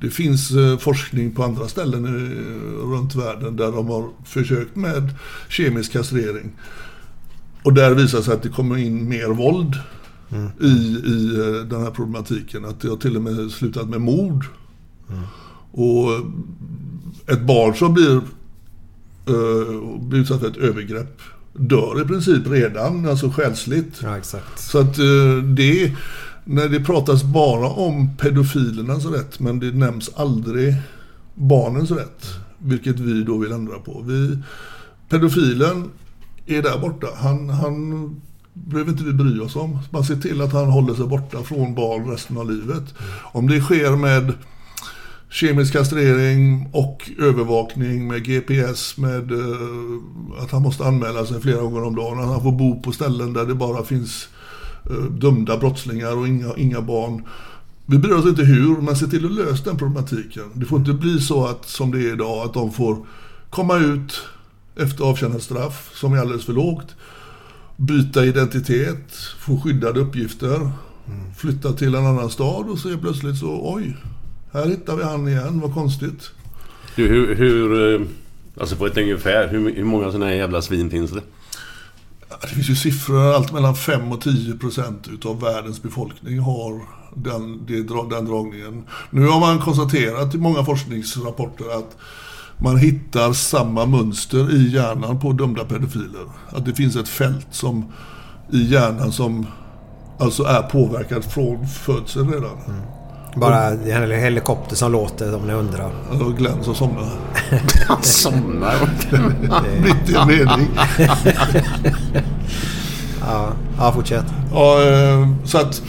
Det finns eh, forskning på andra ställen eh, runt världen där de har försökt med kemisk kastrering. Och där visar sig att det kommer in mer våld i, i eh, den här problematiken. Att det har till och med slutat med mord. Och ett barn som blir, eh, blir utsatt för ett övergrepp dör i princip redan, alltså själsligt. Ja exakt. Så att eh, det, när det pratas bara om pedofilernas rätt, men det nämns aldrig barnens rätt. Vilket vi då vill ändra på. Vi, pedofilen är där borta. Han, han behöver inte vi bry oss om. Man ser till att han håller sig borta från barn resten av livet. Om det sker med kemisk kastrering och övervakning med GPS med eh, att han måste anmäla sig flera gånger om dagen. Att han får bo på ställen där det bara finns eh, dömda brottslingar och inga, inga barn. Vi bryr oss inte hur, men se till att lösa den problematiken. Det får inte bli så att, som det är idag, att de får komma ut efter avtjänat straff, som är alldeles för lågt. Byta identitet, få skyddade uppgifter, flytta till en annan stad och så plötsligt så, oj, här hittar vi han igen, vad konstigt. Du, hur, hur... eh, Alltså på ett ungefär, hur, hur många sådana här jävla svin finns det? Det finns ju siffror, allt mellan 5 och 10 procent utav världens befolkning har den, den dragningen. Nu har man konstaterat i många forskningsrapporter att man hittar samma mönster i hjärnan på dömda pedofiler. Att det finns ett fält som i hjärnan som alltså är påverkat från födseln redan. Bara en helikopter som låter om ni undrar. Alltså Glenn som somnar. Han somnar. Mitt i en mening. Ja, ja fortsätt. Ja, eh, så att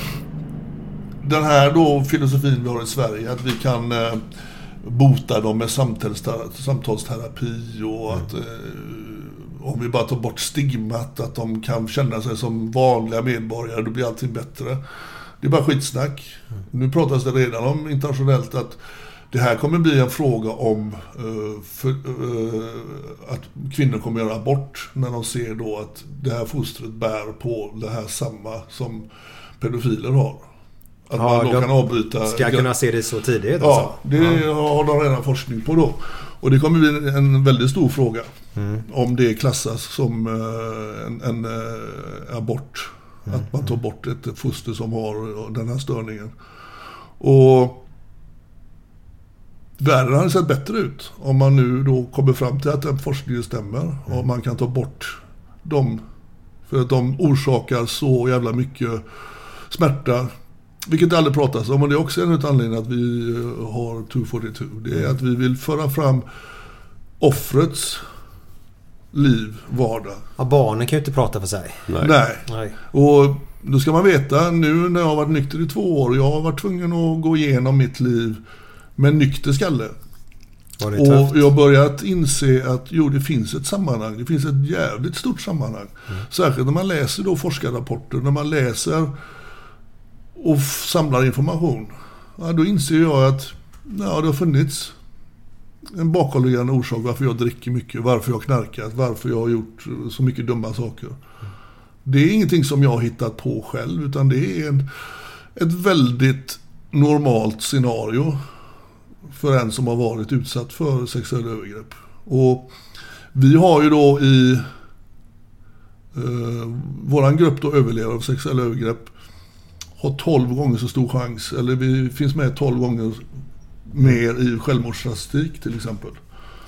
den här då filosofin vi har i Sverige, att vi kan eh, bota dem med samtalsterapi, och att eh, om vi bara tar bort stigmat, att de kan känna sig som vanliga medborgare, då blir allting bättre. Det är bara skitsnack. Nu pratas det redan om internationellt att det här kommer bli en fråga om eh, för, eh, att kvinnor kommer göra abort när de ser då att det här fostret bär på det här samma som pedofiler har. Att Ja, man då kan avbryta... Ska kunna se det så tidigt Ja, alltså? det har de redan forskning på då. Och det kommer bli en väldigt stor fråga. Om det klassas som eh, en, en eh, abort. Att man tar bort ett foster som har den här störningen. Och världen hade sett bättre ut om man nu då kommer fram till att den forskningen stämmer. Och man kan ta bort dem. För att de orsakar så jävla mycket smärta. Vilket det aldrig pratas om och det är också en av anledningarna att vi eh, har 242. Det är att vi vill föra fram offrets liv, vardag. Ja, barnen kan ju inte prata för sig. Nej. Nej. Nej. Och då ska man veta, nu när jag har varit nykter i två år, jag har varit tvungen att gå igenom mitt liv med nykter skalle. Var det tufft? Och jag har börjat inse att jo, det finns ett sammanhang. Det finns ett jävligt stort sammanhang. Särskilt när man läser då forskarrapporter, när man läser och samlar information. Ja, då inser jag att ja, det har funnits en bakomliggande orsak varför jag dricker mycket, varför jag knarkat, varför jag har gjort så mycket dumma saker. Det är ingenting som jag har hittat på själv, utan det är en, ett väldigt normalt scenario för en som har varit utsatt för sexuella övergrepp. Och vi har ju då i eh, våran grupp då överlevare av sexuella övergrepp har 12 gånger så stor chans, eller vi finns med 12 gånger mer i självmordsstatistik till exempel.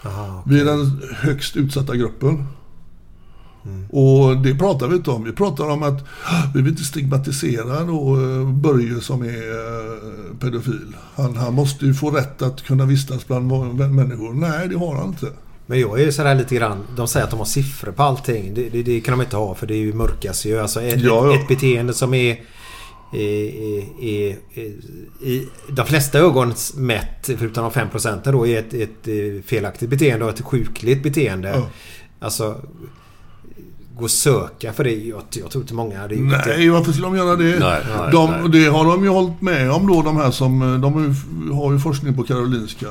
Aha, Vi är den högst utsatta gruppen. Och det pratar vi inte om. Vi pratar om att vi vill inte stigmatisera då eh, Börje som är eh, pedofil. Han, han måste ju få rätt att kunna vistas bland människor. Nej, det har han inte. Men jag är sådär lite grann. De säger att de har siffror på allting. Det, det, det kan de inte ha för det är ju mörkas ju. Alltså ett, Ja, ja. ett beteende som är... är, är i de flesta ögon mätt, förutom de 5 procenten då, är ett, ett eh, felaktigt beteende och ett sjukligt beteende. Ja. Alltså... Gå och söka för det. Jag, jag tror inte många hade gjort det. Nej, varför skulle de göra det? Nej, nej, de, nej. Det har de ju hållit med om då, de här som... De har ju- har ju forskning på Karolinska.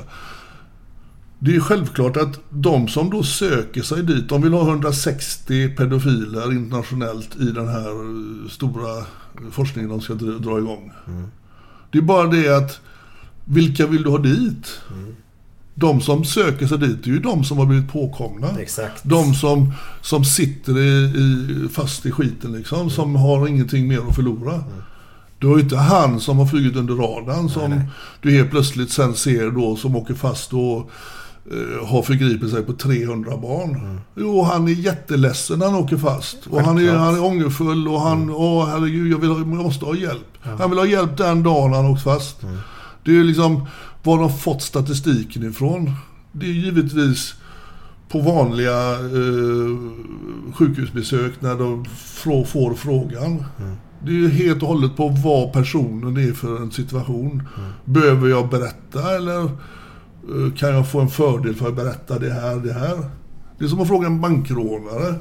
Det är ju självklart att de som då söker sig dit, de vill ha 160 pedofiler internationellt i den här eh, stora forskningen de ska dra igång. Det är bara det att, vilka vill du ha dit? De som söker sig dit är ju de som har blivit påkomna. Exakt. De som, som sitter i, i, fast i skiten liksom, som har ingenting mer att förlora. Det var ju inte han som har flugit under radarn som du helt plötsligt sen ser då som åker fast och har förgripit sig på 300 barn. Jo, han är jätteledsen när han åker fast. Och han är, han är ångerfull och han, åh herregud, jag, vill, jag måste ha hjälp. Han vill ha hjälp den dagen han åkt fast. Det är liksom, var de fått statistiken ifrån? Det är givetvis på vanliga eh, sjukhusbesök när de frå, får frågan. Det är helt och hållet på vad personen är för en situation. Behöver jag berätta eller eh, kan jag få en fördel för att berätta det här, det här? Det är som att fråga en bankrånare.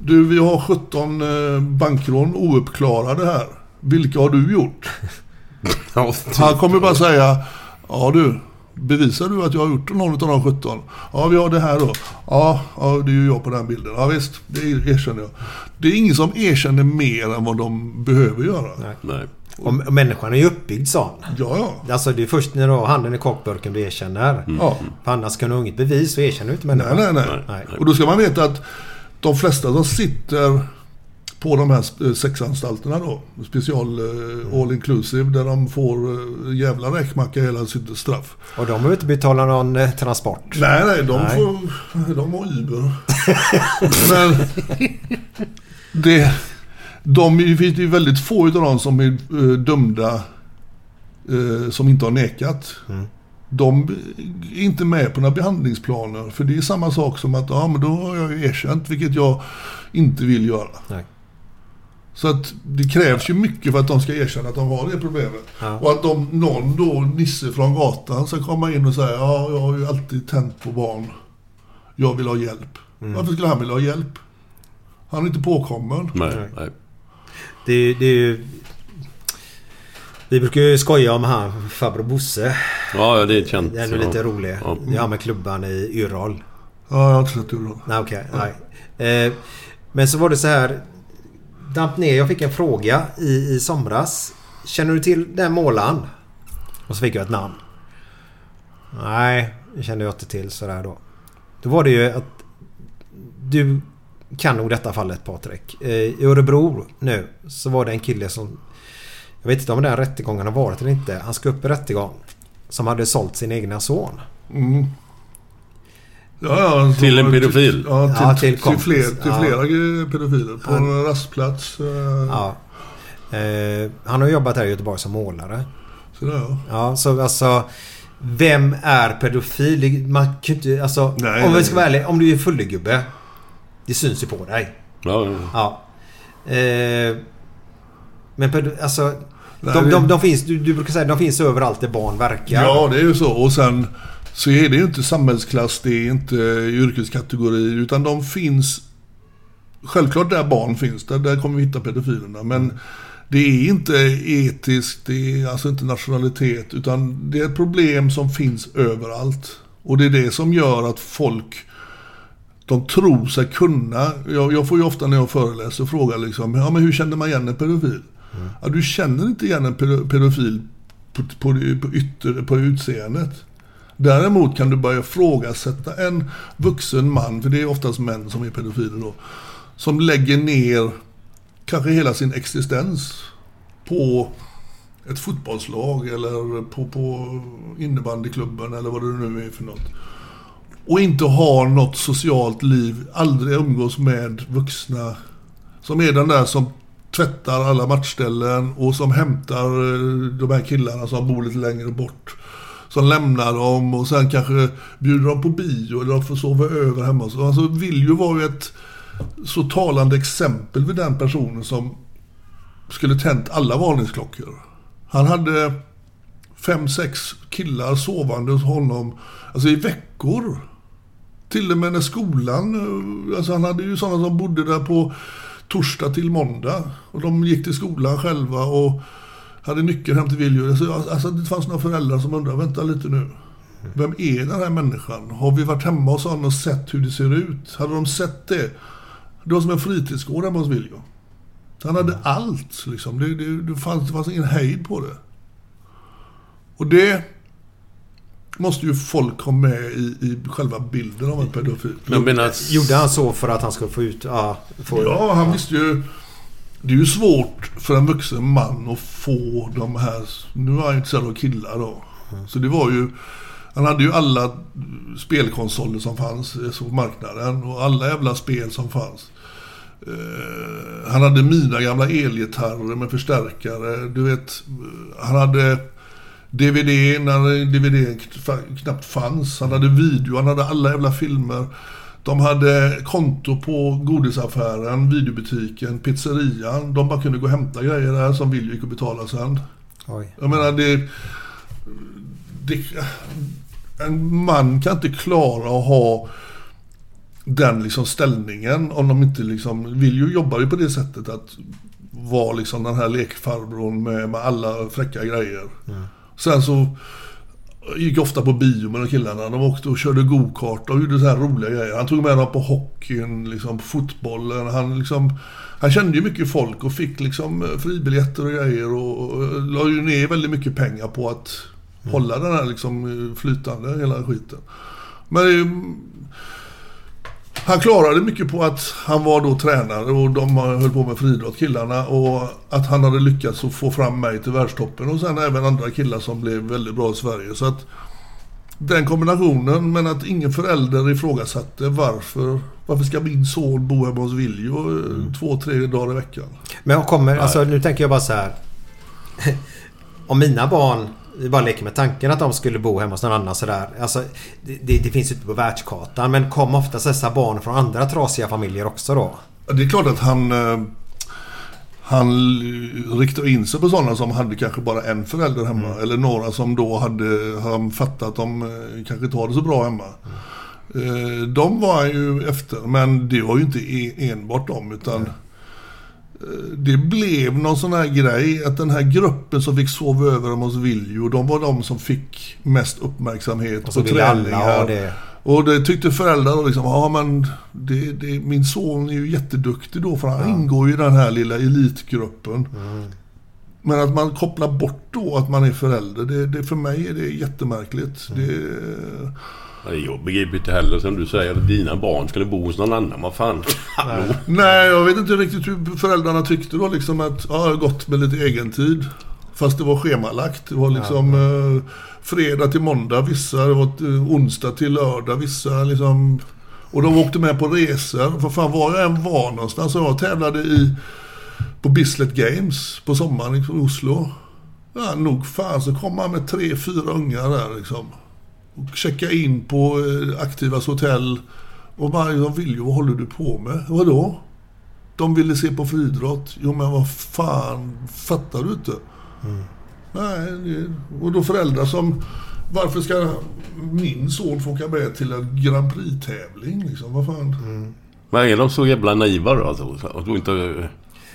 Du, vi har 17 eh, bankrån ouppklarade här. Vilka har du gjort? Han kommer bara säga, ja du, bevisar du att jag har gjort någon av de 17? Ja, vi har det här då. Ja, ja det är ju jag på den bilden. Ja visst, det erkänner jag. Det är ingen som erkänner mer än vad de behöver göra. Nej. Och, och människan är ju uppbyggd sån. Ja, ja. Alltså det är först när du har handen i kakburken du erkänner. ja. För annars kan du ha inget bevis så erkänner du inte Nej, människan. nej, nej, Nej. Och då ska man veta att de flesta som sitter på de här eh, sexanstalterna då, special eh, all inclusive, där de får eh, jävla räkmacka hela sitt straff. Och de behöver inte betala någon transport. Nej, nej, de, Nej. Får, de har Uber. Men det, de det finns ju väldigt få av dem som är eh, dömda eh, som inte har nekat. De är inte med på några behandlingsplaner. För det är samma sak som att ja, men då har jag ju erkänt, vilket jag inte vill göra. Nej. Så att det krävs ju mycket för att de ska erkänna att de har det problemet. Ja. Och att de, någon då, Nisse från gatan, ska komma in och säga ja, jag har ju alltid tänt på barn. Jag vill ha hjälp. Mm. Varför skulle han vilja ha hjälp? Han är inte påkommen. Nej, nej. Det, det är ju... Vi brukar ju skoja om han farbror Bosse. Ja, det är känt. Det är lite rolig. Ja. Det är han med klubban i Yrrol. Ja, jag har inte sett då. Nej okej, nej. Eh, men så var det så här. Damp ner. Jag fick en fråga i, i somras. Känner du till den målaren? Och så fick jag ett namn. Nej, det kände jag inte till sådär då. Då var det ju att du kan nog detta fallet Patrik. Eh, I Örebro nu så var det en kille som... Jag vet inte om den rättegången har varit eller inte. Han ska upp i rättegång. Som hade sålt sin egna son. Mm. Ja, ja, Till en pedofil? Ja, till, Ja, till till, fler, till Ja. flera pedofiler. På Ja. en rastplats. eh, Ja. Eh, han har jobbat här i Göteborg som målare. Sådär, ja. Ja, så alltså... Vem är pedofil? Man kan inte... Alltså, Nej, om vi nej. ska vara ärliga. Om du är fullegubbe. Det syns ju på dig. Ja, ja. Ja. Eh, men alltså... Nej, de, de, de finns, du, du brukar säga de finns överallt där barn verkar. Ja, det är ju så. Och sen så är det ju inte samhällsklass, det är inte yrkeskategori, utan de finns... Självklart där barn finns, där, där kommer vi hitta pedofilerna. Men det är inte etiskt, det är alltså inte nationalitet, utan det är ett problem som finns överallt. Och det är det som gör att folk de tror sig kunna. Jag, jag får ju ofta när jag föreläser fråga liksom, ja men hur känner man igen en pedofil? Ja, du känner inte igen en pedo- pedofil på, på, på, ytter, på utseendet. Däremot kan du börja ifrågasätta en vuxen man, för det är oftast män som är pedofiler då, som lägger ner kanske hela sin existens på ett fotbollslag eller på, på innebandyklubben eller vad det nu är för något. Och inte har något socialt liv, aldrig umgås med vuxna. Som är den där som tvättar alla matchställen och som hämtar eh, de här killarna som bor lite längre bort. Som lämnar dem och sen kanske bjuder dem på bio eller de får sova över hemma. Så alltså Viljo var ju ett så talande exempel vid den personen som skulle tänt alla varningsklockor. Han hade fem, sex killar sovande hos honom, alltså i veckor. Till och med när skolan, eh, alltså han hade ju sådana som bodde där på torsdag till måndag. Och de gick till skolan själva och hade nyckeln hem till Viljo. Alltså, alltså det fanns några föräldrar som undrade, vänta lite nu. Vem är den här människan? Har vi varit hemma hos honom och sett hur det ser ut? Hade de sett det? Det var som en fritidsgård hemma hos Viljo. Han hade allt liksom. Det, det, det, fanns, det fanns ingen hejd på det. Och det måste ju folk ha med i, i själva bilden av en pedofil. Men menar, Gjorde han så för att han skulle få ut... Ja, få, ja han visste ju... Det är ju svårt för en vuxen man att få de här... Nu är han ju intresserad av killar då. Mm. Så det var ju... Han hade ju alla spelkonsoler som fanns på marknaden och alla jävla spel som fanns. Uh, han hade mina gamla elgitarrer med förstärkare. Du vet, han hade DVD när DVD knappt fanns. Han hade video, han hade alla jävla filmer. De hade konto på godisaffären, videobutiken, pizzerian. De bara kunde gå och hämta grejer där som Viljo gick och betala sen. Oj. Jag menar det, det... En man kan inte klara att ha den liksom ställningen om de inte liksom... Viljo jobbar ju på det sättet att vara liksom den här lekfarbrorn med, med alla fräcka grejer. Mm. Sen så gick ofta på bio med de killarna. De åkte och körde gokart och gjorde så här roliga grejer. Han tog med dem på hockeyn, liksom på fotbollen. Han liksom... Han kände ju mycket folk och fick liksom fribiljetter och grejer och, och la ju ner väldigt mycket pengar på att mm. hålla den här liksom flytande, hela skiten. Men han klarade mycket på att han var då tränare och de höll på med friidrott, killarna. Och att han hade lyckats att få fram mig till världstoppen och sen även andra killar som blev väldigt bra i Sverige. Så att den kombinationen, men att ingen förälder ifrågasatte varför, varför ska min son bo hemma hos Viljo mm. två, tre dagar i veckan. Men kommer, alltså nu tänker jag bara så här. Om mina barn vi bara leker med tanken att de skulle bo hemma hos någon annan sådär. Alltså, det, det finns ju inte på världskartan. Men kom oftast dessa barn från andra trasiga familjer också då? Det är klart att han... Eh, han riktar in sig på sådana som hade kanske bara en förälder hemma. Mm. Eller några som då hade han fattat att de eh, kanske inte har det så bra hemma. Mm. De var ju efter. Men det var ju inte e-, enbart dem. Utan mm det blev någon sån här grej att den här gruppen som fick sova över hos Viljo, de var de som fick mest uppmärksamhet på träningar. Det. Och det tyckte föräldrarna liksom, ja men det, det, min son är ju jätteduktig då för han ja. ingår ju i den här lilla elitgruppen. Mm. Men att man kopplar bort då att man är förälder, det, det för mig är det jättemärkligt. Mm. Det, jag begriper inte heller som du säger att dina barn skulle bo hos någon annan. Vad fan? Nej. Nej, jag vet inte riktigt hur föräldrarna tyckte då liksom att ja, gått med lite egen tid. Fast det var schemalagt. Det var liksom ja. eh, fredag till måndag vissa. Det var eh, onsdag till lördag vissa. Liksom. Och de åkte med på resor. För fan var jag än var någonstans. Så jag tävlade i på Bislett Games på sommaren i Oslo. Ja, nog fan så kom man med tre, fyra ungar där liksom och checka in på eh, Aktivas hotell. Och bara, de vill ju, vad håller du på med? Vadå? De ville se på friidrott. Jo men vad fan, fattar du inte? Mm. Nej, och då föräldrar som... Varför ska min son få åka med till en Grand Prix-tävling? Liksom? Vad fan? Mm. Men är de så jävla naiva då? Alltså, att inte...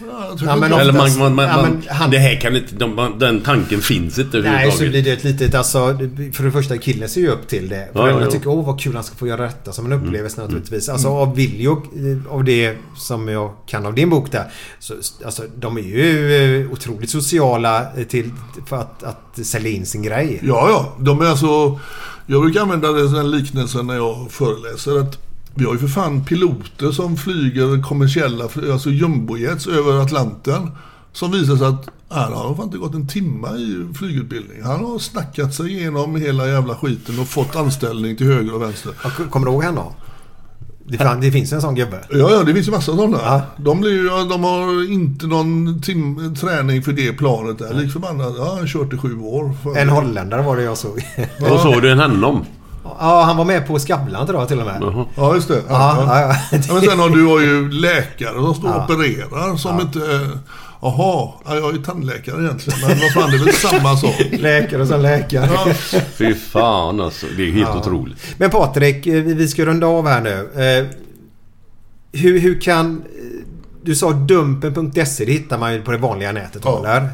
jag Ja, men inte- Eller man, oftast- man, man, ja, men han- Det här kan inte... De, den tanken finns inte Nej, så överhuvudtaget. blir det ett litet, alltså För det första killen ser ju upp till det. Ja, Föräldrarna ja, ja. tycker åh vad kul han ska få göra detta som en upplevelse naturligtvis. Alltså Mm. av Viljo, eh, av det som jag kan av din bok där. Så, alltså de är ju eh, otroligt sociala eh, till, för att, att sälja in sin grej. Ja, ja. De är alltså... Jag brukar använda den liknelsen när jag föreläser. att Vi har ju för fan piloter som flyger kommersiella, alltså jumbojets över Atlanten. Som visar sig att han har fan inte gått en timma i flygutbildning. Han har snackat sig igenom hela jävla skiten och fått anställning till höger och vänster. Ja, Kommer du ihåg han då? Det, finns en sån gubbe. Ja, ja, det finns ju massa sådana. Ja. De, blir, ju- ja, de har inte någon tim, träning för det planet där. Lik förbannat. Ja, han har kört i sju år. En holländare var det jag såg. Och såg du en honom? Ja, han var med på Skavlan tror jag till och med. Jaha. Ja, just det. Ja, ja, ja. Ja, men sen har du har ju läkare som står och opererar som inte... eh, Jaha, ja, jag är tandläkare egentligen. Men vad fan, det är väl samma sak. Läkare som läkare. Ja, Fy fan alltså. Det är helt Ja. otroligt. Men Patrik, eh, vi ska runda av här nu. Eh, Hur, hur kan... Du sa dumpen.se, det hittar man ju på det vanliga nätet Ja. eller?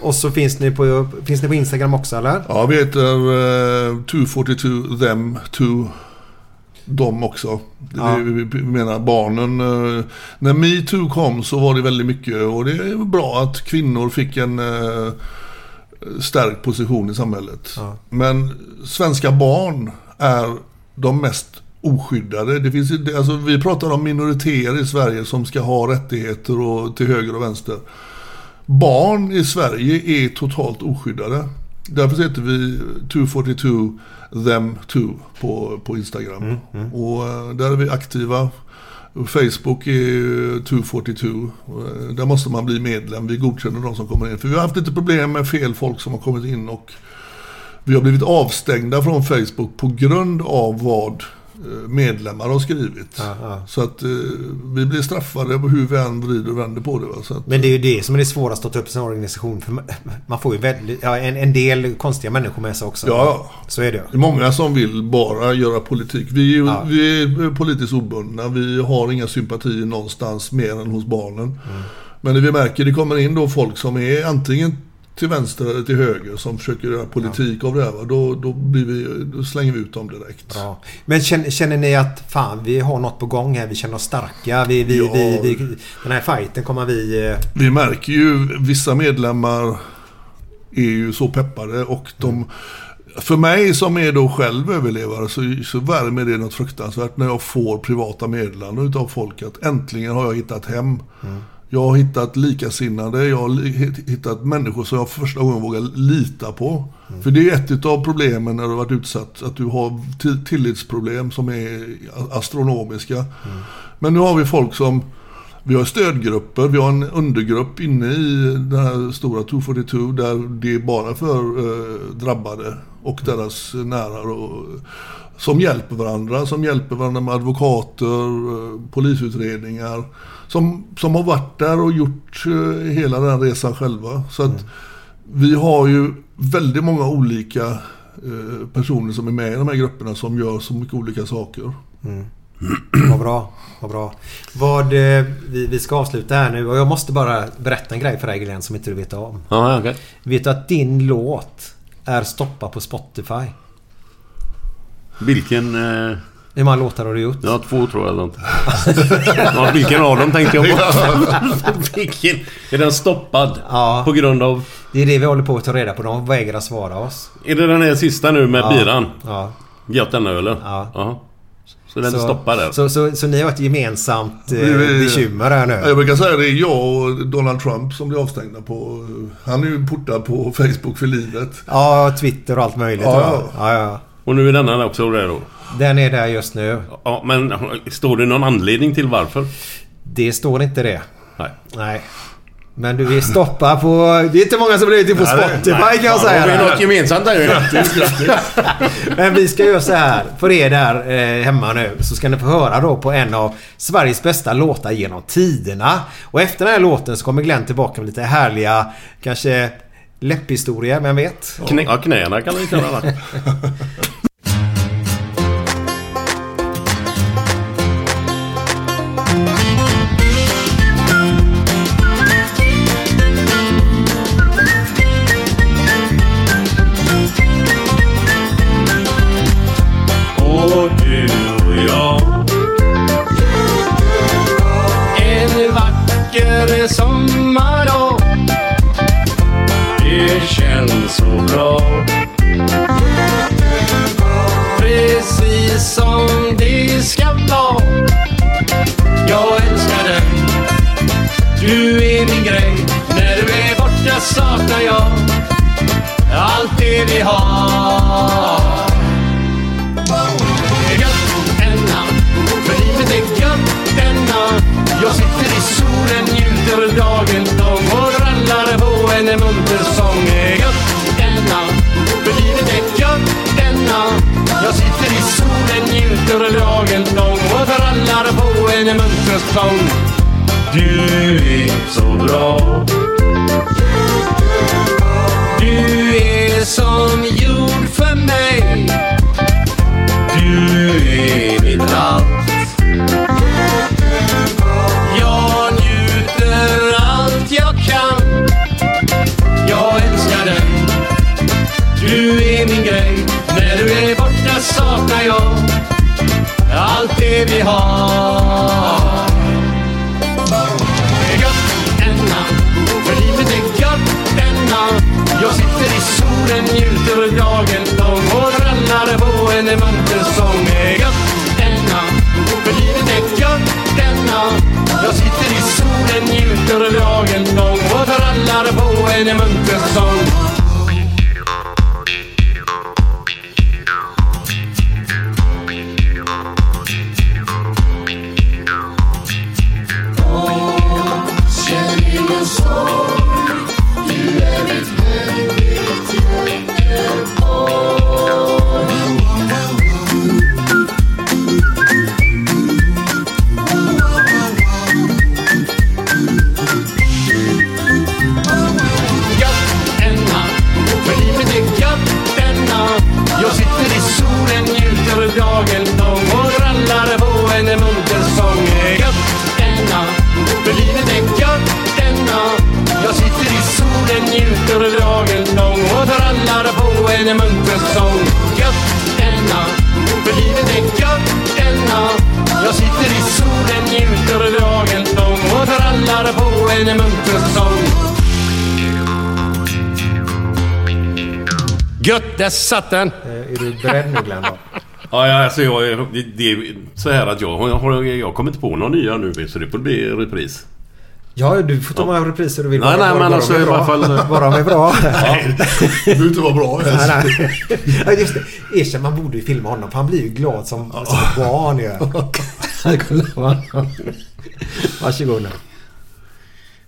Och så finns ni, på, finns ni på Instagram också eller? ja vi heter eh, 242 them, two, dem också. Ja. vi vi menar barnen. eh, när metoo kom så var det väldigt mycket och det är bra att kvinnor fick en eh, stärkt position i samhället. Ja. Men svenska barn är de mest oskyddade. Det finns, alltså, vi pratar om minoriteter i Sverige som ska ha rättigheter och, till höger och vänster. Barn i Sverige är totalt oskyddade. Därför heter vi 242 them too på, på Instagram. Och eh, där är vi aktiva. Facebook är ju 242. Eh, Där måste man bli medlem. Vi godkänner de som kommer in. För vi har haft lite problem med fel folk som har kommit in och vi har blivit avstängda från Facebook på grund av vad medlemmar har skrivit. Ja. Så att eh, vi blir straffade på hur vi än vrider och vänder på det. Va? Så att, Men det är ju det som är det svåraste att ta upp sin organisation. För man- får ju väldigt, ja, en, en del konstiga människor med sig också. Ja. Så är det Det är många som vill bara göra politik. Vi är, Ja. vi är politiskt obundna. Vi har inga sympatier någonstans mer än hos barnen. Mm. Men vi märker det kommer in då folk som är antingen till vänster eller till höger som försöker göra politik av det här. va, Då, då, blir vi, då slänger vi ut dem direkt. Bra. Men känner, känner ni att fan vi har något på gång här? Vi känner oss starka. Vi, vi, Ja. vi, vi, den här fighten kommer vi... eh, Vi märker ju vissa medlemmar är ju så peppade och de för mig som är då själv överlevare så, så värmer det något fruktansvärt när jag får privata meddelanden utav folk att äntligen har jag hittat hem. Jag har hittat likasinnade, jag har hittat människor som jag för första gången vågar lita på. För det är ett av problemen när du har varit utsatt, att du har ti- tillitsproblem som är astronomiska. Men nu har vi folk som vi har stödgrupper, vi har en undergrupp inne i den här stora 242 där det är bara för eh, drabbade och deras nära. Och, som hjälper varandra, som hjälper varandra med advokater, eh, polisutredningar. Som, som har varit där och gjort eh, hela den resan själva. Så att vi har ju väldigt många olika eh, personer som är med i de här grupperna som gör så mycket olika saker. Vad bra. Vad bra. Vad, vi, vi ska avsluta här nu och jag måste bara berätta en grej för dig Glenn som inte du vet om. Ja, okej. Vet du att din låt är stoppad på Spotify? Vilken... Eh, Hur många låtar har du gjort? ja, två tror jag eller något. ja, vilken av dem tänkte jag på. vilken? Är den stoppad? Ja. På grund av... Det är det vi håller på att ta reda på. De vägrar svara oss. Är det den här sista nu med Ja. biran? Ja. Gött denna eller? Ja. Jaha. Så den är stoppad där? Så, så, så ni har ett gemensamt eh, bekymmer här nu? Jag brukar säga det är jag och Donald Trump som blir avstängda på... Han är ju portad på Facebook för livet. Ja, Twitter och allt möjligt. Ja, Ja, ja. ja. ja. Och nu är denna också där då? Den är där just nu. Ja, men står det någon anledning till varför? Det står inte det. Nej. Nej. Men du är stoppad på... Det är inte många som blir ute på Spotify nej. kan jag Har säga. vi där. något gemensamt där ju? Men vi ska göra så här. För er där eh, hemma nu så ska ni få höra då på en av Sveriges bästa låtar genom tiderna. Och efter den här låten så kommer Glenn tillbaka med lite härliga, kanske läpphistoria, vem vet? Knä, ja, knäna kan vi kalla det. jag allt det vi har. Gött denna, för livet är gött denna. Jag sitter i solen, njuter dagen lång och rallar på en munter sång. Gött denna, för livet är gött denna. Jag sitter i solen, njuter dagen lång och rallar på en munter sång. Du är så bra. Som gjord för mig. Du är mitt allt. Jag njuter allt jag kan. Jag älskar dig. Du är min grej. När du är borta saknar jag allt det vi har. element njuter dagen lång och rallar på en munter sång. Gött denna, för livet är gött denna. Jag sitter i solen, njuter dagen lång och rallar på en munter sång. Gött denna, för livet är gött denna. Jag sitter i solen, njuter dagen lång och rallar på en munter sång. Gött, där satt den! Eh, är du beredd nu Glenn? Då? Ja, ja alltså jag, det, det är så här att jag, har, jag kommer inte på några nya nu så det får bli repris. Ja, du får ta många repriser du vill. Nej, bara- nej, bara- men bara alltså i alla fall- Bara de är bra. Det behöver inte vara bra ens. Nej, nej. Ja, just det. Erkänn, man borde ju filma honom för han blir ju glad som, som ett barn ju. Varsågod nu.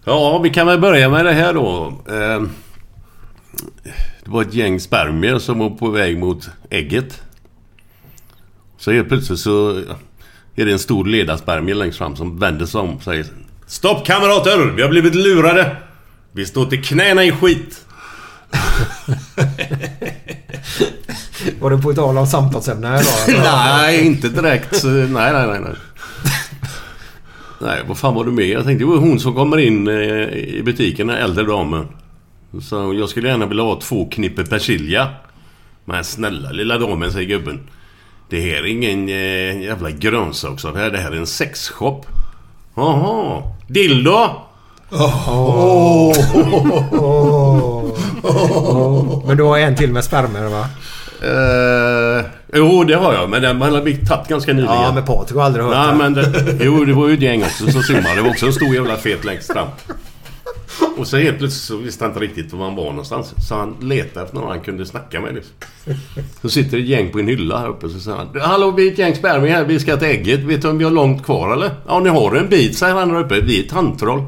Ja, vi kan väl börja med det här då. Eh, Det var ett gäng spermier som var på väg mot ägget. Så helt plötsligt så är det en stor ledarspermie längst fram som vänder sig om och säger Stopp kamrater! Vi har blivit lurade! Vi står till knäna i skit! Var det på tal om samtalsämne eller? nej, inte direkt. Nej, nej, nej, nej. Nej, vad fan var du med? Jag tänkte det var hon som kommer in eh, i butiken, den äldre damen. Så jag skulle gärna vilja ha två knippe persilja. Men snälla lilla damen, säger gubben. Det här är ingen eh, jävla grönsaksaffär. Det här är en sexshop. Jaha. Dildo? Men du har en till med spermier va? Eh, jo, det har jag. Men den har vi tagit ganska nyligen. Ja, men Patrik har aldrig hört Nej, det. men det, jo, det var ju ett gäng också som simmade. Det var också en stor jävla fet längst fram. Och så helt plötsligt så visste han inte riktigt var han var någonstans. Så han letade efter någon han kunde snacka med. Liksom. Så sitter ett gäng på en hylla här uppe. Så säger han. Hallå, vi är ett gäng spermier här. Vi ska till ägget. Vet du om vi har långt kvar eller? Ja, ni har en bit, säger han där uppe. Vi är tandtroll.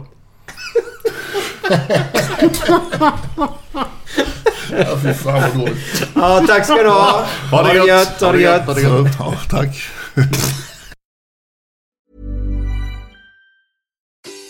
Ja, fy fan vad dåligt. Ja, tack ska du ha. Ha det gött. Ha det gött. Ha det gött. Ja, tack.